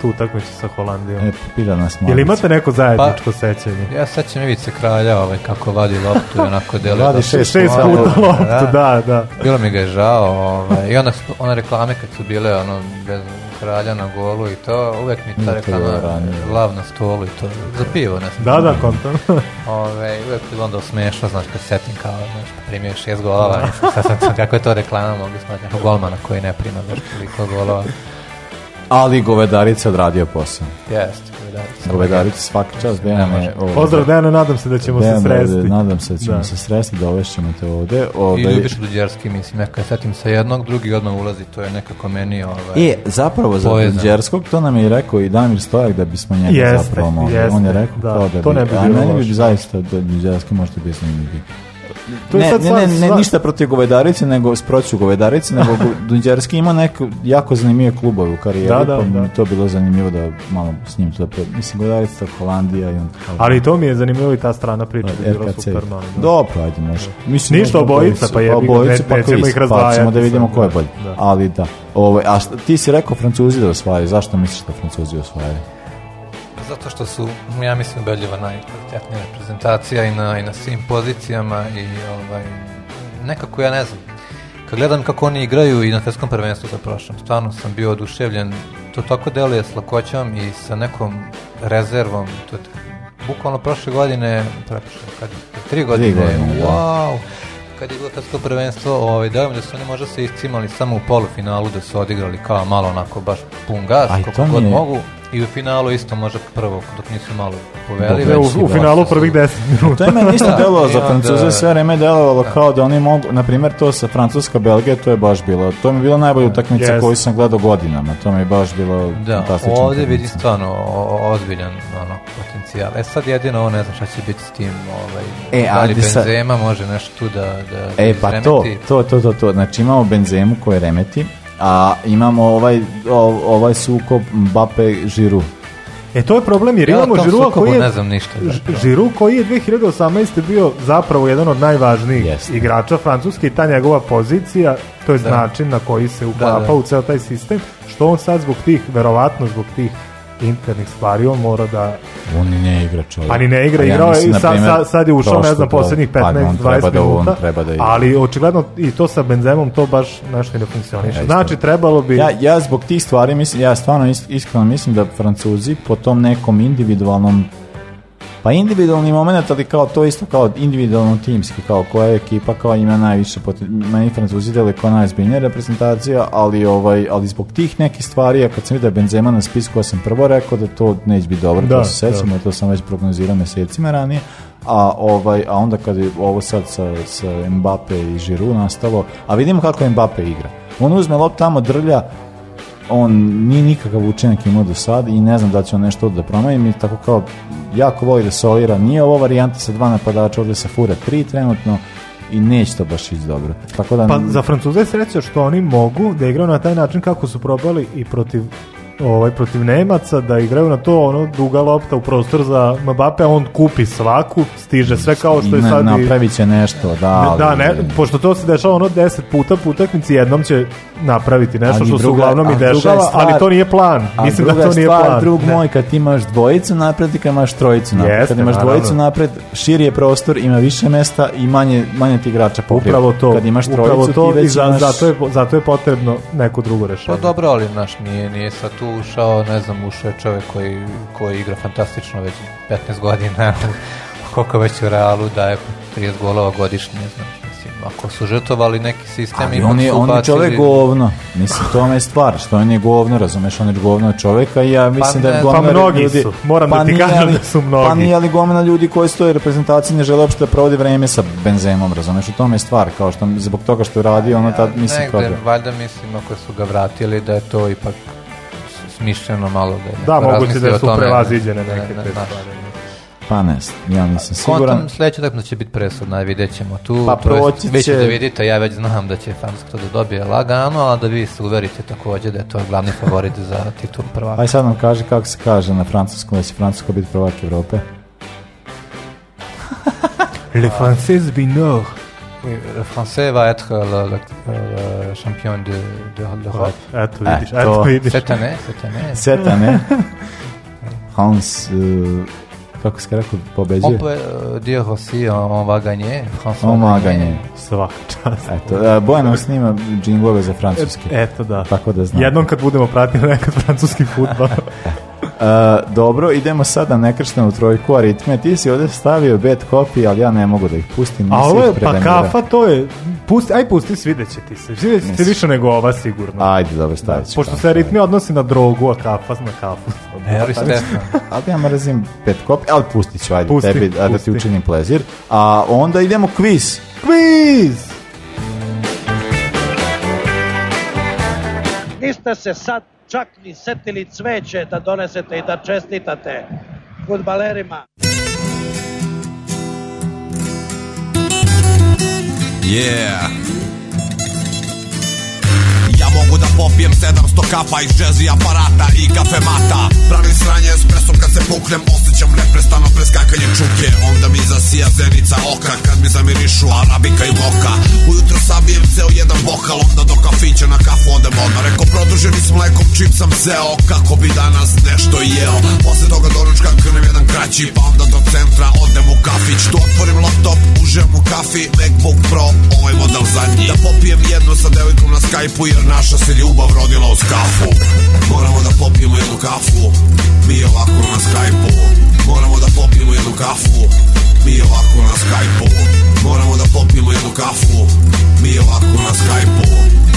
Speaker 4: tu utakmicu sa Holandijom? E,
Speaker 1: pila nas Jel
Speaker 4: imate neko zajedničko pa, sećanje?
Speaker 6: Ja sećam Ivice Kralja, ovaj, kako vadi loptu i onako delo.
Speaker 4: Vadi šest, šest puta loptu, da, da.
Speaker 6: Bilo mi ga je žao. Ovaj, I onda, one reklame kad su bile, ono, bez, kralja na golu i to, uvek mi ta reklama lav na stolu i to, za pivo ne znam.
Speaker 4: Da, da,
Speaker 6: Ove, uvek bi onda smiješno, znaš, kad setim kao, znaš, primio šest golova, kako je to reklama, mogli smatrati golmana koji ne prima, znaš, toliko golova
Speaker 1: ali govedarica odradio posao.
Speaker 6: Jeste,
Speaker 1: govedarice. Govedarice, svaki čas, je...
Speaker 4: Pozdrav Dejana, nadam se da ćemo se sresti.
Speaker 1: Da, nadam se da ćemo da. se sresti, dovešćemo te ovde. ovdje.
Speaker 6: I ljubiš Luđerski, mislim, ja kad setim sa jednog, drugi odmah ulazi, to je nekako meni...
Speaker 1: Ovaj, I e, zapravo za Luđerskog, to nam je rekao i Damir Stojak da bismo njega zapravo mogli. Jeste, On je rekao da, da bi... To ne bi bilo A meni bi zaista da Luđerski možda bi to ne, ne, ne, ništa protiv govedarice, nego sproću govedarice, nego Dunđerski ima neke jako zanimljive klubove u karijeri, da, pa to bilo zanimljivo da malo s njim Mislim, govedarica, Holandija
Speaker 4: i Ali to mi je zanimljivo i ta strana priča,
Speaker 1: pa, da je bilo Dobro, ajde, može.
Speaker 4: Mislim, ništa obojica, pa jebi, obojica,
Speaker 1: pa ih
Speaker 4: pa ćemo
Speaker 1: da vidimo ko je bolji. Ali da. Ovo, a ti si rekao Francuzi da osvajaju, zašto misliš da Francuzi osvajaju?
Speaker 6: zato što su, ja mislim, Beljiva najkvalitetnija reprezentacija i na, i na svim pozicijama i ovaj, nekako ja ne znam. Kad gledam kako oni igraju i na svjetskom prvenstvu za prošlom, stvarno sam bio oduševljen. To tako deluje s lakoćom i sa nekom rezervom. To bukvalno prošle godine, prepošle, kad tri godine, tri wow, kad je bilo prvenstvo, ovaj, da da su oni možda se iscimali samo u polufinalu, da su odigrali kao malo onako baš pun gas, koliko god mogu i u finalu isto može prvo, dok nisu malo
Speaker 4: poveli. u, finalu prvih 10 minuta.
Speaker 1: Pa to je meni isto delovalo za Francuze, sve vreme delovalo kao da oni mogu, na primjer to sa Francuska Belgija, to je baš bilo, to mi je bila najbolja utakmica koju sam gledao godinama, to mi je baš bilo da, fantastično.
Speaker 6: Ovdje vidi stvarno ozbiljan ono, potencijal. E sad jedino ovo ne znam šta će biti s tim, ovaj, e, da Benzema može nešto tu da, da e,
Speaker 1: pa to, to, to, to, to, znači imamo Benzemu koji remeti, a imamo ovaj, ovaj sukob Mbappe Žiru.
Speaker 4: E to je problem jer ja, imamo žiru koji je
Speaker 6: ne znam ništa,
Speaker 4: Žiru koji je 2018. bio zapravo jedan od najvažnijih igrača Francuske i ta njegova pozicija to je da. način na koji se uklapa u ceo taj sistem što on sad zbog tih, verovatno zbog tih internih stvari, on mora da... On
Speaker 1: ne igra čovjek.
Speaker 4: Pa ne igra, igrao je, sad, sad, je ušao, ne znam, posljednjih 15-20 pa minuta, da, ali očigledno i to sa Benzemom, to baš nešto ne funkcioniše. znači, trebalo bi...
Speaker 1: Ja, ja zbog tih stvari, mislim, ja stvarno iskreno mislim da Francuzi po tom nekom individualnom pa individualni moment, ali kao to isto kao individualno timski, kao koja je ekipa kao ima najviše, meni Francuzi dele kao najzbiljnija reprezentacija, ali, ovaj, ali zbog tih nekih stvari, ja kad sam vidio Benzema na spisku, ja sam prvo rekao da to neće biti dobro, da, to se to sam već prognozirao mjesecima ranije, a ovaj a onda kad je ovo sad sa, sa Mbappe i žiru nastalo, a vidimo kako Mbappe igra. On uzme lop tamo drlja, on nije nikakav učinak imao do sad i ne znam da će on nešto da promeni, tako kao jako voli da solira, nije ovo varijanta sa dva napadača, ovdje se fura tri trenutno, i neće to baš ići dobro. Tako
Speaker 4: da... Pa za Francuze je sreće što oni mogu da igraju na taj način kako su probali i protiv ovaj, protiv Nemaca, da igraju na to ono duga lopta u prostor za Mbappe, on kupi svaku, stiže sve kao što
Speaker 1: je sad... Napravit će nešto, da. Ali...
Speaker 4: Da, ne, pošto to se dešava ono deset puta po utakmici, jednom će napraviti nešto što se uglavnom i dešava, ali to nije plan. Mislim da to nije plan.
Speaker 1: Drug moj, kad imaš dvojicu napred i kad imaš trojicu napred. kad imaš dvojicu napred, širi je prostor, ima više mesta i manje, manje ti igrača
Speaker 4: pokriva. Upravo to. Kad imaš upravo to, već i zato, je, zato je potrebno neko drugo rešenje. Pa
Speaker 6: dobro, ali naš nije, nije sad tu tu ušao, ne znam, ušao je čovjek koji, koji igra fantastično već 15 godina, koliko već u realu daje 30 golova godišnje, znam, mislim, ako su žrtovali neki sistem i
Speaker 1: on je,
Speaker 6: on
Speaker 1: je čovjek govno, mislim, to je stvar, što
Speaker 6: on
Speaker 1: je govno, razumeš, on je govno čovjeka i ja pa mislim
Speaker 4: da
Speaker 1: je govno...
Speaker 4: pa mnogi ljudi, su, moram pa da ti kažem da su mnogi.
Speaker 1: Pa nije ali govno ljudi koji stoje reprezentaciji ne žele uopšte da provodi vreme sa benzemom, razumeš, u tome je stvar, kao što zbog toga što je radio, ono tad mislim
Speaker 6: Negde, valjda mislim, ako su ga vratili da je to ipak smišljeno malo
Speaker 4: da je Da, mogu da su prelaziđene neke
Speaker 1: te stvari. Pa ne, ja nisam siguran.
Speaker 6: Kontam sledeća će biti presudna, vidjet ćemo tu. Pa proći će... Već da vidite, ja već znam da će Francuska to da dobije lagano, ali da vi se uverite također da je to glavni favorit za titul prvaka.
Speaker 1: Aj sad nam kaže kako se kaže na francuskom, da će Francuska biti prvak Evrope.
Speaker 4: Le Français binor.
Speaker 6: Oui, le français va être euh, le, le, le euh, champion de, de l'Europe. Ouais,
Speaker 1: ah, cette année. Cette année. Cette année. France. Euh, kako se pour pobeđuje?
Speaker 6: On peut euh, dire aussi, on va gagner.
Speaker 1: France on va gagner.
Speaker 4: Ça
Speaker 1: va.
Speaker 4: Eto,
Speaker 1: Bojano snima džinglove za francuski.
Speaker 4: Eto da.
Speaker 1: Tako da znam.
Speaker 4: Jednom kad budemo pratili nekad francuski futbal.
Speaker 1: E, dobro, idemo sada na nekrštenu trojku aritme. Ti si ovdje stavio bad copy, ali ja ne mogu da ih pustim.
Speaker 4: A ovo je pa kafa, to je... Pusti, aj pusti, svidjet će ti se. Svidjet će ti više nego ova sigurno.
Speaker 1: Ajde, dobro, stavit ću.
Speaker 4: Pošto se aritmi odnosi na drogu, a kafa na kafu.
Speaker 6: Pa,
Speaker 1: ali ja mrazim bad copy, ali pusti ću, ajde, pusti, tebi, da ti učinim plezir. A onda idemo kviz. Kviz! Ništa
Speaker 15: se sad čak ni setili cveće da donesete i da čestitate futbalerima.
Speaker 16: Yeah. Ja mogu Popijem 700 kafa iz džezi aparata i kafemata Pravim sranje s presom kad se puknem Osjećam neprestano preskakanje čuke Onda mi zasija zenica oka Kad mi zamirišu arabika i moka Ujutro sabijem ceo jedan bokal Onda do kafića na kafu odem odmah Reko produženi s mlekom čip sam seo Kako bi danas nešto jeo Poslije toga doručka krnem jedan kraći Pa onda do centra odem u kafić Tu otvorim laptop, užem u kafi Macbook Pro, ovaj model zadnji Da popijem jedno sa devojkom na Skypeu Jer naša se ljubav rodila u kafu Moramo da popijemo jednu kafu Mi ovako na skype Moramo da popijemo jednu kafu Mi ovako na skype Moramo da popijemo jednu kafu mi ovako na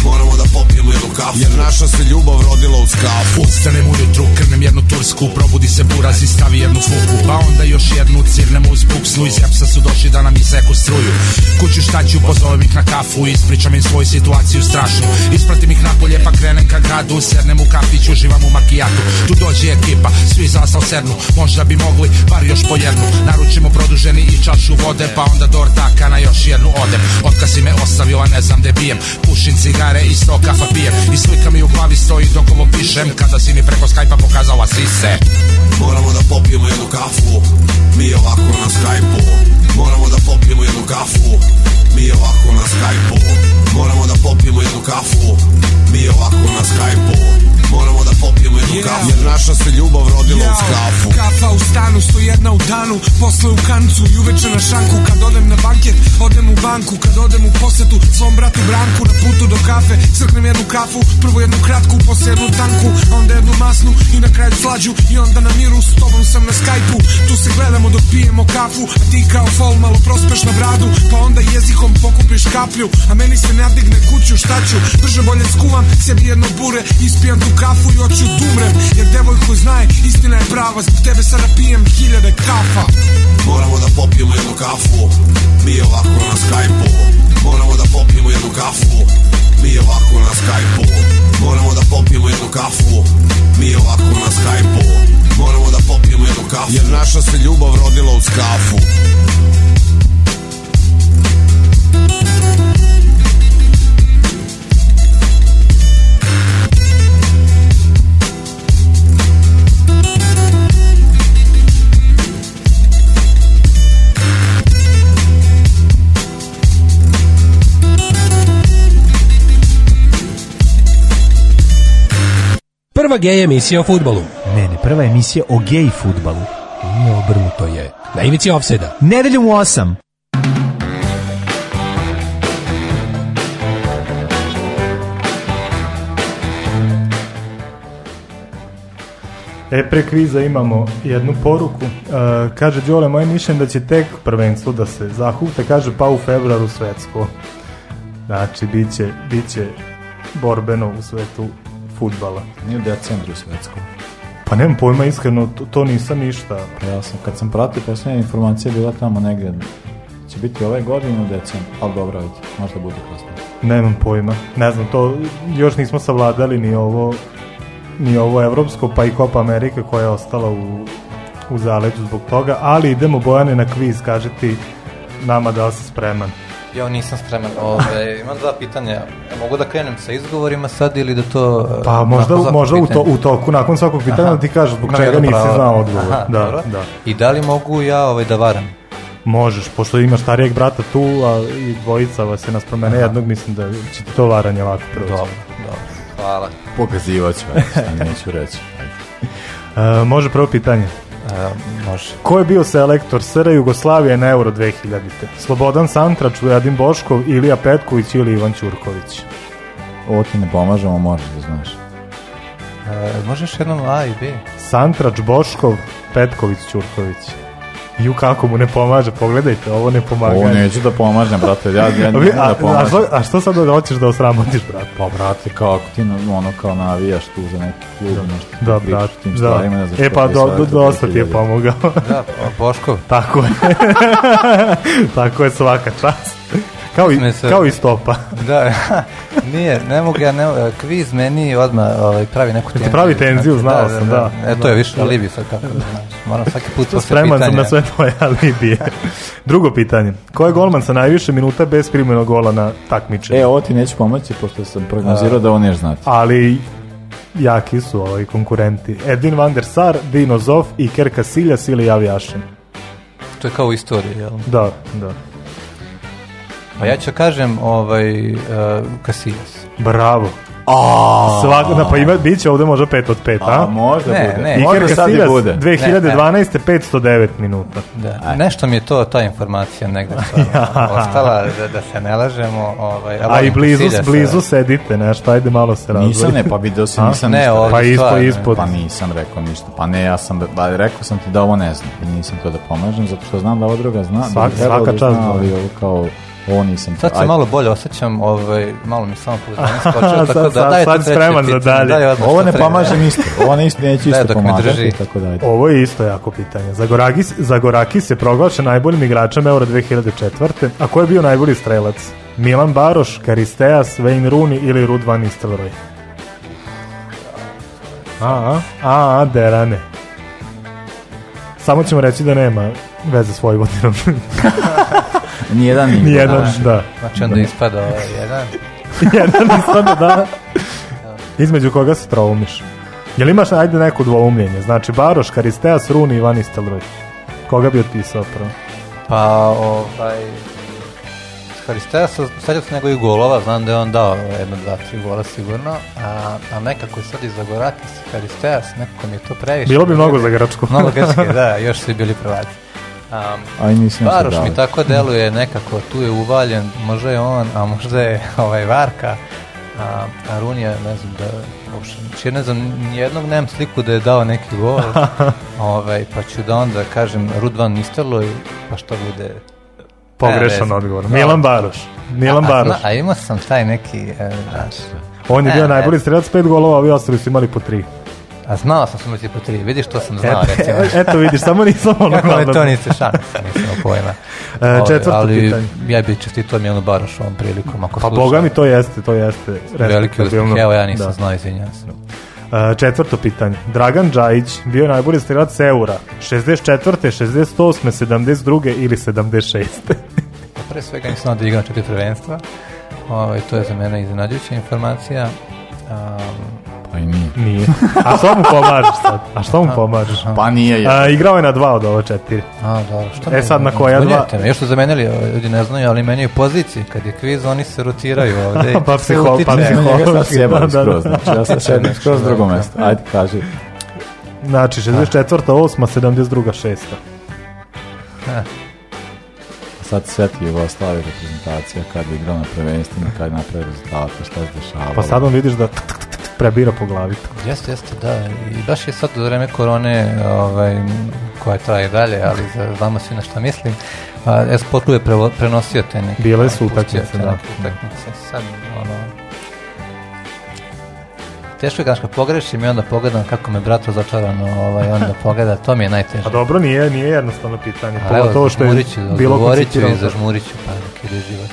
Speaker 16: Moramo da popijemo jednu kafu Jer naša se ljubav rodila u skafu Ustanem ujutru, krnem jednu tursku Probudi se buraz i stavi jednu fuku Pa onda još jednu cirnem uz buksnu Iz jepsa su došli da nam seku struju Kuću šta ću, pozovem ih na kafu Ispričam im svoju situaciju strašnu Ispratim ih napolje pa krenem ka gradu Sednem u kafić, uživam u makijatu Tu dođe ekipa, svi zasao sednu Možda bi mogli, bar još po jednu Naručimo produženi i čašu vode Pa onda ortaka na još jednu odem Otkasi me ostavio a ne znam gdje bijem Pušim cigare i sto kafa pijem I slika mi u glavi stoji dok ovo pišem Kada si mi preko skajpa pokazala sise Moramo da popijemo jednu kafu Mi ovako na skajpu Moramo da popijemo jednu kafu Mi ovako na skajpu Moramo da popijemo jednu kafu Mi ovako na skajpu Moramo da popijemo jednu yeah. kafu Jer naša se ljubav rodila yeah. kafu Kafa u stanu, sto jedna u danu Posle u kancu i uveče na šanku Kad odem na banket, odem u banku Kad odem u posetu, Svom bratu Branku na putu do kafe Crknem jednu kafu, prvo jednu kratku, Posljednu tanku onda jednu masnu, red slađu I onda na miru s tobom sam na skajpu Tu se gledamo dok pijemo kafu A ti kao fol malo prospeš na bradu Pa onda jezikom pokupiš kaplju A meni se digne kuću šta ću Brže bolje skuvam sebi jedno bure Ispijam tu kafu i oću tumrem Jer koji znaje istina je prava Zbog tebe sada pijem hiljade kafa Moramo da popijemo jednu kafu Mi je ovako na skajpu Moramo da popijemo jednu kafu mi ovako na Skype-u Moramo da popijemo jednu kafu Mi ovako na skype Moramo da popijemo jednu kafu Jer naša se ljubav rodila u kafu
Speaker 17: prva gej emisija o futbolu.
Speaker 1: Ne, ne, prva emisija o gej
Speaker 17: Ne obrnu to je. Na ivici ofseda. Nedeljom u osam.
Speaker 4: E, pre kviza imamo jednu poruku. E, kaže Đole, moje mišljenje da će tek prvenstvo da se zahute, kaže pa u februaru svetsko. Znači, bit će, bit će borbeno u svetu futbala.
Speaker 1: Nije u decembru svetskom.
Speaker 4: Pa nemam pojma, iskreno, to, to nisam ništa. Pa
Speaker 1: ja sam, kad sam pratio, posljednje informacija bila tamo negdje. Će biti ove godine u decembru, ali dobro, možda bude kasno.
Speaker 4: Nemam pojma, ne znam, to još nismo savladali ni ovo ni ovo evropsko, pa i Copa Amerika koja je ostala u, u zaleđu zbog toga, ali idemo Bojane na kviz, kažeti ti nama da li si spreman.
Speaker 6: Ja nisam spreman. Ove, ovaj, imam dva pitanja. mogu da krenem sa izgovorima sad ili da to...
Speaker 4: Eh, pa možda, možda u, to, u toku, nakon svakog pitanja da ti kažu zbog čega nisi znao odgovor. da, da.
Speaker 6: I da li mogu ja ovaj, da varam?
Speaker 4: Možeš, pošto imaš starijeg brata tu, a i dvojica vas je nas promene jednog, mislim da će ti to varanje ovako proći. Dobro,
Speaker 6: hvala.
Speaker 1: Pokazivat neću reći. E,
Speaker 4: može prvo pitanje.
Speaker 6: E, može.
Speaker 4: Ko je bio selektor SR Jugoslavije na Euro 2000? Slobodan Santrač, Vojadin Boškov, Ilija Petković ili Ivan Ćurković?
Speaker 1: Ovo ti ne pomažemo, možeš da znaš. E, e,
Speaker 6: možeš jednom A i B.
Speaker 4: Santrač, Boškov, Petković, Ćurković. Ju kako mu ne pomaže, pogledajte, ovo ne pomaže.
Speaker 1: Ovo neću da pomažem, brate, ja, ja
Speaker 4: ne a, da pomažem. A što, a što sad da hoćeš da osramotiš,
Speaker 1: brate? Pa, brate, kao ti ono kao navijaš tu za neki klub,
Speaker 4: nešto da, pričaš tim da. stvarima, ne E pa, do, do, dosta ti je pomogao.
Speaker 6: da, pa, Boško.
Speaker 4: Tako je. Tako je svaka čast. Kao i, kao i stopa.
Speaker 6: da, nije, ne mogu ja, ne, kviz meni odmah ovaj, pravi neku
Speaker 4: tenziju. Pravi znači, tenziju, znao sam, da. E,
Speaker 6: to je više
Speaker 1: alibi sad
Speaker 6: kako znači, Moram svaki put
Speaker 4: posle Spreman na sve tvoje alibije. Drugo pitanje. Ko je golman sa najviše minuta bez primljenog gola na takmiče
Speaker 1: E, ovo ti neću pomoći, pošto sam prognozirao da ovo neš znati.
Speaker 4: Ali jaki su ovi ovaj, konkurenti. Edwin van der Sar, Dino Zof, Iker Casillas ili Javi Ašin.
Speaker 6: To je kao u istoriji, jel?
Speaker 4: Da, da.
Speaker 6: Pa ja ću kažem ovaj, uh, Casillas.
Speaker 4: Bravo. A, Svak, na, pa ima, bit će ovdje možda 5 od 5, a? a?
Speaker 1: možda ne, bude. Ne, Iker
Speaker 4: možda sad i
Speaker 1: bude.
Speaker 4: 2012. Ne, ne. 509 minuta.
Speaker 6: Da. Nešto mi je to, ta informacija negdje ja. ostala, da, da se ne lažemo.
Speaker 4: Ovaj, a i blizu, blizu, blizu ovaj. sedite, Šta pa ajde malo se razvoj. Nisam
Speaker 1: ne, pa vidio sam, nisam
Speaker 4: ne, ništa Pa ispod, ispod.
Speaker 1: Pa nisam rekao ništa. Pa ne, ja sam, pa rekao sam ti da ovo ne znam. nisam to da pomažem, zato što znam da ovo druga zna. Svak, da svaka čast. Ali ovo kao ovo
Speaker 6: nisam. Sad se malo bolje osjećam, ovaj, malo mi
Speaker 4: samo tako da sad spreman za dalje.
Speaker 1: ovo ne pomažem isto,
Speaker 4: ovo
Speaker 1: isto, neću isto tako Ovo
Speaker 4: je isto jako pitanje. Zagorakis, je proglašen najboljim igračem Euro 2004. A ko je bio najbolji strelac? Milan Baroš, Karisteas, Wayne Rooney ili Rud Van A, a, a, derane. Samo ćemo reći da nema veze s Vojvodinom.
Speaker 6: Nijedan nije.
Speaker 4: Nijedan, da. da. Znači
Speaker 6: onda ispada ovaj
Speaker 4: jedan. jedan ispada, da. Između koga se Je Jel imaš, ajde, neko dvoumljenje? Znači, Baroš, Karisteas, Runi, Ivan Istelroj. Koga bi otpisao prvo?
Speaker 6: Pa, ovaj... Karisteas, sad je se golova, znam da je on dao jedno, dva, tri gola sigurno, a, a nekako sad i Zagorakis Karisteas, nekako mi je to previše.
Speaker 4: Bilo bi mnogo Gračku.
Speaker 6: Mnogo grčke, da, još su bili prvaci.
Speaker 1: Um, mi tako deluje nekako, tu je uvaljen, možda je on, a možda je ovaj Varka, a, a ne znam, da, uopšte, ne znam, nijednog nemam sliku da je dao neki gol,
Speaker 6: ovaj, pa ću da onda kažem Rudvan Nisterloj, pa što bude
Speaker 4: Pogrešan odgovor. Milan Baroš. Milan
Speaker 6: a, a, imao sam taj neki,
Speaker 4: On je bio najbolji strelac, pet golova, a vi ostali su imali po tri.
Speaker 6: A znao sam samo ti po tri, vidiš što sam znao, recimo.
Speaker 4: Eto vidiš, samo nisam ono glavno.
Speaker 6: Kako to nisi šans, nisam pojma. E,
Speaker 4: četvrto
Speaker 6: ali,
Speaker 4: pitanje.
Speaker 6: ja bih čestito Milanu Baroš ovom prilikom, ako
Speaker 4: Pa boga mi to jeste, to jeste.
Speaker 6: Veliki uspjeh, evo ja nisam da. znao, izvinjam se.
Speaker 4: Uh, četvrto pitanje. Dragan Đajić bio je najbolji strelac eura 64. 68. 72. ili 76.
Speaker 6: Pa pre svega nisam da igram četiri prvenstva. Ovo, ovaj, to je za mene iznenađujuća informacija
Speaker 1: pa i
Speaker 4: nije. Nije. A što mu pomažeš sad? A što mu pa, pomažeš?
Speaker 1: Pa nije je. A,
Speaker 4: igrao je na dva od ovo četiri.
Speaker 6: A, dobro.
Speaker 4: Šta e sad na koja pa dva? Me,
Speaker 6: još su zamenili, ljudi ne znaju, ali menjaju pozicije. Kad je kviz, oni se rotiraju ovde.
Speaker 1: pa psiho, pa psiho. Sjebam skroz, znači ja sam sjebam znači, skroz drugo mesto. Ajde, kaži.
Speaker 4: Znači, 64. 8. 72. 6. Ha
Speaker 1: sad sveti Jugoslavije reprezentacija kad je igrao na prvenstvima, kad je napravio rezultate, šta se dešavalo.
Speaker 4: Pa sad on vidiš da prebira po glavi.
Speaker 6: Jeste, jeste, da. I baš je sad do vreme korone ovaj, koja traje dalje, ali znamo svi na šta mislim. a Esportu je prenosio te neke...
Speaker 4: Bile su utakmice, da. Utakmice. Sad, ono,
Speaker 6: teško je kad pogrešim i onda pogledam kako me brato začarano ovaj, onda pogleda, to mi je najteže. A
Speaker 4: dobro, nije, nije jednostavno pitanje, to što je bilo koncipirano.
Speaker 6: Zažmuriću i pa neki život.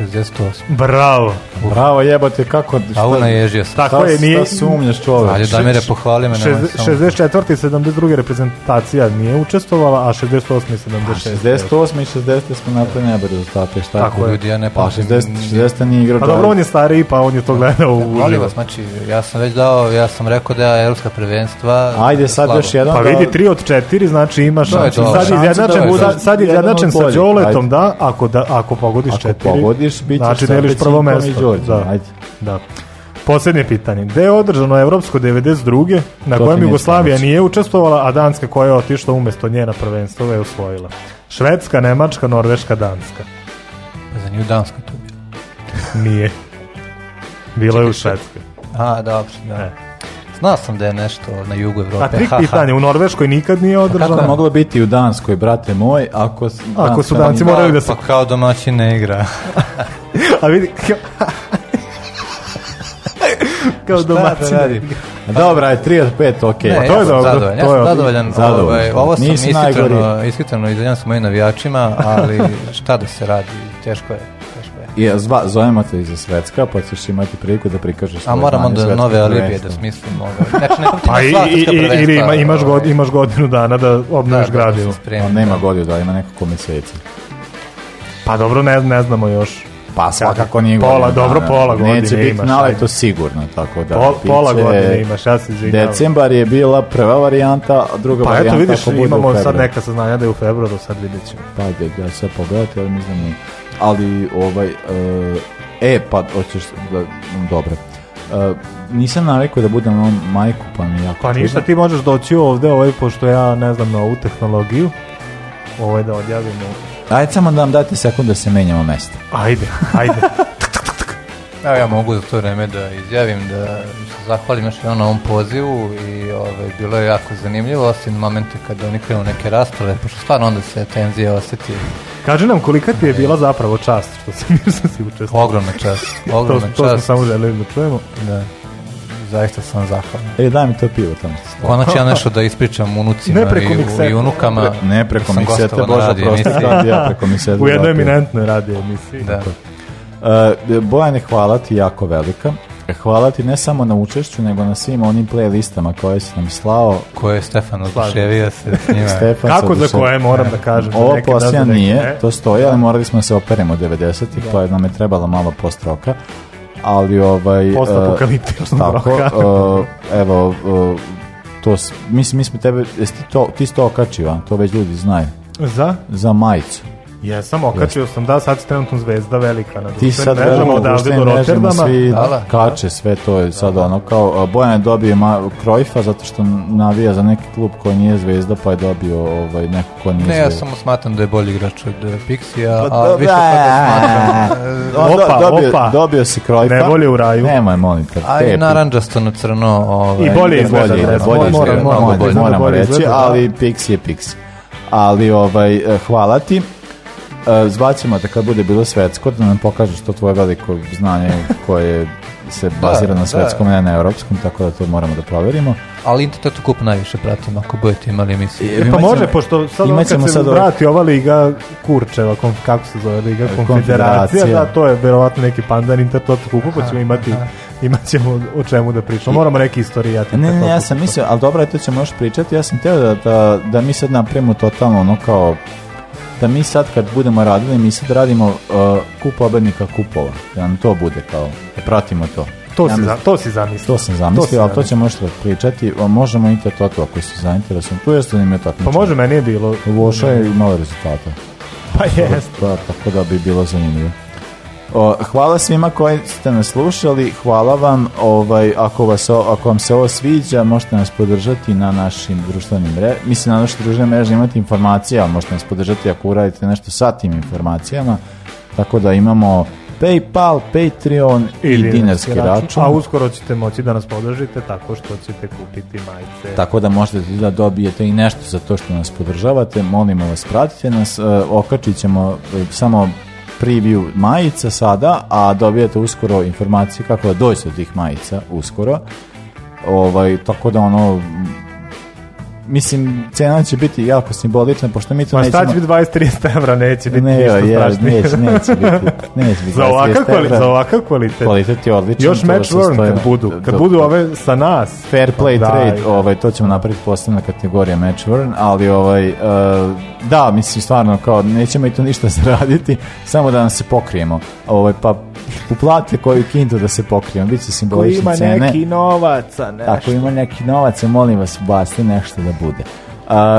Speaker 4: 68. Bravo. Bravo, jebate kako...
Speaker 1: Šta, A ona je
Speaker 4: Tako je, nije...
Speaker 1: Šta sumnješ čovjek? Ali mire pohvali me.
Speaker 4: 64. i 72. reprezentacija nije učestvovala, a 68. i
Speaker 1: 76. 68. i 60. smo napravili nebe rezultate. Šta
Speaker 6: Tako je. Ljudi, ja ne
Speaker 1: pa, 60, 60 nije igrao.
Speaker 4: Pa dobro, on je stariji, pa on je to pa, gledao u... Hvala vas,
Speaker 6: znači, ja sam već dao, ja sam rekao da je evropska prvenstva...
Speaker 1: Ajde, sad još
Speaker 4: jedan... Pa vidi, 3 od 4, znači ima šanci. Sad izjednačen sa Đoletom, da, ako pogodiš 4 pobediš, bit znači, prvo mesto. Da. da. Posljednje pitanje. Gde je održano Evropsko 92. na kojem Jugoslavija nije učestvovala, a Danska koja je otišla umjesto njena prvenstvo je usvojila Švedska, Nemačka, Norveška, Danska.
Speaker 6: Za nju Danska to
Speaker 4: bila. nije. Bilo je u Švedskoj.
Speaker 6: A, dobro, da. E. Znao sam da je nešto na jugu pa Evrope. A
Speaker 4: trik pitanje, u Norveškoj nikad nije pa održano. Kako je
Speaker 1: moglo biti u Danskoj, brate moj, ako...
Speaker 4: Ako su Danci morali da se... Pa
Speaker 6: kao domaći ne igra.
Speaker 4: A vidi...
Speaker 1: kao ne Radi? Dobra, je 35, od ok.
Speaker 6: Ne, to ja je dobro. Zadovoljan, ja sam zadovoljan. zadovoljan. Ovaj, ovo sam ishitreno, ishitreno izdanjam sa mojim navijačima, ali šta da se radi, teško je.
Speaker 1: I zva, zovemo te iz Svetska, pa ćeš imati priliku da prikažeš
Speaker 6: A moramo da nove olimpije da smislimo. Znači,
Speaker 4: pa ili ima, imaš, god, imaš godinu dana da obnoviš gradivu.
Speaker 1: Da pa nema godinu da ima nekako meseci.
Speaker 4: Pa dobro, ne, ne znamo još.
Speaker 1: Pa svakako nije
Speaker 4: pola, Dobro, pola godine
Speaker 1: Neće biti na sigurno, tako da. Pol,
Speaker 4: pola godine imaš, ja se
Speaker 1: Decembar je bila prva varijanta, a druga pa varijanta... Pa eto vidiš, imamo
Speaker 4: sad neka saznanja da je u februaru, sad vidjet ćemo.
Speaker 1: Pa da se pogledate, ali ne znamo ali ovaj... E, e, pa, hoćeš da... Dobro. E, nisam narekao da budem ovom majku, pa mi jako...
Speaker 4: Pa
Speaker 1: ništa,
Speaker 4: ti možeš doći ovdje, ovaj, pošto ja ne znam na ovu tehnologiju, ovaj da odjavimo...
Speaker 1: Ajde samo da nam Dajte sekund da se menjamo mesta.
Speaker 4: Ajde, ajde.
Speaker 6: Evo ja mogu za to vreme da izjavim da se zahvalim još jednom na ovom pozivu i ovaj, bilo je jako zanimljivo, osim momente kada oni krenu neke rasprave, pošto stvarno onda se tenzije osjeti
Speaker 4: Kaže nam kolika ti je bila zapravo čast što si, smo si
Speaker 6: učestvovao. Ogromna čast, ogromna to, čast. To smo
Speaker 4: samo želeli da čujemo. Da. Zaista
Speaker 6: sam zahvalan.
Speaker 1: E, daj mi to pivo tamo.
Speaker 6: Konačno ja nešto da ispričam unucima ne i, i unukama.
Speaker 1: Ne preko mi Bože prosto. ja preko U jednoj
Speaker 4: eminentnoj radio emisiji. Da.
Speaker 1: Uh, hvala ti jako velika. E, hvala ti ne samo na učešću, nego na svim onim playlistama koje si nam slao.
Speaker 6: Koje je Stefan
Speaker 1: oduševio se s
Speaker 4: Kako za koje moram da kažem.
Speaker 1: Ovo poslija nije, ne. to stoji, ali morali smo se operemo 90-ih, pa nam je trebala malo post-roka ali ovaj e,
Speaker 4: postapokaliptičnog uh,
Speaker 1: uh, evo uh, to mislim mi tebe ti to ti sto okačio, to već ljudi znaju.
Speaker 4: Za?
Speaker 1: Za majicu.
Speaker 4: Jesam, okačio sam, da, sad je trenutno zvezda velika na
Speaker 1: Ti sad da odavde do Rotterdama. Svi kače, sve to je sad ono kao, Bojan je dobio Krojfa zato što navija za neki klub koji nije zvezda, pa je dobio ovaj, neko koji nije Ne,
Speaker 6: ja samo smatram da je bolji igrač od eh, Pixija, pa a više da
Speaker 1: eh, opa, dobio, opa. Dobio si Krojfa.
Speaker 4: Ne bolje u raju. Nemoj,
Speaker 6: molim te. A i naranđasto na crno.
Speaker 4: Ovaj, I bolje
Speaker 1: Bolje reći, ali Pixi je Pixi ali ovaj, eh, hvala ti. E, Zvaćemo te kad bude bilo svetsko da nam pokažeš to tvoje veliko znanje koje se bazira na svetskom, ne na europskom, tako da to moramo da proverimo.
Speaker 6: Ali to kup najviše pratimo, ako budete imali emisiju.
Speaker 4: E, pa može, pošto sad kad se sad vrati ova liga Kurčeva, kako se zove, liga konfederacija, da, to je verovatno neki pandan to kupu, pa ćemo imati aha. ćemo o čemu da pričamo. Moramo reći istorijati
Speaker 1: Ne, ne, ja sam mislio, ali dobro, to ćemo još pričati. Ja sam teo da, da, mi sad napravimo totalno ono kao da mi sad kad budemo radili, mi sad radimo uh, kup kupova, da nam to bude kao, da pratimo to.
Speaker 4: To,
Speaker 1: ja
Speaker 4: si, to si zamislio.
Speaker 1: To sam zamislio, ali to ćemo još pričati. možemo i to to ako su zainteresovani. Tu jeste je Pa
Speaker 4: može, meni je bilo.
Speaker 1: Voša je malo rezultata.
Speaker 4: Pa, pa jest.
Speaker 1: Pa, tako da bi bilo zanimljivo. O, hvala svima koji ste nas slušali, hvala vam, ovaj, ako, vas, ako vam se ovo sviđa, možete nas podržati na našim društvenim mrežama, mislim na našim društvenim mrežama imate informacija, možete nas podržati ako uradite nešto sa tim informacijama, tako da imamo Paypal, Patreon Ili i dinarski račun.
Speaker 4: A uskoro ćete moći da nas podržite tako što ćete kupiti majice.
Speaker 1: Tako da možete da dobijete i nešto za to što nas podržavate. Molimo vas, pratite nas. E, okačit ćemo e, samo preview majica sada, a dobijete uskoro informacije kako da dojste od tih majica uskoro. Ovaj, tako da ono, mislim, cena će biti jako simbolična, pošto mi
Speaker 4: to Ma nećemo... Ma šta će biti 20-30 evra, neće biti ne, ništa ja, strašnije.
Speaker 1: Neće, neće biti, neće biti
Speaker 4: za ovakav Za ovakav kvalitet.
Speaker 1: Kvalitet je odličan.
Speaker 4: Još match learn kad budu, kad budu ove sa nas.
Speaker 1: Fair play da, trade, da, ovaj, to ćemo napraviti posebna kategorija match learn, ali ovaj, uh, da, mislim, stvarno, kao, nećemo i to ništa zaraditi, samo da nam se pokrijemo ovaj, pa uplate koju kintu da se pokrijem, bit će simbolične cene. Ako
Speaker 4: ima neki novaca, ne.
Speaker 1: Ako ima neki novaca, molim vas, basti nešto da bude.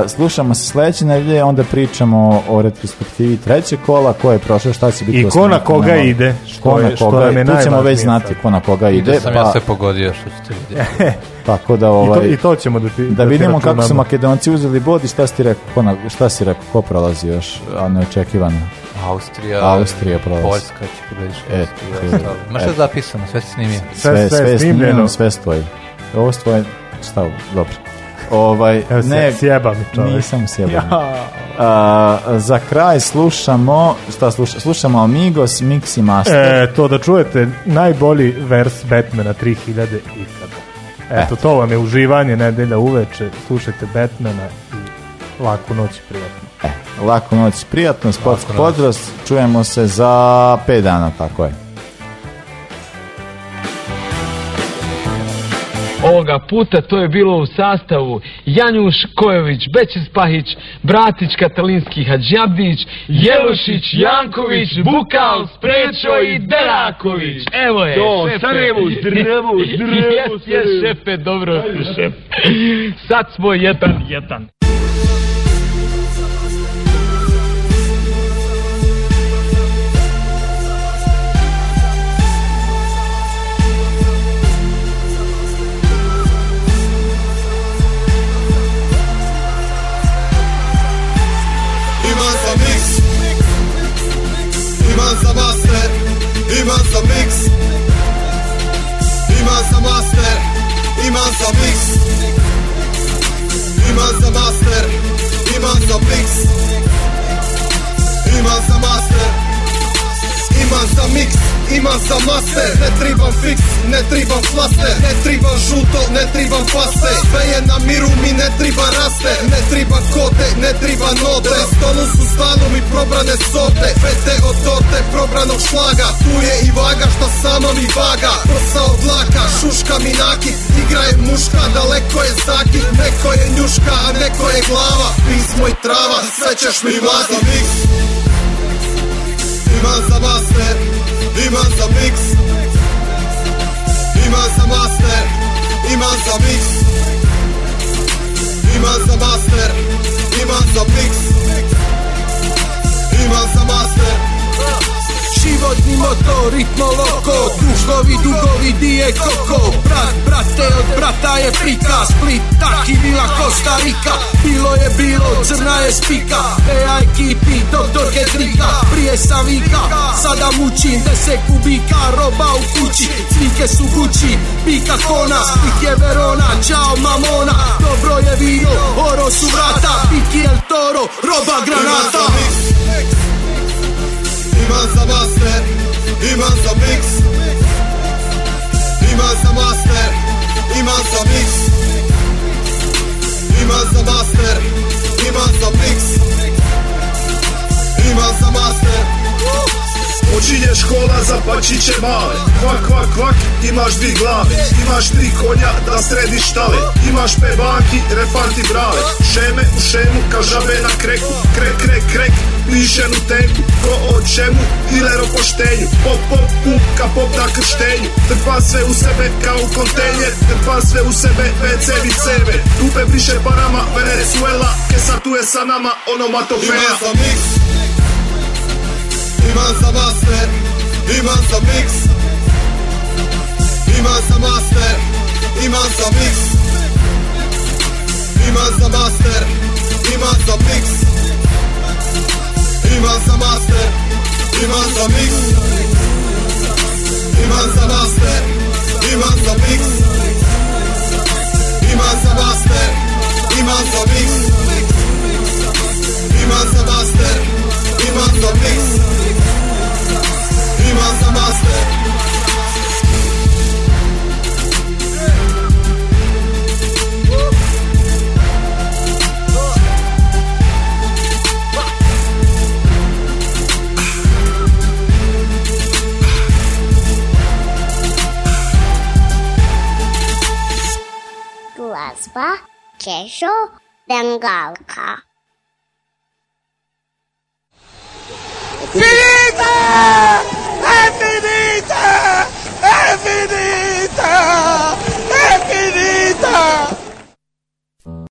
Speaker 1: slušamo se sledeće nedelje, onda pričamo o retrospektivi trećeg kola, ko je prošao, šta će biti.
Speaker 4: I ko na koga ide, što, ko je, tu
Speaker 1: ćemo već znati ko na koga ide. Da
Speaker 6: sam pa, ja se pogodio što
Speaker 1: Tako pa da ovaj
Speaker 4: I to, ćemo da ti,
Speaker 1: da, da vidimo kako su Makedonci uzeli bod i šta si rekao ko šta si rekao ko prolazi još a neočekivano.
Speaker 6: Austrija,
Speaker 1: Austrija
Speaker 6: Poljska će Ma što je e. zapisano, sve
Speaker 1: se snimio. Sve, sve, sve snimljeno. Sve stoji. Ovo stoji, šta, dobro.
Speaker 4: Ovaj, Evo ne, sjeba mi
Speaker 1: čovjek. Nisam sjeba. Ja. za kraj slušamo, šta slušamo, slušamo Amigos Mixi Master. E,
Speaker 4: to da čujete, najbolji vers Batmana 3000 ikada. Eto, Eto, to vam je uživanje nedelja uveče, slušajte Batmana Laku noć prijatno. E,
Speaker 1: laku noć prijatno, sportski pozdrav, Čujemo se za 5 dana, tako je. Ovoga puta to je bilo u sastavu Janjuš Kojović, Bečis Pahić, Bratić Katalinski Hadžabdić, Jelušić, Janković, Bukal, Sprečo i Deraković. Evo je, to, šepe, Sarajevo, drevo, drevo, Jes, jes, šepe, dobro, Sad smo jedan, jedan. Iman's a mix. Iman's a master. Iman's a mix. Iman's a master. Iman's a mix. Iman's a master. Imam za miks, imam za mase Ne tribam fix, ne tribam flase Ne tribam žuto, ne tribam pase Sve je na miru, mi ne triba raste Ne triba kote, ne triba note Na stolu su stanu i probrane sote Pete od torte, probranog šlaga Tu je i vaga šta sama mi vaga Prsa od laka, šuška mi naki Igra je muška, daleko je zaki Neko je njuška, a neko je glava Pismo i trava, sve ćeš mi za Miks Rimansa master, rimansa mix Rimansa master, rimansa mix Rimansa master, rimansa mix Rimansa master, Životni moto, ritmo loko Dušlovi, dugovi, di je koko Brat, brate, od brata je prika, Split, tak i bila Costa Rica Bilo je bilo, crna je spika ai ekipi, doktor Hedrika Prije sam vika, sada mučim Deset kubika, roba u kući cvike su kući, pika kona Split je Verona, čao mamona Dobro je vino, oro su vrata Piki el toro, roba granata imam za master, imam za mix Imam za master, imam za mix Imam za master, imam za mix ima za master Počinje škola za pačiće male Kvak, kvak, kvak, imaš dvi glave Imaš tri konja da središ tale Imaš pe baki, refanti brale Šeme u šemu, kažabe na kreku Krek, krek, krek, Pišem u temu, ko o čemu, diler o poštenju Pop, pop, puka, pop na krštenju Trpa sve u sebe kao u kontejner Trpa sve u sebe, WC i sebe Dupe briše parama, Venezuela Kesa tu je sa nama, onomatopeja Imam za mix Imam za master ima za mix Imam za master Imam za mix Imam za master Imam za mix He wants a master. He wants a mix. He wants a master. He wants a mix. He wants a master. He wants a mix. He wants a master. He wants a mix. He wants a master. È finita! È finita! È finita! È finita!